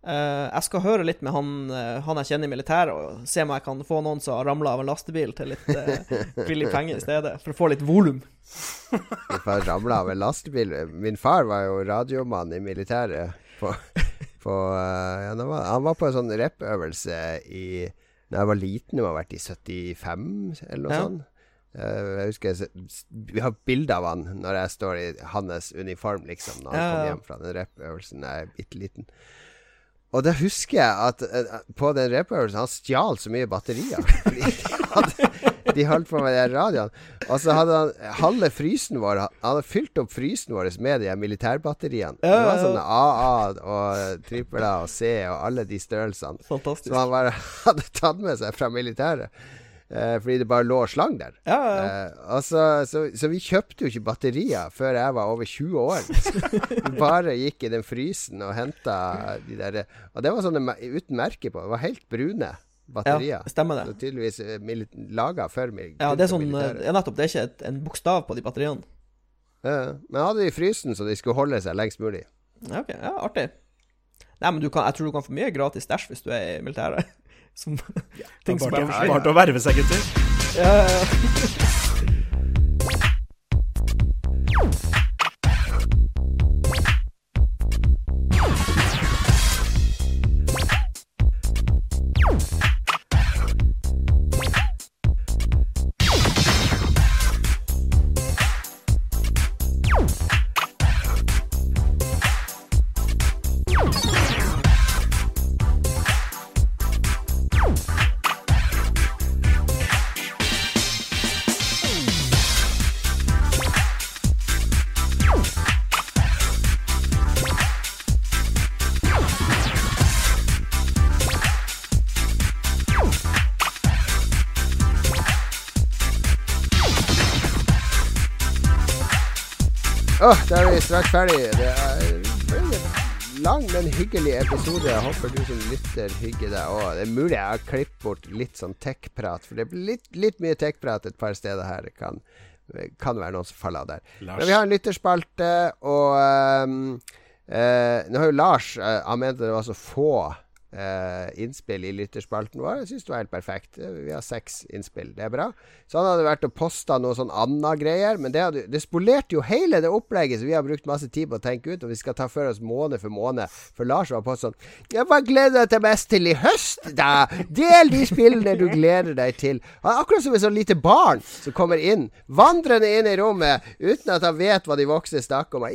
Eh, jeg skal høre litt med han, eh, han jeg kjenner i militæret, og se om jeg kan få noen som har ramla av en lastebil til litt uh, billig penger i stedet, for å få litt volum. Ramla av en lastebil. Min far var jo radiomann i militæret. På, på, uh, ja, var, han var på en sånn repøvelse i Da jeg var liten, det må ha vært i 75 eller noe Ja. sånt. Eh, jeg husker jeg Vi har bilde av han når jeg står i hans uniform, liksom, når han Ja, kom hjem fra den repøvelsen da jeg er bitte liten. Og da husker jeg at eh, på den repøvelsen Han stjal så mye batterier. De, holdt på med de her radioene. Og så hadde han halve frysen vår Han hadde fylt opp frysen vår med de militærbatteriene. Det var sånne AA og trippel A og C og alle de størrelsene. Fantastisk. Som han bare hadde tatt med seg fra militæret. Eh, fordi det bare lå slang der. Ja, ja. Eh, og så, så, så vi kjøpte jo ikke batterier før jeg var over 20 år. bare gikk i den frysen og henta de der Og det var sånne uten merke på. Det var helt brune batterier. ja, stemmer Så det. tydeligvis eh, laga for mil- Ja, det er sånn. Ja, nettopp. Det er ikke et, en bokstav på de batteriene. Ja, men hadde de i frysen så de skulle holde seg lengst mulig. Ja, ok. Ja, artig. Nei, men du kan, jeg tror du kan få mye gratis stæsj hvis du er i militæret. Som ting som Bare bare bare å verve seg, gutter. Ja, ja, ja. Åh, da er vi straks ferdig. Det er en lang, men hyggelig episode. Jeg håper du som lytter hygger deg òg. Det er mulig jeg har klippet bort litt sånn tech-prat, for det blir litt, litt mye tech-prat et par steder her. Det kan, kan være noen som faller av der. Lars. Men vi har en lytterspalte, og um, uh, Nå har jo Lars uh, Han mente det var så få innspill i lytterspalten vår. Jeg syns det var helt perfekt. Eh, Vi har seks innspill. Det er bra. Så han hadde vært og posta noe sånn anna greier, men det, hadde, det spolerte jo hele det opplegget som vi har brukt masse tid på å tenke ut, og vi skal ta for oss måned for måned. For Lars var på sånn Ja, hva gleder du deg mest til i høst, da? Del de spillene du gleder deg til. Han er akkurat som et sånn lite barn som kommer inn, vandrende inn i rommet uten at han vet hva de voksne snakker om.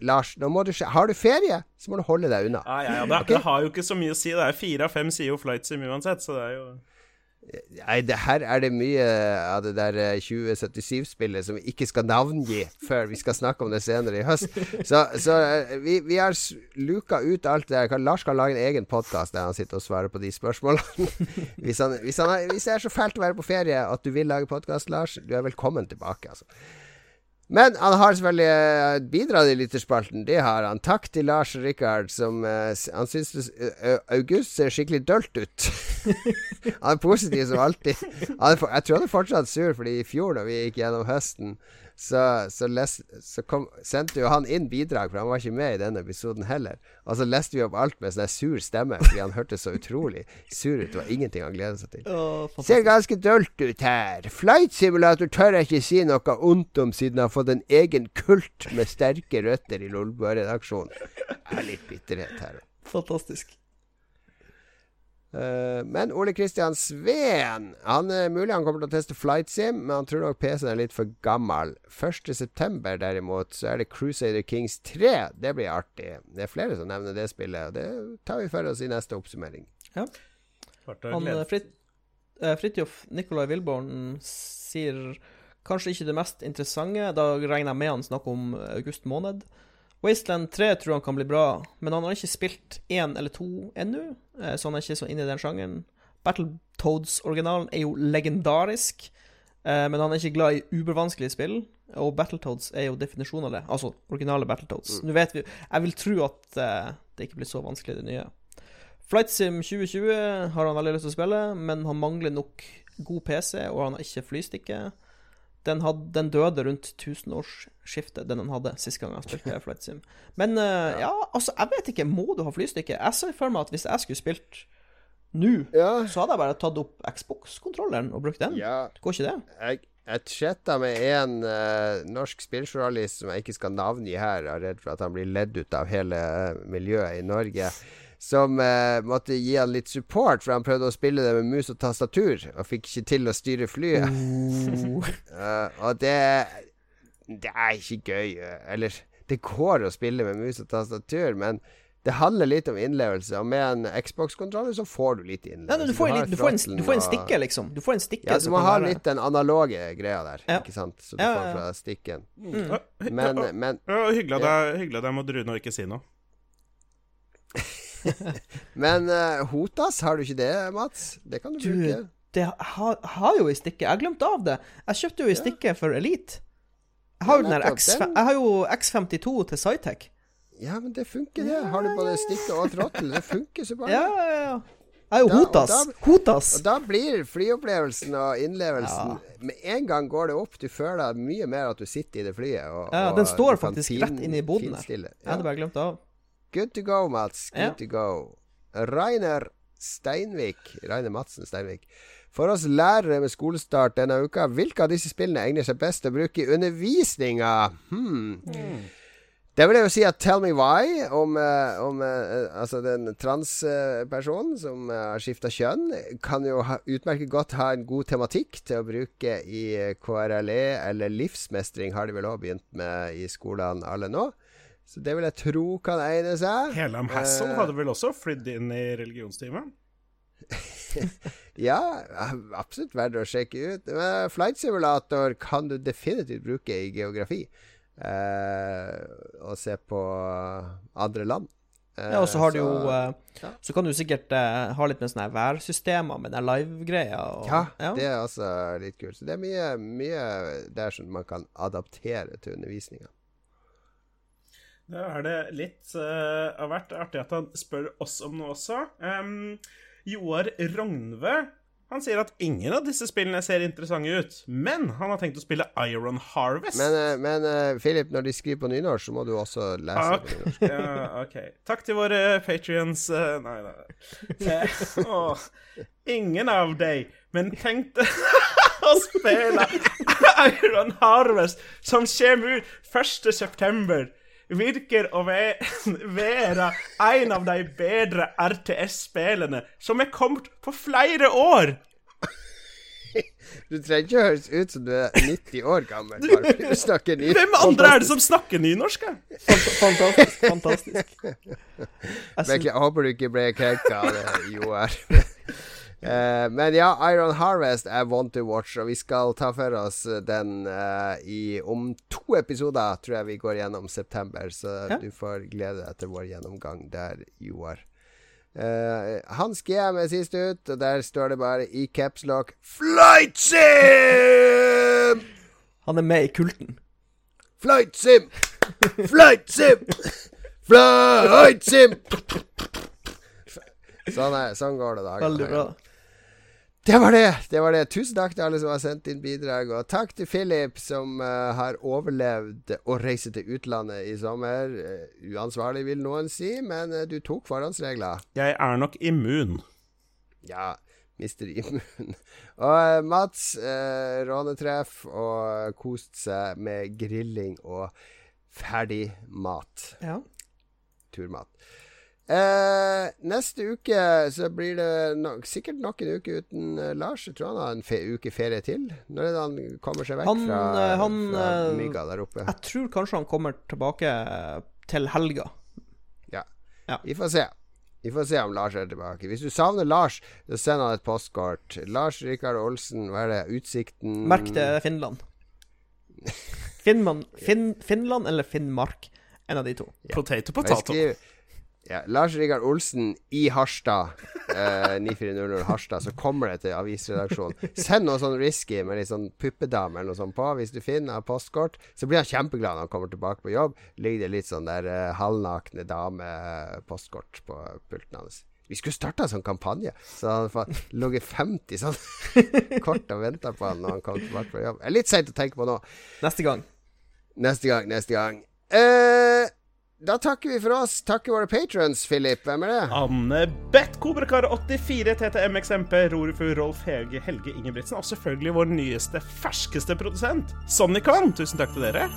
Lars, nå må du se Har du ferie, så må du holde deg unna. Ja, ja, ja, det, det har jo ikke så mye å si. Det er fire av fem sier jo Flight Sim uansett, så det er jo Nei, det her er det mye av det der eh, 2077-spillet som vi ikke skal navngi før vi skal snakke om det senere i høst. Så, så eh, vi, vi har luka ut alt det der. Lars kan lage en egen podkast der han sitter og svarer på de spørsmålene. hvis, han, hvis, han er, hvis det er så fælt å være på ferie at du vil lage podkast, Lars, du er velkommen tilbake, altså. Men han har selvfølgelig eh, bidratt i lytterspalten. Det har han. Takk til Lars Rikard, som eh, Han syns August ser skikkelig dølt ut. han er positiv som alltid. Jeg tror han er fortsatt sur, fordi i fjor, da vi gikk gjennom høsten, så, så, les, så kom, sendte jo han inn bidrag, for han var ikke med i denne episoden heller. Og så leste vi opp alt med sånn sur stemme, fordi han hørtes så utrolig sur ut. Det var ingenting han gledet seg til. Oh, Ser ganske dølt ut her. Flight Simulator tør jeg ikke si noe ondt om, siden jeg har fått en egen kult med sterke røtter i Lolbua-redaksjonen. Det er litt bitterhet her. Fantastisk. Eh, men Ole Kristian Sveen Han er mulig han kommer til å teste Flight Sim, men han tror nok PC-en er litt for gammel. 1.9. derimot så er det Crusader Kings 3. Det blir artig. Det er flere som nevner det spillet, og det tar vi for oss i neste oppsummering. Ja. Han eh, Frit, eh, Fridtjof Nikolai Wilborn sier kanskje ikke det mest interessante. Da regner jeg med han snakker om august måned. Wasteland 3 tror han kan bli bra, men han har ikke spilt én eller to ennå, eh, så han er ikke så inne i den sjangeren. Battletoads-originalen er jo legendarisk, eh, men han er ikke glad i ubervanskelige spill. Og Battletoads er jo definisjonen av det. Altså originale Battletoads. Nå vet vi Jeg vil tro at eh, det ikke blir så vanskelig, det nye. Flight Sim 2020 har han veldig lyst til å spille, men han mangler nok god PC, og han har ikke flystikke. Den, had, den døde rundt tusenårsskiftet, den han hadde sist gang jeg spilte Flight Sim. Men uh, ja. altså, jeg vet ikke. Må du ha flystykke? Jeg ser for meg at hvis jeg skulle spilt nå, Ja. så hadde jeg bare tatt opp Xbox-kontrolleren og brukt den. ja. Går ikke det? Jeg, jeg chatta med en uh, norsk spilljournalist som jeg ikke skal navngi her, av redd for at han blir ledd ut av hele eh, miljøet i Norge. Som eh, måtte gi han litt support, for han prøvde å spille det med mus og tastatur, og fikk ikke til å styre flyet. uh, og det Det er ikke gøy. eh, Eller det går å spille med mus og tastatur, men det handler litt om innlevelse. Og med en Xbox-kontroller så får du litt innlevelse. nei, du, får en, har du, får en, du får en stikke, liksom. Du får en stikke ja, du må ha være- litt den analoge greia der, Ja. ikke sant? Så du Ja, får ja, får fra stikken. Mm. Men, men, ja, hyggelig av deg, med å deg, og ikke si noe. men uh, Hotas, har du ikke det, Mats? Det kan du, Du, bruke. det har, har jo i stikket. Jeg glemte av det. Jeg kjøpte jo i stikket for Elite. Jeg har Ja, X, jeg har jo X52 til Cytec. Ja, men det funker, det. Har du både stikke og tråttel? det funker så bare. Ja, ja, ja. Jeg er jo Da- og Hotas. da- Hotas. Og da blir flyopplevelsen og innlevelsen Med en gang går det opp. Du føler mye mer at du sitter i det flyet. Og, Ja, den står faktisk fin- rett inne i boden der. Ja. Jeg hadde bare glemt det av. Good to go, Mats. Good Ja. to go. Rainer Steinvik. Rainer Madsen Steinvik. For oss lærere med skolestart denne uka, hvilke av disse spillene egner seg best å bruke i undervisninga? Hmm. Det vil jeg jo si at Tell Me Why, om, eh, om eh, altså den transpersonen som eh, har skifta kjønn, kan jo ha, utmerket godt ha en god tematikk til å bruke i KRLE, eller livsmestring har de vel òg begynt med i skolene alle nå. Så det vil jeg tro kan egne seg. Helam Hassel Eh, hadde vel også flydd inn i religionstimen? Ja, absolutt verdt å sjekke ut. Men Flight Simulator kan du definitivt bruke i geografi. Eh, og se på andre land. Eh, Ja, og så har du jo eh, ja. Så kan du sikkert eh, ha litt med sånne værsystemer med den live-greia. Ja, Ja, det er også litt kult. Så det er mye, mye der som man kan adaptere til undervisninga. Da er det litt uh, av hvert artig at han spør oss om noe også. Um, Joar Rognve han sier at ingen av disse spillene ser interessante ut, men han har tenkt å spille Iron Harvest. Men, eh, men eh, Philip, når de skriver på nynorsk, så må du også lese okay. på nynorsk. ja, ok. Takk til våre patrions. nei, nei. Ingen av deg, men tenkte å spille Iron Harvest, som kommer ut 1. Virker å være en av de bedre RTS-spillene som er kommet på flere år. Du trenger ikke høres ut som du er 90 år gammel. Bare fordi nynorsk. Hvem andre er det som snakker nynorsk? Fantastisk. fantastisk. Jeg synes, jeg håper du ikke ble krenka av det, Joar. Eh, men ja, Iron Harvest er one to watch, og vi skal ta for oss den uh, i om to episoder, tror jeg vi går gjennom september. Så Ja. du får glede deg til vår gjennomgang der, Joar. Uh, Hans GM er sist ut, og der står det bare i capslock Flight Sim! han er med i kulten. Flight Sim! Flight Sim! Flight Sim! Sånn, er, sånn går det da. Veldig bra. Det var det. det var det. Tusen takk til alle som har sendt inn bidrag. Og takk til Philip, som uh, har overlevd å reise til utlandet i sommer. Uh, uansvarlig, vil noen si, men uh, du tok forhåndsregler. Jeg er nok immun. Ja, mister immun. Og Mats, eh, rånetreff og kost seg med grilling og ferdig mat. Ja. Turmat. Eh, neste uke så blir det no sikkert nok en uke uten uh, Lars. Jeg tror han har en fe uke ferie til. Når er det han kommer seg vekk Han, fra, eh, han, fra eh, mygga der oppe? Jeg tror kanskje han kommer tilbake til helga. Ja. ja. Vi får se. Vi får se om Lars er tilbake. Hvis du savner Lars, så send han et postkort. Lars Rikard Olsen, hva er det? Utsikten Merk det Finland. Finnman, Finn, Finland eller Finnmark. En av de to. Potato, Jeg potato. Ja, Lars Rikard Olsen i Harstad, eh, 9400 Harstad, så kommer det til avisredaksjonen. Send noe sånn risky med litt sånn puppedame eller noe sånt på, hvis du finner postkort. Så blir han kjempeglad når han kommer tilbake på jobb. Ligger det litt sånn der eh, halvnakne dame-postkort på pulten hans. Vi skulle starta en sånn kampanje, så han hadde ligget 50 sånn kort og venta på han når han kom tilbake på jobb. Det er litt seint å tenke på nå. Neste gang. Neste gang, neste gang. Eh, da takker vi for oss. Takker våre patrons, Philip. Hvem er det? Anne Beth, Kobrakar84, TTMXMP, Rorfu, Rolf Hege, Helge Ingebrigtsen og selvfølgelig vår nyeste, ferskeste produsent, Sonnycon. Tusen takk til dere.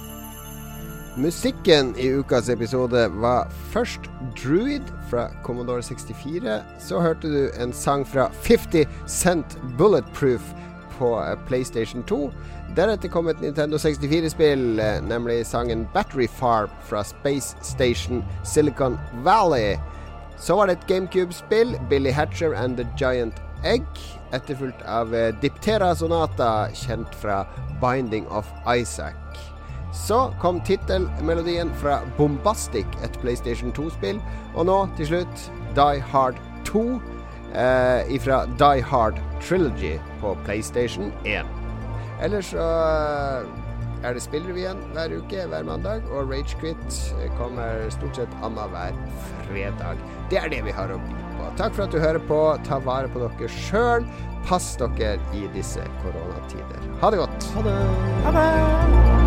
Musikken i ukas episode var først Druid fra Commodore 64. Så hørte du en sang fra 50 Cent Bulletproof på PlayStation 2. Deretter kom et Nintendo 64-spill, eh, nemlig sangen Battery Farm fra Space Station Silicon Valley. Så var det et GameCube-spill, Billy Hatcher and The Giant Egg, etterfulgt av eh, Diptera Sonata, kjent fra Binding of Isaac. Så kom tittelmelodien fra Bombastic, et PlayStation 2-spill. Og nå, til slutt, Die Hard 2 eh, ifra Die Hard Trilogy på PlayStation 1. Ellers så eh, er det Spillrevyen hver uke, hver mandag, og Ragequit kommer stort sett annenhver fredag. Det er det vi har å by på. Takk for at du hører på. Ta vare på dere sjøl. Pass dere i disse koronatider. Ha det godt. Ha det. Ha det!